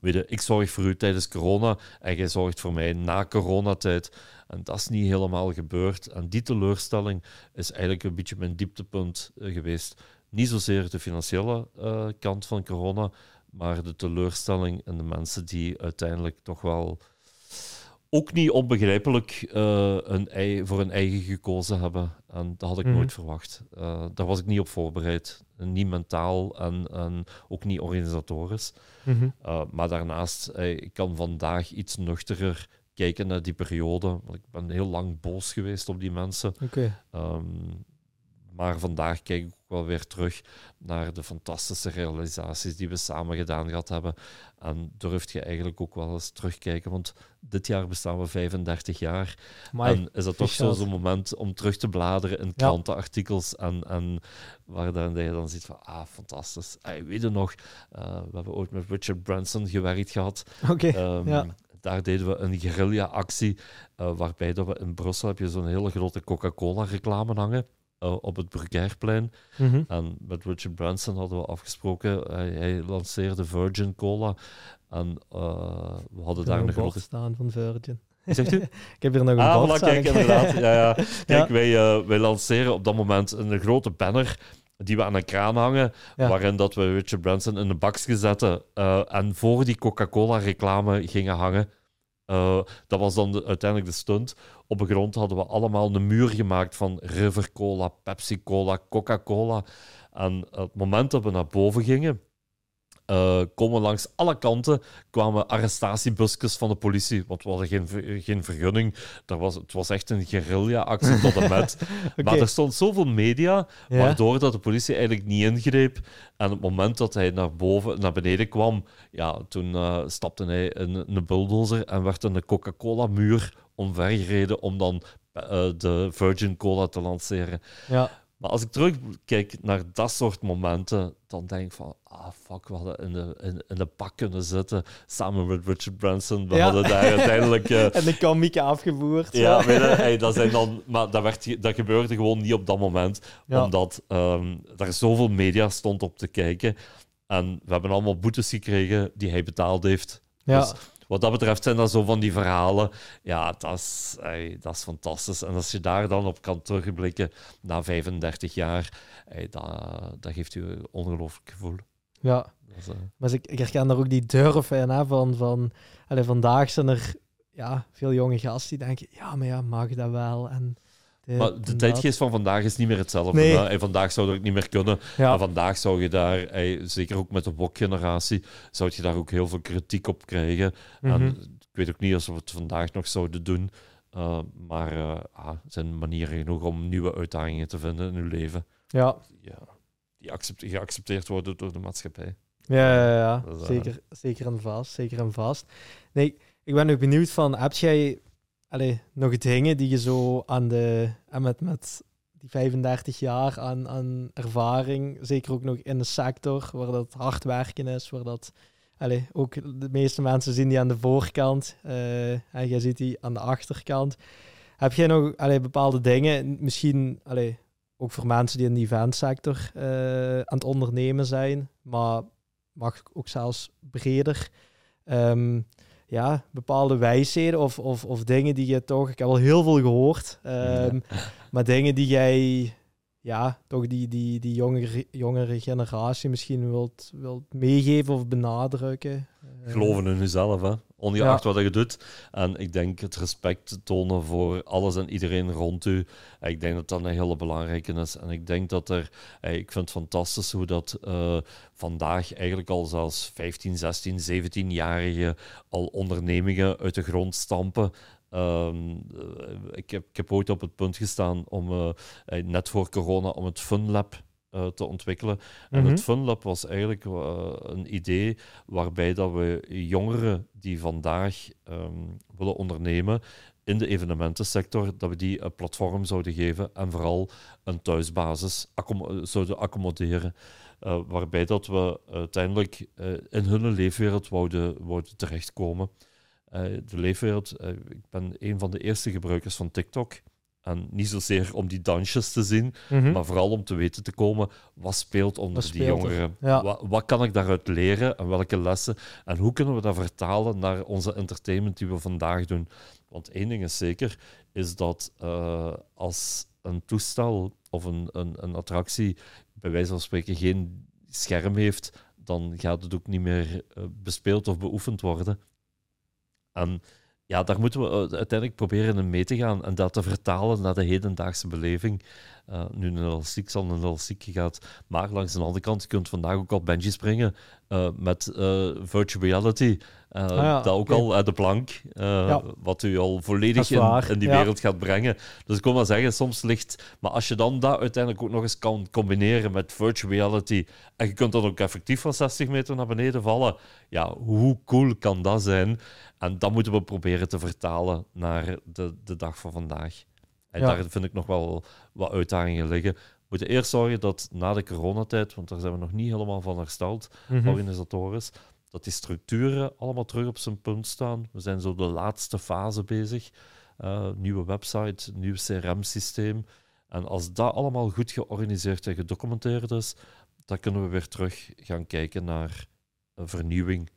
weet je, ik zorg voor u tijdens corona en jij zorgt voor mij na coronatijd. En dat is niet helemaal gebeurd. En die teleurstelling is eigenlijk een beetje mijn dieptepunt uh, geweest. Niet zozeer de financiële uh, kant van corona, maar de teleurstelling en de mensen die uiteindelijk toch wel ook niet onbegrijpelijk uh, een voor een eigen gekozen hebben. En dat had ik mhm. nooit verwacht. Uh, daar was ik niet op voorbereid. Niet mentaal en, en ook niet organisatorisch. Mhm. uh, maar daarnaast, ik kan vandaag iets nuchterer kijken naar die periode. Want ik ben heel lang boos geweest op die mensen. Okay. Um, maar vandaag kijk ik ook wel weer terug naar de fantastische realisaties die we samen gedaan gehad hebben. En durft je eigenlijk ook wel eens terugkijken, want dit jaar bestaan we 35 jaar. en is dat toch zo'n moment om terug te bladeren in krantenartikels en, en waar dan, je dan ziet van, ah, fantastisch. Hey, weet je nog, uh, we hebben ooit met Richard Branson gewerkt gehad. Oké, ehm, ja daar deden we een guerrilla-actie, uh, waarbij dat we in Brussel heb je zo'n hele grote Coca-Cola-reclame hangen. Eh, op het Brugairplein. Mhm. En met Richard Branson hadden we afgesproken. Hij, hij lanceerde Virgin Cola. En uh, we hadden daar een grote... staan van Virgin. Zegt u? ik heb hier nog een ah, bord kijk, inderdaad. Ja, ja. Kijk, Wij, uh, wij lanceren op dat moment een grote banner die we aan een kraan hangen, waarin dat we Richard Branson in een bakje zetten en voor die Coca-Cola reclame gingen hangen. Dat was dan de, uiteindelijk de stunt op de grond hadden we allemaal een muur gemaakt van River Cola, Pepsi Cola, Coca-Cola. En het moment dat we naar boven gingen, uh, komen langs alle kanten kwamen arrestatiebusjes van de politie. Want we hadden geen, geen vergunning. Dat was, het was echt een guerrilla-actie tot en met. Maar er stond zoveel media, waardoor dat de politie eigenlijk niet ingreep. En op het moment dat hij naar, boven, naar beneden kwam, ja, toen uh, stapte hij in een bulldozer en werd een Coca-Cola-muur omvergereden om dan uh, de Virgin Cola te lanceren. Ja. Maar als ik terugkijk naar dat soort momenten, dan denk ik van, ah fuck, we hadden in de, in, in de pak kunnen zitten samen met Richard Branson. We hadden daar uiteindelijk... Uh, en de komiek afgevoerd. Ja, weet dat zijn dan, maar dat, werd, dat gebeurde gewoon niet op dat moment, omdat um, er zoveel media stond op te kijken. En we hebben allemaal boetes gekregen die hij betaald heeft. Ja. Dus wat dat betreft zijn dat zo van die verhalen. Ja, dat is, dat is fantastisch. En als je daar dan op kan terugblikken na 35 jaar, dat, dat geeft u een ongelooflijk gevoel. Ja, uh... maar ik, ik herken daar ook die durf in, hè, van, van allee, vandaag zijn er ja, veel jonge gasten die denken, ja, maar ja, mag dat wel? En maar de tijdgeest van vandaag is niet meer hetzelfde. Nee. En vandaag zou dat ook niet meer kunnen. Ja. Maar vandaag zou je daar, zeker ook met de wok-generatie, zou je daar ook heel veel kritiek op krijgen. En mhm. ik weet ook niet of we het vandaag nog zouden doen. Uh, maar uh, ah, zijn manieren genoeg om nieuwe uitdagingen te vinden in uw leven. Ja. ja die accept geaccepteerd worden door de maatschappij. Ja, ja, ja. Uh, zeker, zeker en vast. Zeker en vast. Nee, ik ben ook benieuwd van, heb jij allee, nog dingen die je zo aan de, en met, met die 35 jaar aan, aan ervaring, zeker ook nog in de sector waar dat hard werken is, waar dat allee, ook de meeste mensen zien die aan de voorkant uh, en jij ziet die aan de achterkant. Heb jij nog allee, bepaalde dingen, misschien allee, ook voor mensen die in de eventsector uh, aan het ondernemen zijn, maar mag ook zelfs breder. Um, ja, bepaalde wijsheden of, of, of dingen die je toch... Ik heb al heel veel gehoord. Ehm, maar dingen die jij... Ja, toch die, die, die jongere, jongere generatie misschien wilt, wilt meegeven of benadrukken. Geloven in jezelf, hè. Ongeacht wat je doet. En ik denk het respect tonen voor alles en iedereen rond u. Ik denk dat dat een hele belangrijke is. En ik denk dat er, ik vind het fantastisch hoe dat uh, vandaag eigenlijk al zelfs 15, 16, 17-jarigen al ondernemingen uit de grond stampen. Um, ik, heb, ik heb ooit op het punt gestaan om uh, net voor corona om het FunLab uh, te ontwikkelen. En het mhm. FunLab was eigenlijk uh, een idee waarbij dat we jongeren die vandaag um, willen ondernemen in de evenementensector, dat we die een platform zouden geven en vooral een thuisbasis accom zouden accommoderen. Uh, waarbij dat we uiteindelijk in hun leefwereld wouden, wouden terechtkomen. de leefwereld, ik ben een van de eerste gebruikers van TikTok. En niet zozeer om die dansjes te zien, mhm. maar vooral om te weten te komen wat speelt onder die jongeren. Wat, wat, kan ik daaruit leren en welke lessen? En hoe kunnen we dat vertalen naar onze entertainment die we vandaag doen? Want één ding is zeker, is dat uh, als een toestel of een, een, een attractie bij wijze van spreken geen scherm heeft, dan gaat het ook niet meer uh, bespeeld of beoefend worden. En ja, daar moeten we eh, uiteindelijk proberen mee te gaan en dat te vertalen naar de hedendaagse beleving. Uh, nu een elastiek zal een elastiek gaat, maar langs de andere kant, je kunt vandaag ook al bungee springen uh, met virtual reality. Uh, dat ook al uit de plank, wat u al volledig in, in, die wereld gaat brengen. Dus ik kon maar zeggen, soms ligt... Maar als je dan dat uiteindelijk ook nog eens kan combineren met virtual reality en je kunt dan ook effectief van 60 meter naar beneden vallen, ja, hoe cool kan dat zijn? En dat moeten we proberen te vertalen naar de, de dag van vandaag. En daar vind ik nog wel wat uitdagingen liggen. We moeten eerst zorgen dat na de coronatijd, want daar zijn we nog niet helemaal van hersteld, mm organisatorisch, dat die structuren allemaal terug op zijn punt staan. We zijn zo de laatste fase bezig. Uh, nieuwe website, nieuw CRM-systeem. En als dat allemaal goed georganiseerd en gedocumenteerd is, dan kunnen we weer terug gaan kijken naar een vernieuwing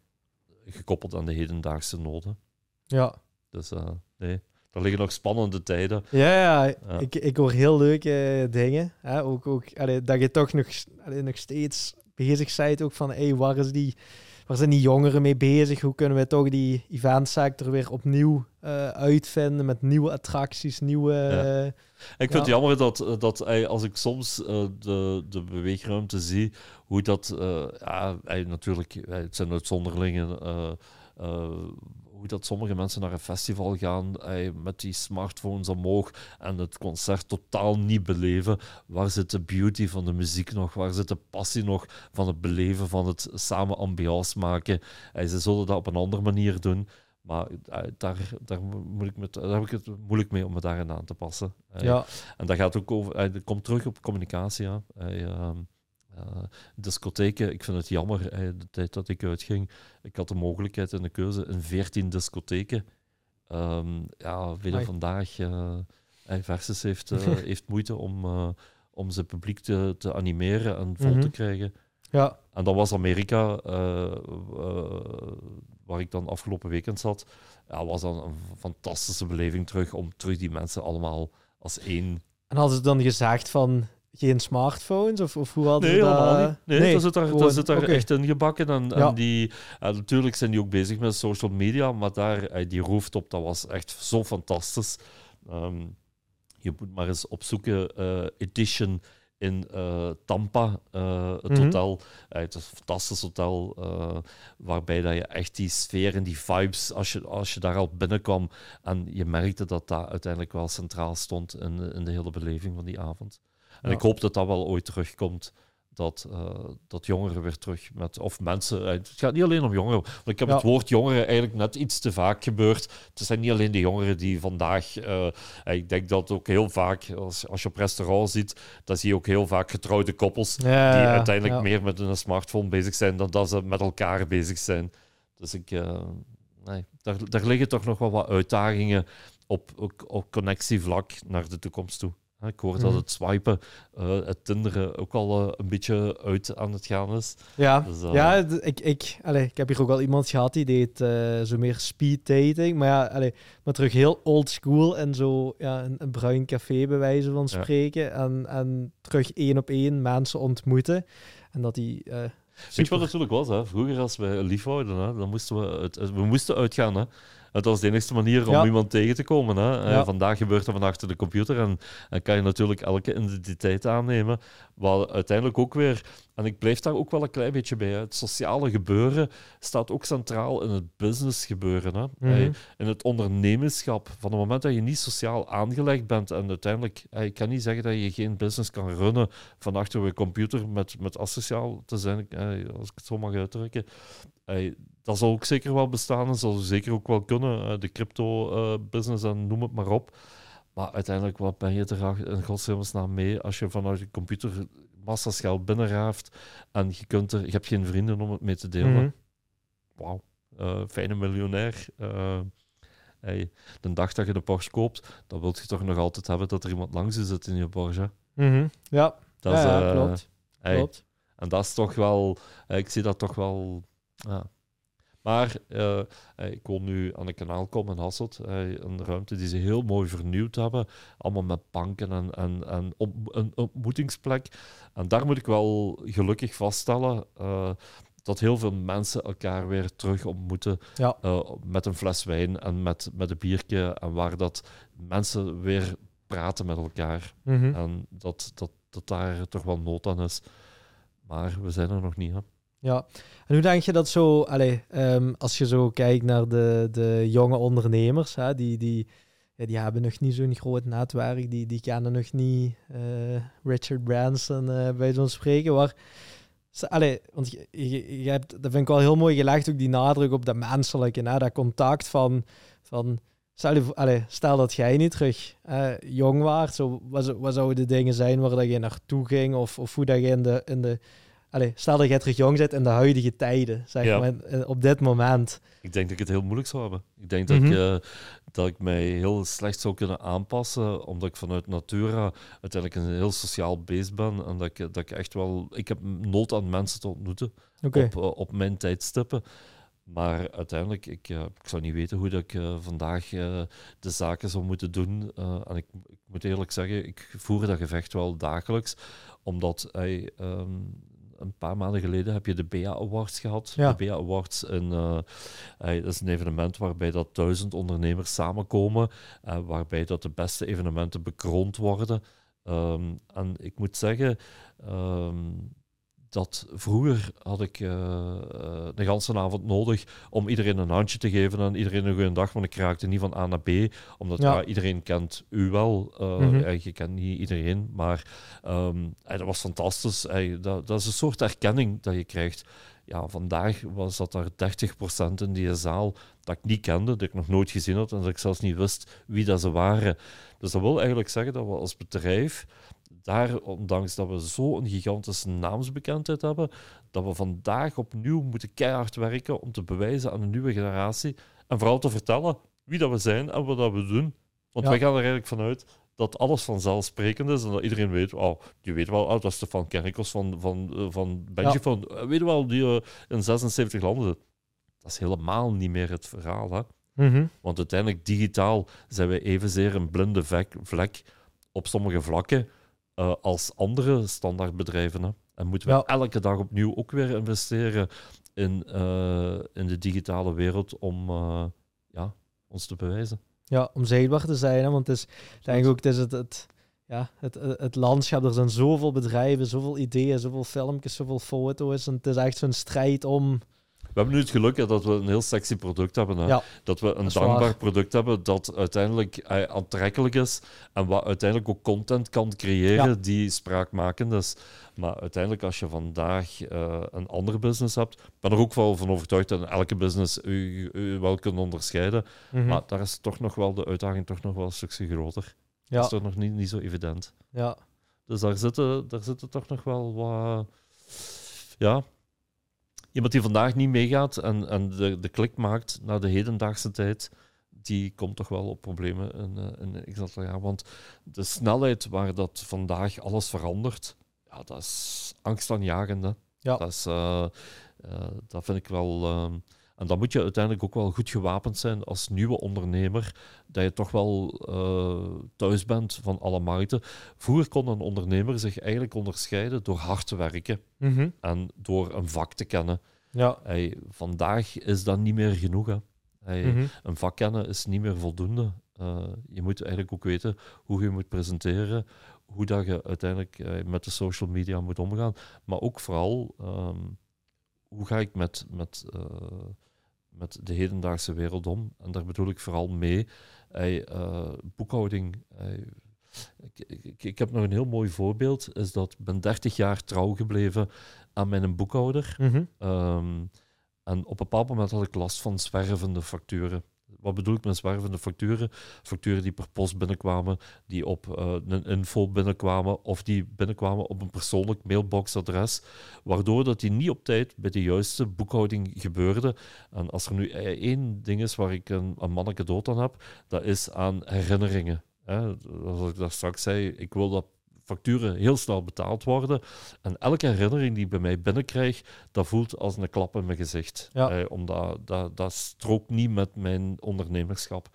gekoppeld aan de hedendaagse noden. Ja. Dus uh, nee, er liggen nog spannende tijden. Ja, ja. Ik, ik hoor heel leuke dingen. Hè? Ook, ook allee, dat je toch nog, allee, nog steeds bezig bent ook van hey, waar, is die, waar zijn die jongeren mee bezig? Hoe kunnen we toch die eventsector weer opnieuw uh, uitvinden met nieuwe attracties, nieuwe... Ja. ik vind het jammer dat, dat als ik soms uh, de, de beweegruimte zie, hoe dat... Uh, ja, natuurlijk, het zijn uitzonderlingen hoe dat sommige mensen naar een festival gaan met die smartphones omhoog en het concert totaal niet beleven. Waar zit de beauty van de muziek nog? Waar zit de passie nog van het beleven, van het samen ambiance maken? ze zullen dat op een andere manier doen. Maar daar, daar, moet ik met, daar heb ik het moeilijk mee om me daarin aan te passen. Ja. En dat gaat ook over, het komt terug op communicatie. Ja. Uh, discotheken, ik vind het jammer, de tijd dat ik uitging, ik had de mogelijkheid en de keuze in 14 discotheken. Um, ja, vele vandaag, uh, Versus heeft, uh, heeft moeite om, om zijn publiek te, te animeren en vol te mhm. krijgen. Ja. En dan was Amerika, waar ik dan afgelopen weekend zat, ja, was dan een fantastische beleving terug om terug die mensen allemaal als één... En hadden ze dan gezegd van, geen smartphones? Of, of hoe hadden nee, dat? Niet. Nee, nee, dat zit dat zit er echt in gebakken. En, en die, en natuurlijk zijn die ook bezig met social media, maar daar, eh, die rooftop, dat was echt zo fantastisch. Um, je moet maar eens opzoeken, uh, Edition in uh, Tampa, uh, het mm -hmm. hotel. Uh, het is een fantastisch hotel, waarbij dat je echt die sfeer en die vibes, als je, als je daar al binnenkwam, en je merkte dat dat uiteindelijk wel centraal stond in, in de hele beleving van die avond. En ik hoop dat dat wel ooit terugkomt. Dat, uh, dat jongeren weer terug met, of mensen, uh, het gaat niet alleen om jongeren. Want ik heb het woord jongeren eigenlijk net iets te vaak gebeurd. Het zijn niet alleen de jongeren die vandaag, uh, ik denk dat ook heel vaak, als, als je op restaurant ziet, dan zie je ook heel vaak getrouwde koppels die uiteindelijk meer met een smartphone bezig zijn dan dat ze met elkaar bezig zijn. Dus ik, nee, daar, daar liggen toch nog wel wat uitdagingen op, op, op connectievlak naar de toekomst toe. Ik hoor dat mhm. het swipen, uh, het tinderen ook al uh, een beetje uit aan het gaan is. Ja, dus, uh... ja ik, ik, allez, ik heb hier ook al iemand gehad die deed zo meer speed dating. Maar ja, allez, maar terug heel old school en zo ja, een, een bruin café bij wijze van spreken. Ja. En, en terug één op één mensen ontmoeten. En dat die Weet je wat natuurlijk was? Hè? Vroeger als wij lief houden, hè, dan moesten we, uit, we moesten uitgaan. Hè? Het was de enige manier om iemand tegen te komen. Hè. Eh, vandaag gebeurt dat van achter de computer en, en kan je natuurlijk elke identiteit aannemen. Wat uiteindelijk ook weer, en ik blijf daar ook wel een klein beetje bij, het sociale gebeuren staat ook centraal in het business gebeuren. Hè. Mhm. In het ondernemerschap. Van het moment dat je niet sociaal aangelegd bent en uiteindelijk, ik kan niet zeggen dat je geen business kan runnen van achter je computer met, met asociaal te zijn, als ik het zo mag uitdrukken dat zal ook zeker wel bestaan en zal zeker ook wel kunnen. Eh, de crypto-business eh, en noem het maar op. Maar uiteindelijk, wat ben je er in godsnaam mee als je vanuit je computer massa's geld binnenraaft en je, kunt er, je hebt geen vrienden om het mee te delen? Mm Wauw, uh, fijne miljonair. hey, de dag dat je de Porsche koopt, dan wil je toch nog altijd hebben dat er iemand langs zit in je Porsche. Mm Ja, dat is, ja, klopt. klopt. En dat is toch wel, ik zie dat toch wel ja, maar uh, ik woon nu aan een kanaalkom in Hasselt, een ruimte die ze heel mooi vernieuwd hebben. Allemaal met banken en, en, en op, een ontmoetingsplek. En daar moet ik wel gelukkig vaststellen dat heel veel mensen elkaar weer terug ontmoeten ja. met een fles wijn en met, met een biertje. En waar dat mensen weer praten met elkaar. Mhm. En dat, dat, dat daar toch wel nood aan is. Maar we zijn er nog niet, hè. Ja, en hoe denk je dat zo, allez, um, als je zo kijkt naar de, de jonge ondernemers, hè, die, die, ja, die hebben nog niet zo'n groot netwerk, die, die kennen nog niet uh, Richard Branson uh, bij zo'n spreken, waar, allez, want je, je, hebt, dat vind ik wel heel mooi gelegd, ook die nadruk op dat menselijke, hè, dat contact van, van stel, allez, stel dat jij niet terug jong waart, zo, wat, wat zouden de dingen zijn waar dat je naartoe ging, of, of hoe dat je in de, in de Allee, stel dat je terug jong zit in de huidige tijden, zeg maar, eh, op dit moment. Ik denk dat ik het heel moeilijk zou hebben. Ik denk dat, ik, uh, dat ik mij heel slecht zou kunnen aanpassen, omdat ik vanuit Natura uiteindelijk een heel sociaal beest ben en dat ik, dat ik echt wel... Ik heb nood aan mensen te ontmoeten op, uh, op mijn tijdstippen. Maar uiteindelijk, ik, uh, ik zou niet weten hoe dat ik vandaag de zaken zou moeten doen. en ik, ik, moet eerlijk zeggen, ik voer dat gevecht wel dagelijks, omdat hij een paar maanden geleden heb je de BEA Awards gehad. De BEA Awards, een, uh, dat is een evenement waarbij dat duizend ondernemers samenkomen, uh, waarbij dat de beste evenementen bekroond worden. Um, en ik moet zeggen, um, dat vroeger had ik uh, de hele avond nodig om iedereen een handje te geven en iedereen een goede dag, want ik raakte niet van A naar B, omdat ja. iedereen kent u wel. Uh, mm Je kent niet iedereen, maar um, dat was fantastisch. dat, dat, is een soort erkenning dat je krijgt. Ja, vandaag was dat er 30% in die zaal dat ik niet kende, dat ik nog nooit gezien had en dat ik zelfs niet wist wie dat ze waren. Dus dat wil eigenlijk zeggen dat we als bedrijf daar, ondanks dat we zo'n gigantische naamsbekendheid hebben, dat we vandaag opnieuw moeten keihard werken om te bewijzen aan de nieuwe generatie en vooral te vertellen wie dat we zijn en wat dat we doen. Want wij gaan er eigenlijk vanuit dat alles vanzelfsprekend is en dat iedereen weet, oh, die weet wel, oh, dat is Stefan Kerkos van, van, eh, van Benji, van, eh, weet wel, die uh, in 76 landen Dat is helemaal niet meer het verhaal, hè. Mhm. Want uiteindelijk, digitaal zijn we evenzeer een blinde vlek op sommige vlakken uh, als andere standaardbedrijven. Hè. En moeten we elke dag opnieuw ook weer investeren in, uh, in de digitale wereld om uh, ja, ons te bewijzen. Ja, om zichtbaar te zijn. Hè? Want het is, denk ook, het is het, het, ja, het, het landschap. Er zijn zoveel bedrijven, zoveel ideeën, zoveel filmpjes, zoveel foto's. En het is echt zo'n strijd om hebben nu het geluk dat we een heel sexy product hebben. Hè? dat we een dankbaar product hebben dat uiteindelijk eh, aantrekkelijk is en wat uiteindelijk ook content kan creëren die spraakmakend is. Maar uiteindelijk, als je vandaag uh, een andere business hebt, ben er ook wel van overtuigd dat elke business u, u wel kunt onderscheiden. Mhm. Maar daar is toch nog wel de uitdaging toch nog wel een stukje groter. Ja. Dat is toch nog niet, niet zo evident. Ja. Dus daar zitten, daar zitten toch nog wel wat. Ja, iemand die vandaag niet meegaat en, en de, de klik maakt naar de hedendaagse tijd, die komt toch wel op problemen in, uh, in x jaar. Want de snelheid waar dat vandaag alles verandert, ja, dat is angstaanjagend. Ja. Dat, is, uh, uh, dat vind ik wel... Ehm, En dan moet je uiteindelijk ook wel goed gewapend zijn als nieuwe ondernemer, dat je toch wel uh, thuis bent van alle markten. Vroeger kon een ondernemer zich eigenlijk onderscheiden door hard te werken mhm. en door een vak te kennen. Ja. Hey, vandaag is dat niet meer genoeg. Hè. Mhm. Een vak kennen is niet meer voldoende. Uh, je moet eigenlijk ook weten hoe je moet presenteren, hoe dat je uiteindelijk uh, met de social media moet omgaan, maar ook vooral um, hoe ga ik met, met, uh, met de hedendaagse wereld om. En daar bedoel ik vooral mee hey, boekhouding. Ik, ik, ik, heb nog een heel mooi voorbeeld, is dat ik ben 30 jaar trouw gebleven aan mijn boekhouder. Mm um, en op een bepaald moment had ik last van zwervende facturen. Wat bedoel ik met zwervende facturen? Facturen die per post binnenkwamen, die op uh, een info binnenkwamen of die binnenkwamen op een persoonlijk mailboxadres, waardoor dat die niet op tijd bij de juiste boekhouding gebeurde. En als er nu e-, één ding is waar ik een, een manneke dood aan heb, dat is aan herinneringen. Hè? Zoals ik daar straks zei, ik wil dat facturen heel snel betaald worden. En elke herinnering die ik bij mij binnenkrijg, dat voelt als een klap in mijn gezicht. Eh, omdat dat, dat strookt niet met mijn ondernemerschap.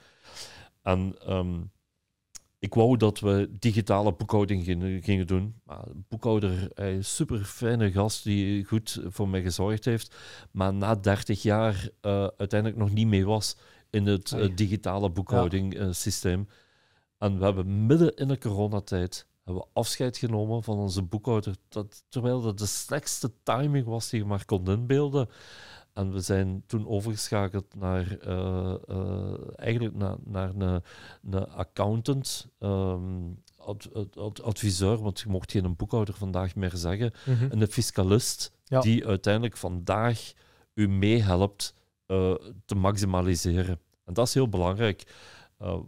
En ehm, ik wou dat we digitale boekhouding gingen, doen. Maar boekhouder, een super fijne gast die goed voor mij gezorgd heeft, maar na 30 jaar uh, uiteindelijk nog niet mee was in het uh, digitale boekhouding ja. systeem. En we hebben midden in de coronatijd hebben we afscheid genomen van onze boekhouder. Dat, terwijl dat de slechtste timing was die je maar kon inbeelden. En we zijn toen overgeschakeld naar, uh, uh, eigenlijk naar, naar een, een accountant, um, adviseur, want je mocht geen boekhouder vandaag meer zeggen, mm en een fiscalist, die uiteindelijk vandaag u meehelpt uh, te maximaliseren. En dat is heel belangrijk,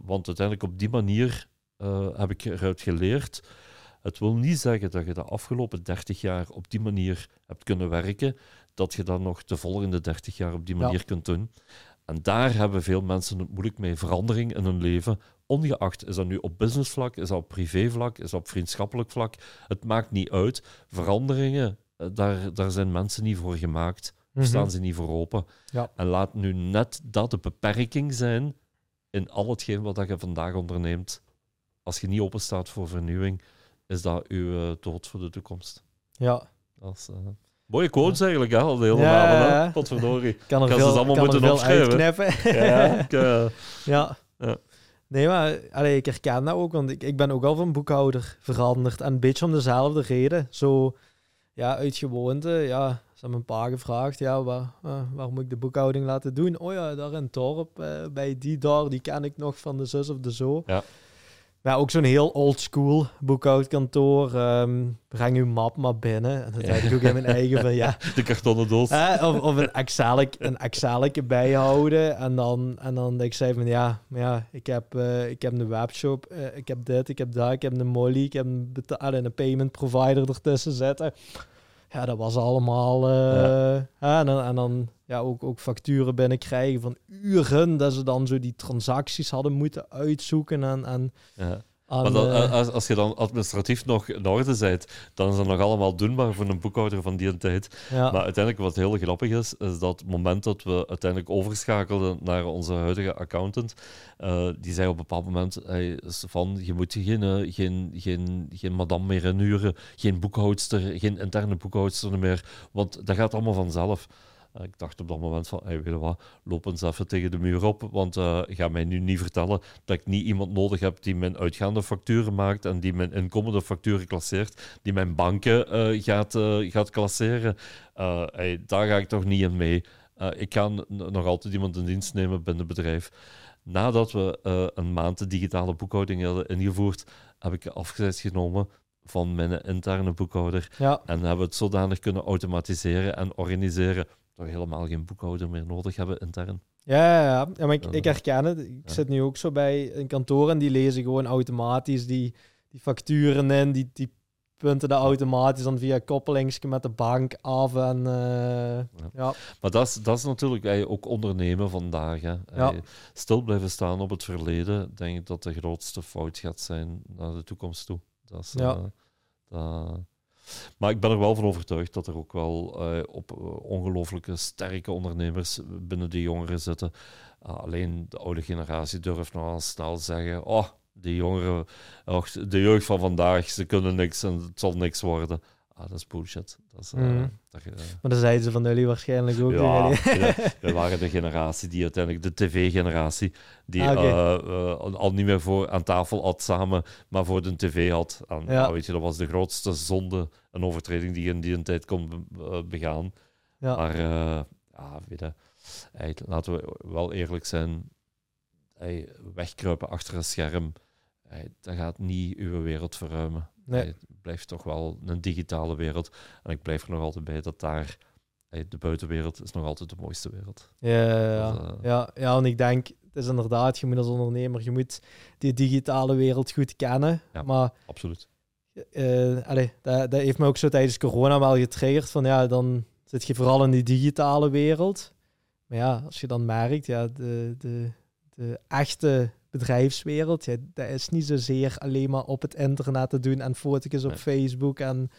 want uiteindelijk op die manier uh, heb ik eruit geleerd. Het wil niet zeggen dat je de afgelopen 30 jaar op die manier hebt kunnen werken, dat je dan nog de volgende 30 jaar op die manier kunt doen. En daar hebben veel mensen het moeilijk mee. Verandering in hun leven, ongeacht is dat nu op businessvlak, is dat op privévlak, is dat op vriendschappelijk vlak. Het maakt niet uit. Veranderingen, eh, daar, daar zijn mensen niet voor gemaakt. Daar mhm. staan ze niet voor open. Ja. En laat nu net dat de beperking zijn in al hetgeen wat je vandaag onderneemt als je niet open staat voor vernieuwing, is dat uw uh, dood voor de toekomst. Ja. Dat is, uh, mooie quotes ja. eigenlijk, hè, al de hele ja, namen. Potverdorie. Kan er kan veel, ze allemaal kan moeten opschrijven. ja, ik, uh, ja. ja. Nee, maar allee, ik herken dat ook, want ik, ik ben ook al van boekhouder veranderd. En een beetje om dezelfde reden. Zo, ja, uit gewoonte, ja, ze hebben een paar gevraagd, ja, waar, uh, waar moet ik de boekhouding laten doen? Oh ja, daar in uh, bij die daar, die ken ik nog van de zus of de zo. Ja. Maar ook zo'n heel old school boekhoudkantoor. Um, breng uw map maar binnen. En dat heb ik ook in mijn eigen van ja. De kartonnen doos. of, of een Excel, een Excel bijhouden. En dan, en dan ik zei van ja, ja ik, heb, uh, ik heb een webshop, uh, ik heb dit, ik heb dat, ik heb een Molly, ik heb een, een payment provider ertussen zetten ja, dat was allemaal. Uh, en, dan, en dan ja, ook, ook facturen binnenkrijgen van uren. Dat ze dan zo die transacties hadden moeten uitzoeken. En, en ja. Maar dan, eh, als, als je dan administratief nog in orde bent, dan is dat nog allemaal doenbaar voor een boekhouder van die tijd. Maar uiteindelijk, wat heel grappig is, is dat het moment dat we uiteindelijk overschakelden naar onze huidige accountant, uh, die zei op een bepaald moment hey, van, je moet geen, geen, geen, geen madame meer inhuren, geen boekhoudster, geen interne boekhoudster meer, want dat gaat allemaal vanzelf. Eh, ik dacht op dat moment van, hey, weet je wat, loop eens even tegen de muur op, want uh, ga mij nu niet vertellen dat ik niet iemand nodig heb die mijn uitgaande facturen maakt en die mijn inkomende facturen klasseert, die mijn banken uh, gaat, gaat klasseren. Hey, daar ga ik toch niet in mee. ik kan nog altijd iemand in dienst nemen binnen het bedrijf. Nadat we een maand de digitale boekhouding hadden ingevoerd, heb ik afgezet genomen van mijn interne boekhouder. Ja. En hebben we het zodanig kunnen automatiseren en organiseren toch helemaal geen boekhouder meer nodig hebben intern. Ja, ja, ja. maar ik, ik herken het. Ik zit nu ook zo bij een kantoor en die lezen gewoon automatisch die, die facturen in, die, die punten de automatisch dan via koppelings met de bank af. En, uh, ja. Maar dat is, dat is natuurlijk ook ondernemen vandaag. Hè. Ja. Stil blijven staan op het verleden, denk ik dat de grootste fout gaat zijn naar de toekomst toe. Dat is, ja. Uh, dat, maar ik ben er wel van overtuigd dat er ook wel op ongelooflijke sterke ondernemers binnen de jongeren zitten. alleen de oude generatie durft nog al snel zeggen: Oh, de jongeren, de jeugd van vandaag, ze kunnen niks en het zal niks worden. Ah, dat is bullshit. Dat is, mm. dat, uh, maar dat zeiden ze van jullie waarschijnlijk ook. Ja, we waren de generatie die uiteindelijk, de tv-generatie, die ah, uh, al niet meer voor aan tafel had samen, maar voor de tv had. En, ja. weet je, dat was de grootste zonde, een overtreding die je in die tijd kon begaan. Ja. Maar ja, weet je, hey, laten we wel eerlijk zijn, hey, wegkruipen achter een scherm, hey, dat gaat niet uw wereld verruimen. Nee. Het blijft toch wel een digitale wereld. En ik blijf er nog altijd bij dat daar de buitenwereld is nog altijd de mooiste wereld. Ja, ja, dus, uh, ja, ja, en ik denk, het is inderdaad, je moet als ondernemer, je moet die digitale wereld goed kennen. Ja, maar, absoluut. Uh, allee, dat, dat heeft me ook zo tijdens corona wel getriggerd, van ja, dan zit je vooral in die digitale wereld. Maar ja, als je dan merkt, ja, de, de, de echte bedrijfswereld, ja, dat is niet zozeer alleen maar op het internet te doen en foto's op Facebook. En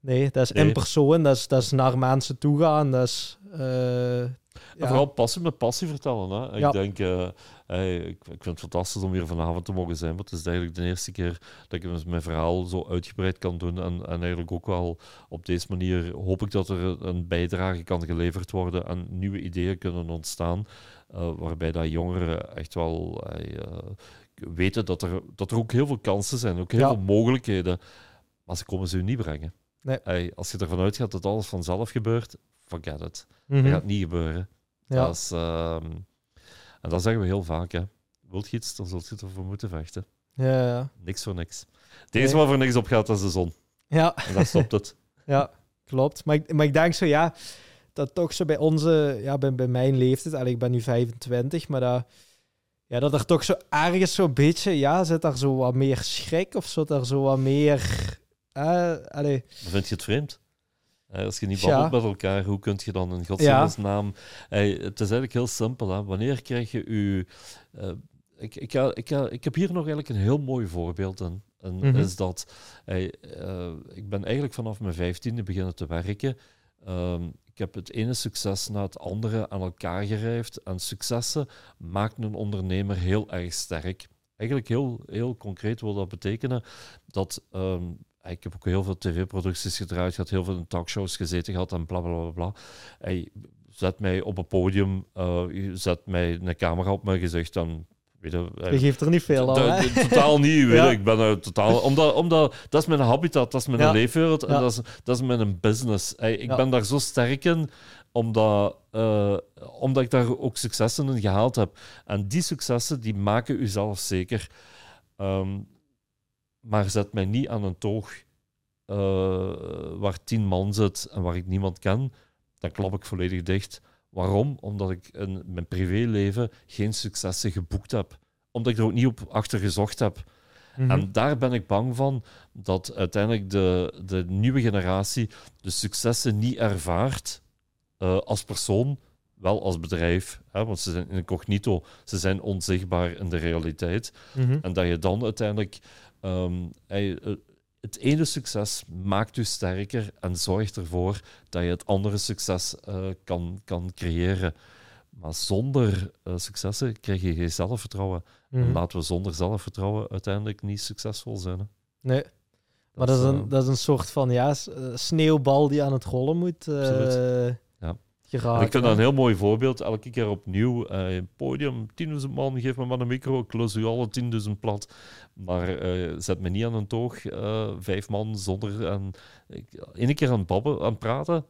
nee, dat is in persoon, dat is, dat is naar mensen toe gaan. Dat is, uh, ja. vooral passie met passie vertellen. Hè. Ik denk, uh, hey, ik, ik, vind het fantastisch om hier vanavond te mogen zijn. Want het is eigenlijk de eerste keer dat ik mijn verhaal zo uitgebreid kan doen. En, en eigenlijk ook wel op deze manier hoop ik dat er een bijdrage kan geleverd worden en nieuwe ideeën kunnen ontstaan. Uh, waarbij dat jongeren echt wel uh, weten dat er, dat er ook heel veel kansen zijn, ook heel veel mogelijkheden. Maar ze komen ze u niet brengen. Nee. als je ervan uitgaat dat alles vanzelf gebeurt, forget it. Dat mhm. gaat niet gebeuren. Ja. Dat is, uh, en dat zeggen we heel vaak. Hè. Wilt je iets, dan zult je ervoor moeten vechten. Ja, ja. Niks voor niks. Enige nee. waar voor niks op gaat, is de zon. Ja. En dan stopt het. ja, klopt. Maar ik, maar ik denk zo, ja, dat toch zo bij onze, ja, bij, bij mijn leeftijd, eigenlijk ik ben nu 25, maar dat, ja, dat er toch zo ergens zo'n beetje, ja, zit daar zo wat meer schrik of zit er zo wat meer... Uh, allee. Vind je het vreemd? Als je niet babbelt met elkaar, hoe kun je dan in godsnaam... Ja. het is eigenlijk heel simpel. Hè? Wanneer krijg je je... Uh, ik, ik, ik, ik heb hier nog eigenlijk een heel mooi voorbeeld in. En mm is dat... uh, ik ben eigenlijk vanaf mijn vijftiende beginnen te werken. Um, ik heb het ene succes na het andere aan elkaar gerijfd. En successen maakt een ondernemer heel erg sterk. Eigenlijk heel, heel concreet wil dat betekenen dat um, ik heb ook heel veel tv-producties gedraaid gehad, heel veel talkshows gezeten gehad en bla bla bla. Hey, zet mij op een podium, uh, zet mij een camera op mijn gezicht, dan Weet je, je geeft er niet veel aan. Totaal niet. Weet ja. Ik ben er totaal. Omdat, omdat dat is mijn habitat, dat is mijn ja. leefwereld en dat, is, dat is mijn business. Hey, ik ben daar zo sterk in, omdat, uh, omdat ik daar ook successen in gehaald heb. En die successen die maken u zelf zeker. Um, maar zet mij niet aan een toog uh, waar tien man zit en waar ik niemand ken, dan klap ik volledig dicht. Waarom? Omdat ik in mijn privéleven geen successen geboekt heb. Omdat ik er ook niet op achter gezocht heb. Mhm. En daar ben ik bang van dat uiteindelijk de, de nieuwe generatie de successen niet ervaart uh, als persoon, wel als bedrijf. Hè, want ze zijn incognito, ze zijn onzichtbaar in de realiteit. Mhm. En dat je dan uiteindelijk Um, het ene succes maakt u sterker en zorgt ervoor dat je het andere succes uh, kan, kan creëren. Maar zonder uh, successen krijg je geen zelfvertrouwen. En mhm. laten we zonder zelfvertrouwen uiteindelijk niet succesvol zijn. Hè. Nee. Dat maar dat is, een, dat is een soort van ja, sneeuwbal die aan het rollen moet. Ik vind dat een heel mooi voorbeeld. Elke keer opnieuw. Uh, podium, 10.000 man, geef me maar een micro, ik los u alle 10.000 plat. Maar uh, zet me niet aan een toog, uh, vijf man zonder. En, Eén keer aan het babben, aan het praten,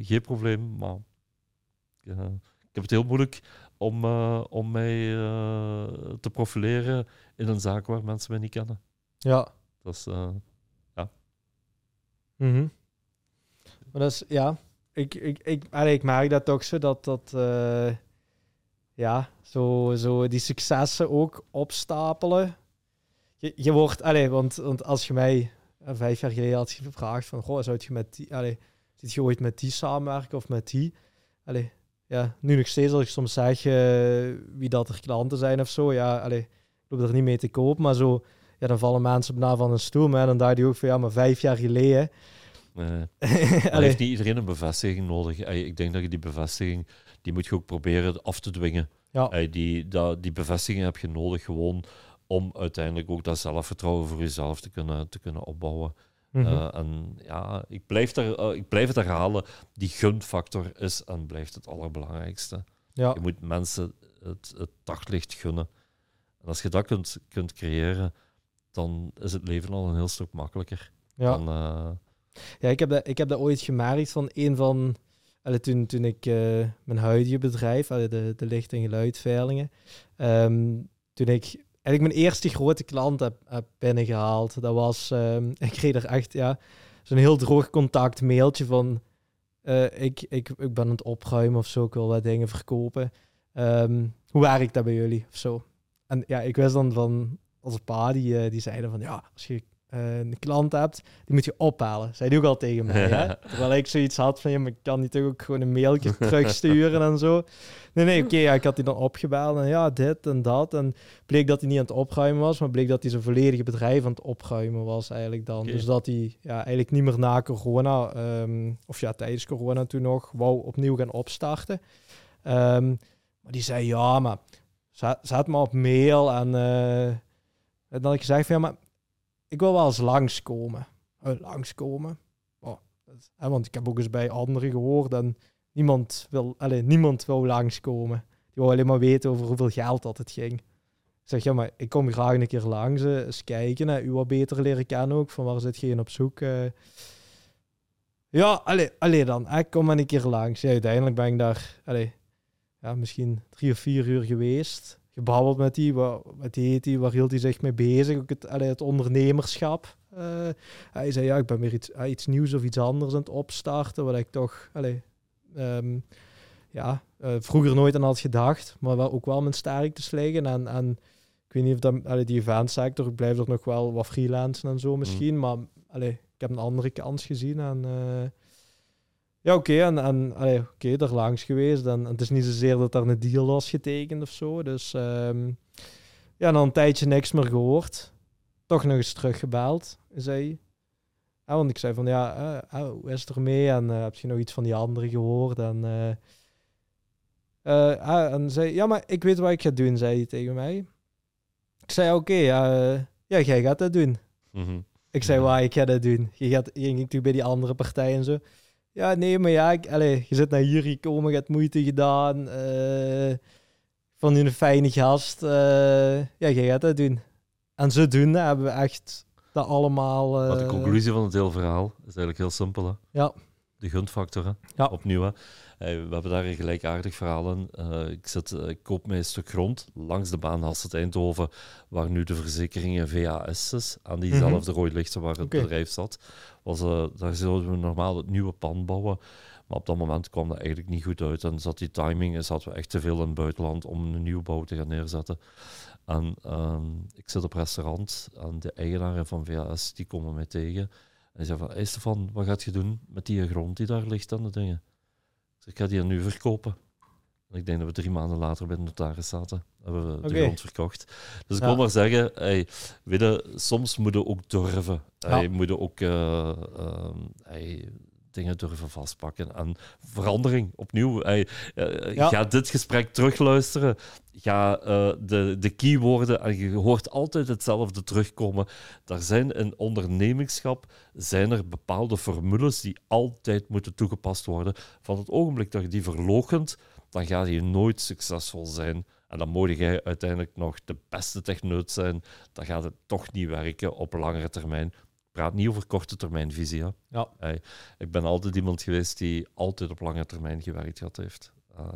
geen probleem. Maar ik heb het heel moeilijk om, om mij te profileren in een zaak waar mensen mij niet kennen. Ja. Dat is, ja. Mm Maar dat is, ja, ik, ik, ik, ik merk dat toch zo dat dat. Uh, ja, zo, zo die successen ook opstapelen. Je, je wordt, allee, want, want als je mij uh, vijf jaar geleden had gevraagd van, goh, zou je met die, allee, zit je ooit met die samenwerken of met die? Allee, ja, nu nog steeds als ik soms zeg uh, wie dat er klanten zijn of zo, ja, allee, ik loop er niet mee te koop, maar zo, ja, dan vallen mensen op na van een stoel, maar dan dacht je ook van, ja, maar vijf jaar geleden Uh, heeft niet iedereen een bevestiging nodig. ik denk dat je die bevestiging, die moet je ook proberen af te dwingen. Ja. die, dat, die bevestiging heb je nodig gewoon om uiteindelijk ook dat zelfvertrouwen voor jezelf te kunnen, te kunnen opbouwen. Mhm. Eh, en ja, ik blijf, er, uh, ik blijf het herhalen, die gunfactor is en blijft het allerbelangrijkste. Ja. Je moet mensen het, het daglicht gunnen. En als je dat kunt, kunt creëren, dan is het leven al een heel stuk makkelijker. Ja, dan, uh... ja ik, heb dat, ik heb dat ooit gemerkt van een van... Allee, toen, toen ik mijn huidige bedrijf, de, de licht- en geluidveilingen, um, toen ik eigenlijk mijn eerste grote klant heb, binnengehaald. Dat was, um, ik kreeg er echt, ja, zo'n heel droog contact mailtje van, uh, ik, ik, ik ben aan het opruimen of zo, ik wil wat dingen verkopen. Um, hoe werkt dat bij jullie of zo? En ja, ik wist dan van, een paar die, uh, die zeiden van, ja, als je een klant hebt, die moet je ophalen. Zei die ook al tegen mij. Hè? Terwijl ik zoiets had van, ja, maar ik kan niet ook gewoon een mailtje terugsturen en zo. Nee, nee, oké, ja, ik had die dan opgebeld en ja, dit en dat. En bleek dat hij niet aan het opruimen was, maar bleek dat hij zijn volledige bedrijf aan het opruimen was eigenlijk dan. Dus dat hij ja, eigenlijk niet meer na corona, um, of ja, tijdens corona toen nog, wou opnieuw gaan opstarten. Um, maar die zei, ja, maar zet, zet maar op mail en... Uh, en dan had ik gezegd van, ja, maar ik wil wel eens langskomen. Uh, langskomen. Oh, want ik heb ook eens bij anderen gehoord en niemand wil, alleen, niemand wil langskomen. Die wil alleen maar weten over hoeveel geld dat het ging. Ik zeg, ja, maar ik kom graag een keer langs, uh, eens kijken. Hè, u wat beter leren kennen ook, van waar zit je in op zoek. Uh. Ja, alleen, dan. Ik kom maar een keer langs. Uiteindelijk ben ik daar ja, misschien drie of vier uur geweest gebabbeld met die, wat, wat heet die, waar hield hij zich mee bezig? Ook het, allee, het ondernemerschap. Uh, hij zei, ja, ik ben weer iets, uh, iets nieuws of iets anders aan het opstarten, wat ik toch, allee, um, ja, uh, vroeger nooit aan had gedacht, maar wel, ook wel mijn sterktes liggen. En, en ik weet niet of dat, allee, die eventsector, ik blijf er nog wel wat freelancen en zo misschien, mm. maar allee, ik heb een andere kans gezien en... Ja, oké. en en oké, okay, er langs geweest. En, het is niet zozeer dat er een deal was getekend of zo. Dus um, ja, dan een tijdje niks meer gehoord. Toch nog eens teruggebeld, zei ja, want ik zei van, ja, uh, uh, hoe is het ermee? En uh, heb je nog iets van die anderen gehoord? En, uh, en zei, ja, maar ik weet wat ik ga doen, zei hij tegen mij. Ik zei, oké, ja, ja, jij gaat dat doen. Mm -hmm. Ik zei, waar, ik ga dat doen. Je gaat, ging ik natuurlijk bij die andere partijen en zo. Ja, nee, maar ja, ik, allez, je zit naar hier gekomen, je hebt moeite gedaan. Uh, van een fijne gast. Uh, ja, je gaat dat doen. En zodoende hebben we echt dat allemaal... Uh... de conclusie van het hele verhaal is eigenlijk heel simpel. Hè? Ja. De gunfactor, hè? Ja. Opnieuw, hè? We hebben daar een gelijkaardig verhaal in. ik, zit, ik koop mij een stuk grond langs de baan Hasselt-Eindhoven, waar nu de verzekeringen VAS is, aan diezelfde mm -hmm. lichten waar het bedrijf zat was, uh, daar zouden we normaal het nieuwe pand bouwen. Maar op dat moment kwam dat eigenlijk niet goed uit. En zat die timing en zaten we echt te veel in het buitenland om een nieuwbouw te gaan neerzetten. En uh, ik zit op restaurant en de eigenaren van VAS die komen mij tegen. En zei van, hey Stefan, wat gaat je doen met die grond die daar ligt aan de dingen? Ik ga die nu verkopen. Ik denk dat we drie maanden later bij de notaris zaten. Hebben we de grond verkocht. Dus ik wil maar zeggen, hey, weet je, soms moet je ook durven. Ja. Hey, moet ook uh, uh, dingen durven vastpakken. En verandering, opnieuw. Hey, uh, ja. Ga dit gesprek terugluisteren. Ga de, de keywoorden, en je hoort altijd hetzelfde terugkomen. Daar zijn in ondernemingschap zijn er bepaalde formules die altijd moeten toegepast worden. Van het ogenblik dat je die verloochent, dan ga je nooit succesvol zijn. En dan moet jij uiteindelijk nog de beste techneut zijn. Dan gaat het toch niet werken op langere termijn. Praat niet over korte termijn visie. Ja. ik ben altijd iemand geweest die altijd op lange termijn gewerkt gehad heeft. Uh,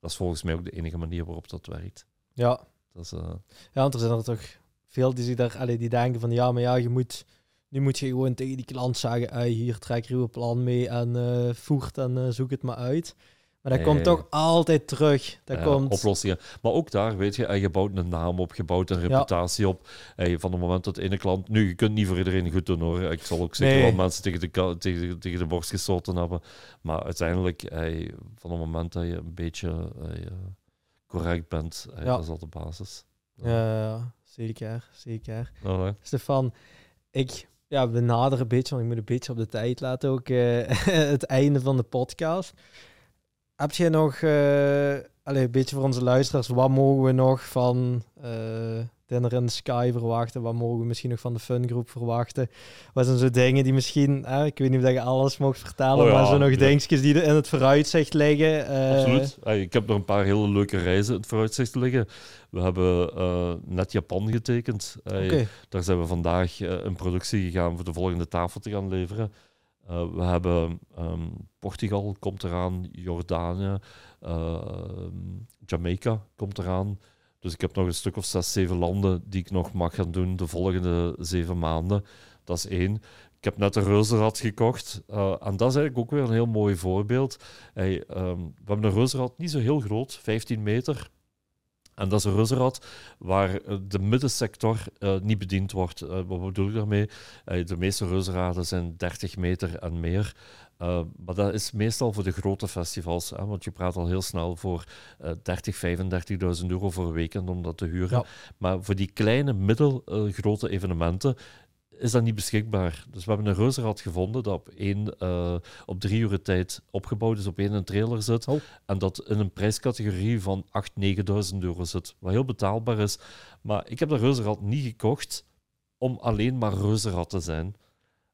dat is volgens mij ook de enige manier waarop dat werkt. Ja. Dat is, uh... Ja, want er zijn er toch veel die, zich daar, allee, die denken van ja, maar ja, je moet, nu moet je gewoon tegen die klant zeggen, hier trek je uw plan mee en uh, voert en zoek het maar uit. Maar dat komt toch altijd terug. Dat komt... Oplossingen. Maar ook daar, weet je, je bouwt een naam op, je bouwt een reputatie op. van het moment dat de ene klant... Nu, je kunt niet voor iedereen goed doen, hoor. Ik zal ook zeker wel mensen tegen de, tegen, tegen de borst gestoten hebben. Maar uiteindelijk, van het moment dat je een beetje correct bent, dat is al de basis. Ja, ja zeker. Zeker. Stefan, ik ja, we naderen een beetje, want ik moet een beetje op de tijd laten ook, uh, het einde van de podcast. Heb je nog, uh, allez, een beetje voor onze luisteraars, wat mogen we nog van uh, Dinner in the Sky verwachten? Wat mogen we misschien nog van de Fungroep verwachten? Wat zijn zo dingen die misschien, eh, ik weet niet of je alles mocht vertellen, oh maar zo nog ja. dingetjes die er in het vooruitzicht liggen? Absoluut. ik heb nog een paar hele leuke reizen in het vooruitzicht liggen. We hebben net Japan getekend. Okay. Daar zijn we vandaag in productie gegaan voor de volgende tafel te gaan leveren. Uh, we hebben um, Portugal komt eraan, Jordanië, uh, Jamaica komt eraan. Dus ik heb nog een stuk of zes, zeven landen die ik nog mag gaan doen de volgende zeven maanden. Dat is één. Ik heb net een reuzenrad gekocht. Uh, en dat is eigenlijk ook weer een heel mooi voorbeeld. Um, we hebben een reuzenrad, niet zo heel groot, 15 meter. En dat is een reuzenrad waar eh, de middensector uh, niet bediend wordt. Uh, wat bedoel ik daarmee? de meeste reuzenraden zijn 30 meter en meer. maar dat is meestal voor de grote festivals, hè, want je praat al heel snel voor 30, 35.000 euro voor een weekend om dat te huren. Ja. Maar voor die kleine, middelgrote evenementen is dat niet beschikbaar. Dus we hebben een reuzenrad gevonden dat op, één, uh, op drie uur tijd opgebouwd is, op één trailer zit. Oh. En dat in een prijscategorie van 8.000, 9.000 euro zit. Wat heel betaalbaar is. Maar ik heb dat reuzenrad niet gekocht om alleen maar reuzenrad te zijn.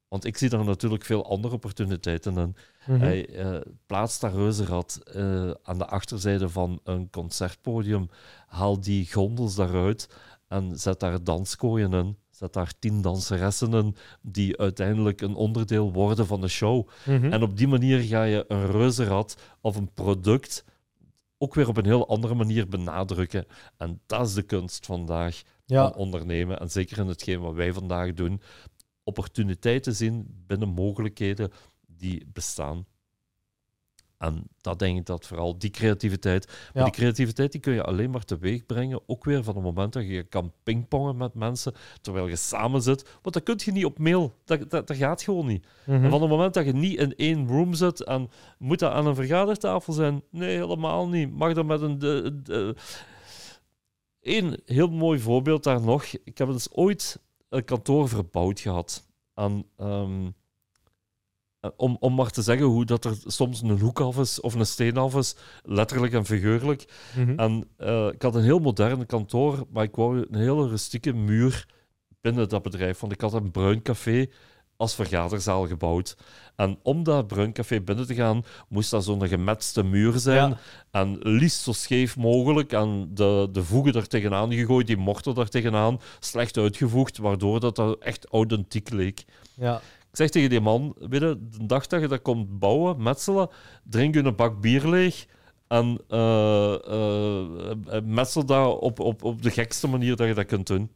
Want ik zie daar natuurlijk veel andere opportuniteiten in. Mm Hij uh, plaatst dat reuzenrad uh, aan de achterzijde van een concertpodium. Haal die gondels daaruit en zet daar danskooien in zet daar tien danseressen in die uiteindelijk een onderdeel worden van de show. Mhm. En op die manier ga je een reuzenrad of een product ook weer op een heel andere manier benadrukken. En dat is de kunst vandaag van ondernemen. En zeker in hetgeen wat wij vandaag doen, opportuniteiten zien binnen mogelijkheden die bestaan. En dat denk ik dat vooral die creativiteit. Maar die creativiteit die kun je alleen maar teweeg brengen. Ook weer van het moment dat je kan pingpongen met mensen terwijl je samen zit. Want dat kun je niet op mail. Dat, dat, dat gaat gewoon niet. En mhm. van het moment dat je niet in één room zit en moet dat aan een vergadertafel zijn? Nee, helemaal niet. Mag dat met een. De, de... Eén heel mooi voorbeeld daar nog. Ik heb dus ooit een kantoor verbouwd gehad. aan. Um, eh, om, om maar te zeggen hoe dat er soms een hoek af is of een steen af is, letterlijk en figuurlijk. Mhm. En uh, ik had een heel modern kantoor, maar ik wou een hele rustieke muur binnen dat bedrijf. Want ik had een bruin café als vergaderzaal gebouwd. En om dat bruin café binnen te gaan, moest dat zo'n gemetste muur zijn. En liefst zo scheef mogelijk. En de, de voegen er tegenaan gegooid, die mortel er tegenaan, slecht uitgevoegd, waardoor dat, dat echt authentiek leek. Ja zeg tegen die man, je, de dag dat je dat komt bouwen, metselen, drink je een bak bier leeg en uh, uh, metsel dat op, op, op de gekste manier dat je dat kunt doen.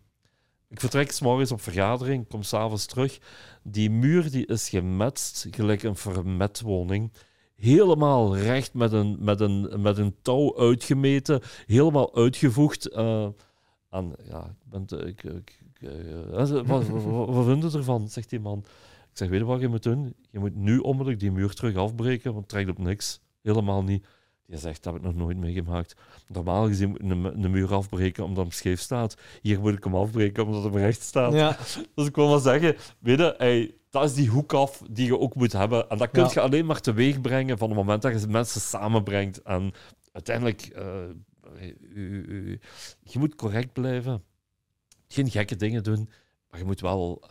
Ik vertrek s'morgens op vergadering, kom s'avonds terug. Die muur die is gemetst, gelijk een vermetwoning. Helemaal recht met een, met een, met een touw uitgemeten, helemaal uitgevoegd. En ja, ik ben ik, ik, wat, wat, wat, wat vind je ervan? zegt die man. Zeg, weet je wat je moet doen? Je moet nu onmiddellijk die muur terug afbreken, want het trekt op niks. Helemaal niet. Die zegt, dat heb ik nog nooit meegemaakt. Normaal gezien moet je een, een, muur afbreken omdat hem scheef staat. Hier moet ik hem afbreken omdat hij recht staat. Ja. Dus ik wil maar zeggen, weet je, dat is die hoek af die je ook moet hebben. En dat kun je alleen maar teweeg brengen van het moment dat je mensen samenbrengt. En uiteindelijk, uh, je moet correct blijven. Geen gekke dingen doen, maar je moet wel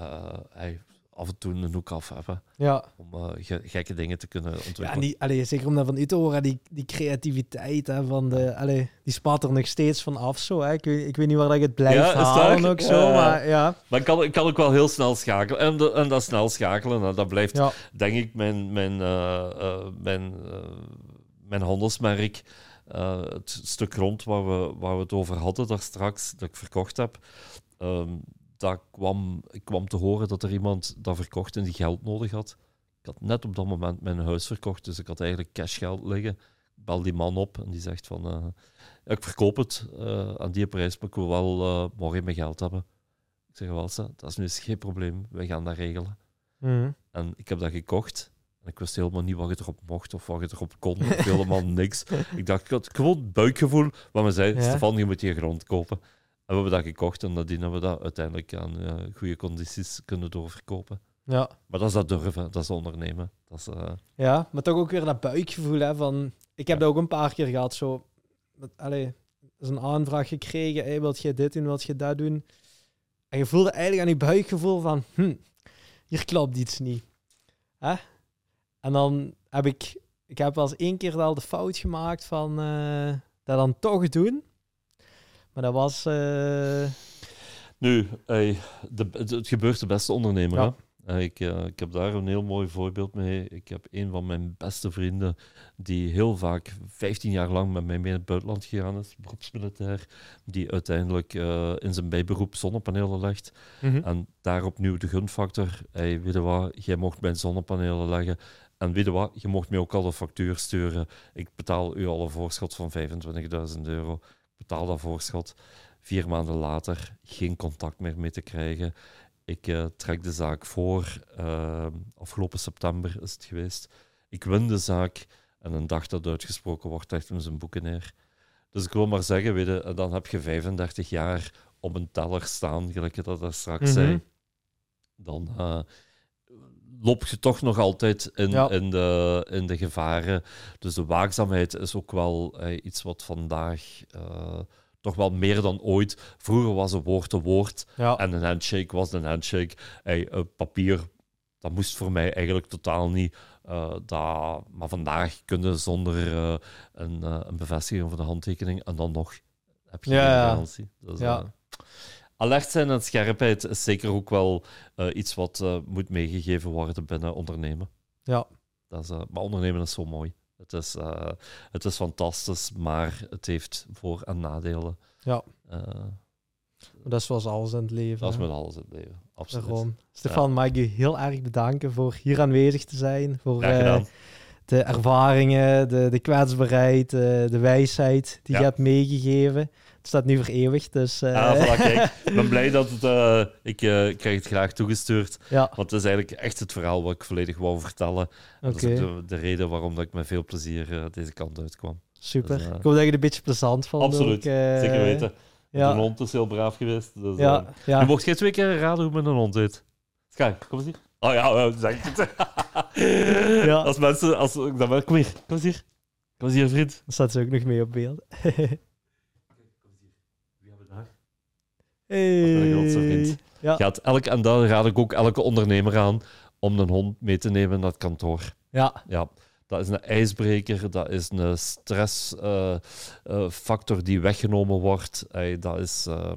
hey, af en toe een hoek af hebben. Ja. Om uh, gekke dingen te kunnen ontwikkelen. Ja, die, allee, zeker om dat van u te horen, die, die creativiteit hè, van de, allee, die spat er nog steeds van af. Zo, hè. Ik, weet, ik weet niet waar dat het blijft ja, halen ook zo, maar ja. Maar ik kan, ik kan ook wel heel snel schakelen. En, de, en dat snel schakelen, nou, dat blijft, denk ik, mijn, mijn, uh, uh, mijn, mijn handelsmerk. het stuk grond waar we, waar we het over hadden daar straks, dat ik verkocht heb. Um, dat kwam, ik kwam te horen dat er iemand dat verkocht en die geld nodig had. Ik had net op dat moment mijn huis verkocht, dus ik had eigenlijk cashgeld liggen. Ik bel die man op en die zegt van, uh, ik verkoop het uh, aan die prijs, maar ik wil wel uh, morgen mijn geld hebben. Ik zeg, wel, dat is nu geen probleem, wij gaan dat regelen. Mm. En ik heb dat gekocht. En ik wist helemaal niet wat je erop mocht of wat je erop kon. Of helemaal niks. Ik dacht, ik had gewoon buikgevoel wat me zei, ja. Stefan, je moet je grond kopen. We hebben dat gekocht en nadien hebben we dat uiteindelijk aan goede condities kunnen doorverkopen. Ja. Maar dat is dat durven, dat is ondernemen. Dat is, Ja, maar toch ook weer dat buikgevoel hè, van... Ik heb dat ook een paar keer gehad, zo... Met, allez, is een aanvraag gekregen, hey, wilt je dit doen, wilt je dat doen? En je voelde eigenlijk aan je buikgevoel van, hm, hier klopt iets niet. Hè? En dan heb ik, ik heb wel eens één keer wel de fout gemaakt van uh, dat dan toch doen. Maar dat was... Uh... Nu, hey, de, het gebeurt de beste ondernemer, hè? Ik, uh, ik heb daar een heel mooi voorbeeld mee. Ik heb een van mijn beste vrienden die heel vaak 15 jaar lang met mij mee in het buitenland gegaan is, beroepsmilitair, die uiteindelijk uh, in zijn bijberoep zonnepanelen legt. Mm -hmm. En daar opnieuw de gunfactor. Hey, weet je wat, jij mocht mijn zonnepanelen leggen. En weet je wat, je mocht mij ook al een factuur sturen. Ik betaal u al een voorschot van 25.000 euro. Betaal dat voorschot. Vier maanden later geen contact meer mee te krijgen. Ik uh, trek de zaak voor. Uh, afgelopen september is het geweest. Ik win de zaak en een dag dat uitgesproken wordt, legt hem zijn boeken neer. Dus ik wil maar zeggen, weet je, dan heb je 35 jaar op een teller staan, gelijk je dat daar straks mm -hmm. zei. Dan uh, loop je toch nog altijd in, ja. in, de, in de gevaren. Dus de waakzaamheid is ook wel iets wat vandaag toch wel meer dan ooit. Vroeger was een woord een woord ja. en een handshake was een handshake. Hey, uh, papier, dat moest voor mij eigenlijk totaal niet. Uh, dat, maar vandaag kunnen zonder uh, een, een, bevestiging van de handtekening en dan nog heb je ja, geen garantie. Dus, ja. Alert zijn en scherpheid is zeker ook wel iets wat moet meegegeven worden binnen ondernemen. Ja. Dat is, maar ondernemen is zo mooi. Het is, het is fantastisch, maar het heeft voor- en nadelen. Ja. Dat is zoals alles in het leven. Dat is met alles in het leven, absoluut. Daarom. Stefan, ja. mag ik u heel erg bedanken voor hier aanwezig te zijn. Voor de ervaringen, de, de kwetsbaarheid, de wijsheid die ja. je hebt meegegeven. Staat nu vereeuwigd, dus... Uh... Ah, voilà, kijk. Ik ben blij dat het... Uh, ik uh, krijg het graag toegestuurd. Ja. Want het is eigenlijk echt het verhaal wat ik volledig wou vertellen. Okay. Dat is de, de, reden waarom dat ik met veel plezier deze kant uitkwam. Super. Dus, ik hoop dat je het een beetje plezant vond. Absoluut. Ook, Zeker weten. Ja. De hond is heel braaf geweest. Dus, ja. ja. Je mocht geen twee keer raden hoe men een hond heet. Sky, kom eens hier. Oh ja, zeg het. ja. Als mensen... Als, dan kom hier. Kom eens hier. Kom eens hier, vriend. Dan staat ze ook nog mee op beeld. Hey. Ja. Gaat elk, en daar raad ik ook elke ondernemer aan om een hond mee te nemen naar het kantoor. Ja. ja. Dat is een ijsbreker, dat is een stressfactor uh, uh, die weggenomen wordt. Hey, dat is uh,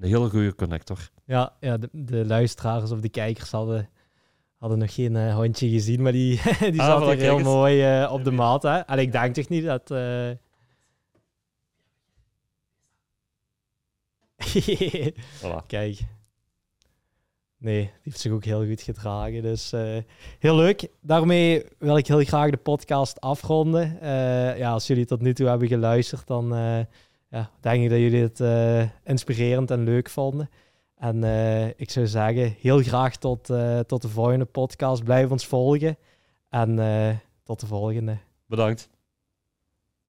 een hele goede connector. Ja, ja de, de, luisteraars of de kijkers hadden, hadden nog geen uh, hondje gezien, maar die, die ah, zat hier heel mooi op de maat. Hè? En ik denk toch niet dat... voilà. Kijk. Nee, die heeft zich ook heel goed gedragen. Dus uh, heel leuk. Daarmee wil ik heel graag de podcast afronden. Uh, ja, als jullie tot nu toe hebben geluisterd, dan uh, ja, denk ik dat jullie het inspirerend en leuk vonden. En ik zou zeggen, heel graag tot, tot de volgende podcast. Blijf ons volgen. En tot de volgende. Bedankt.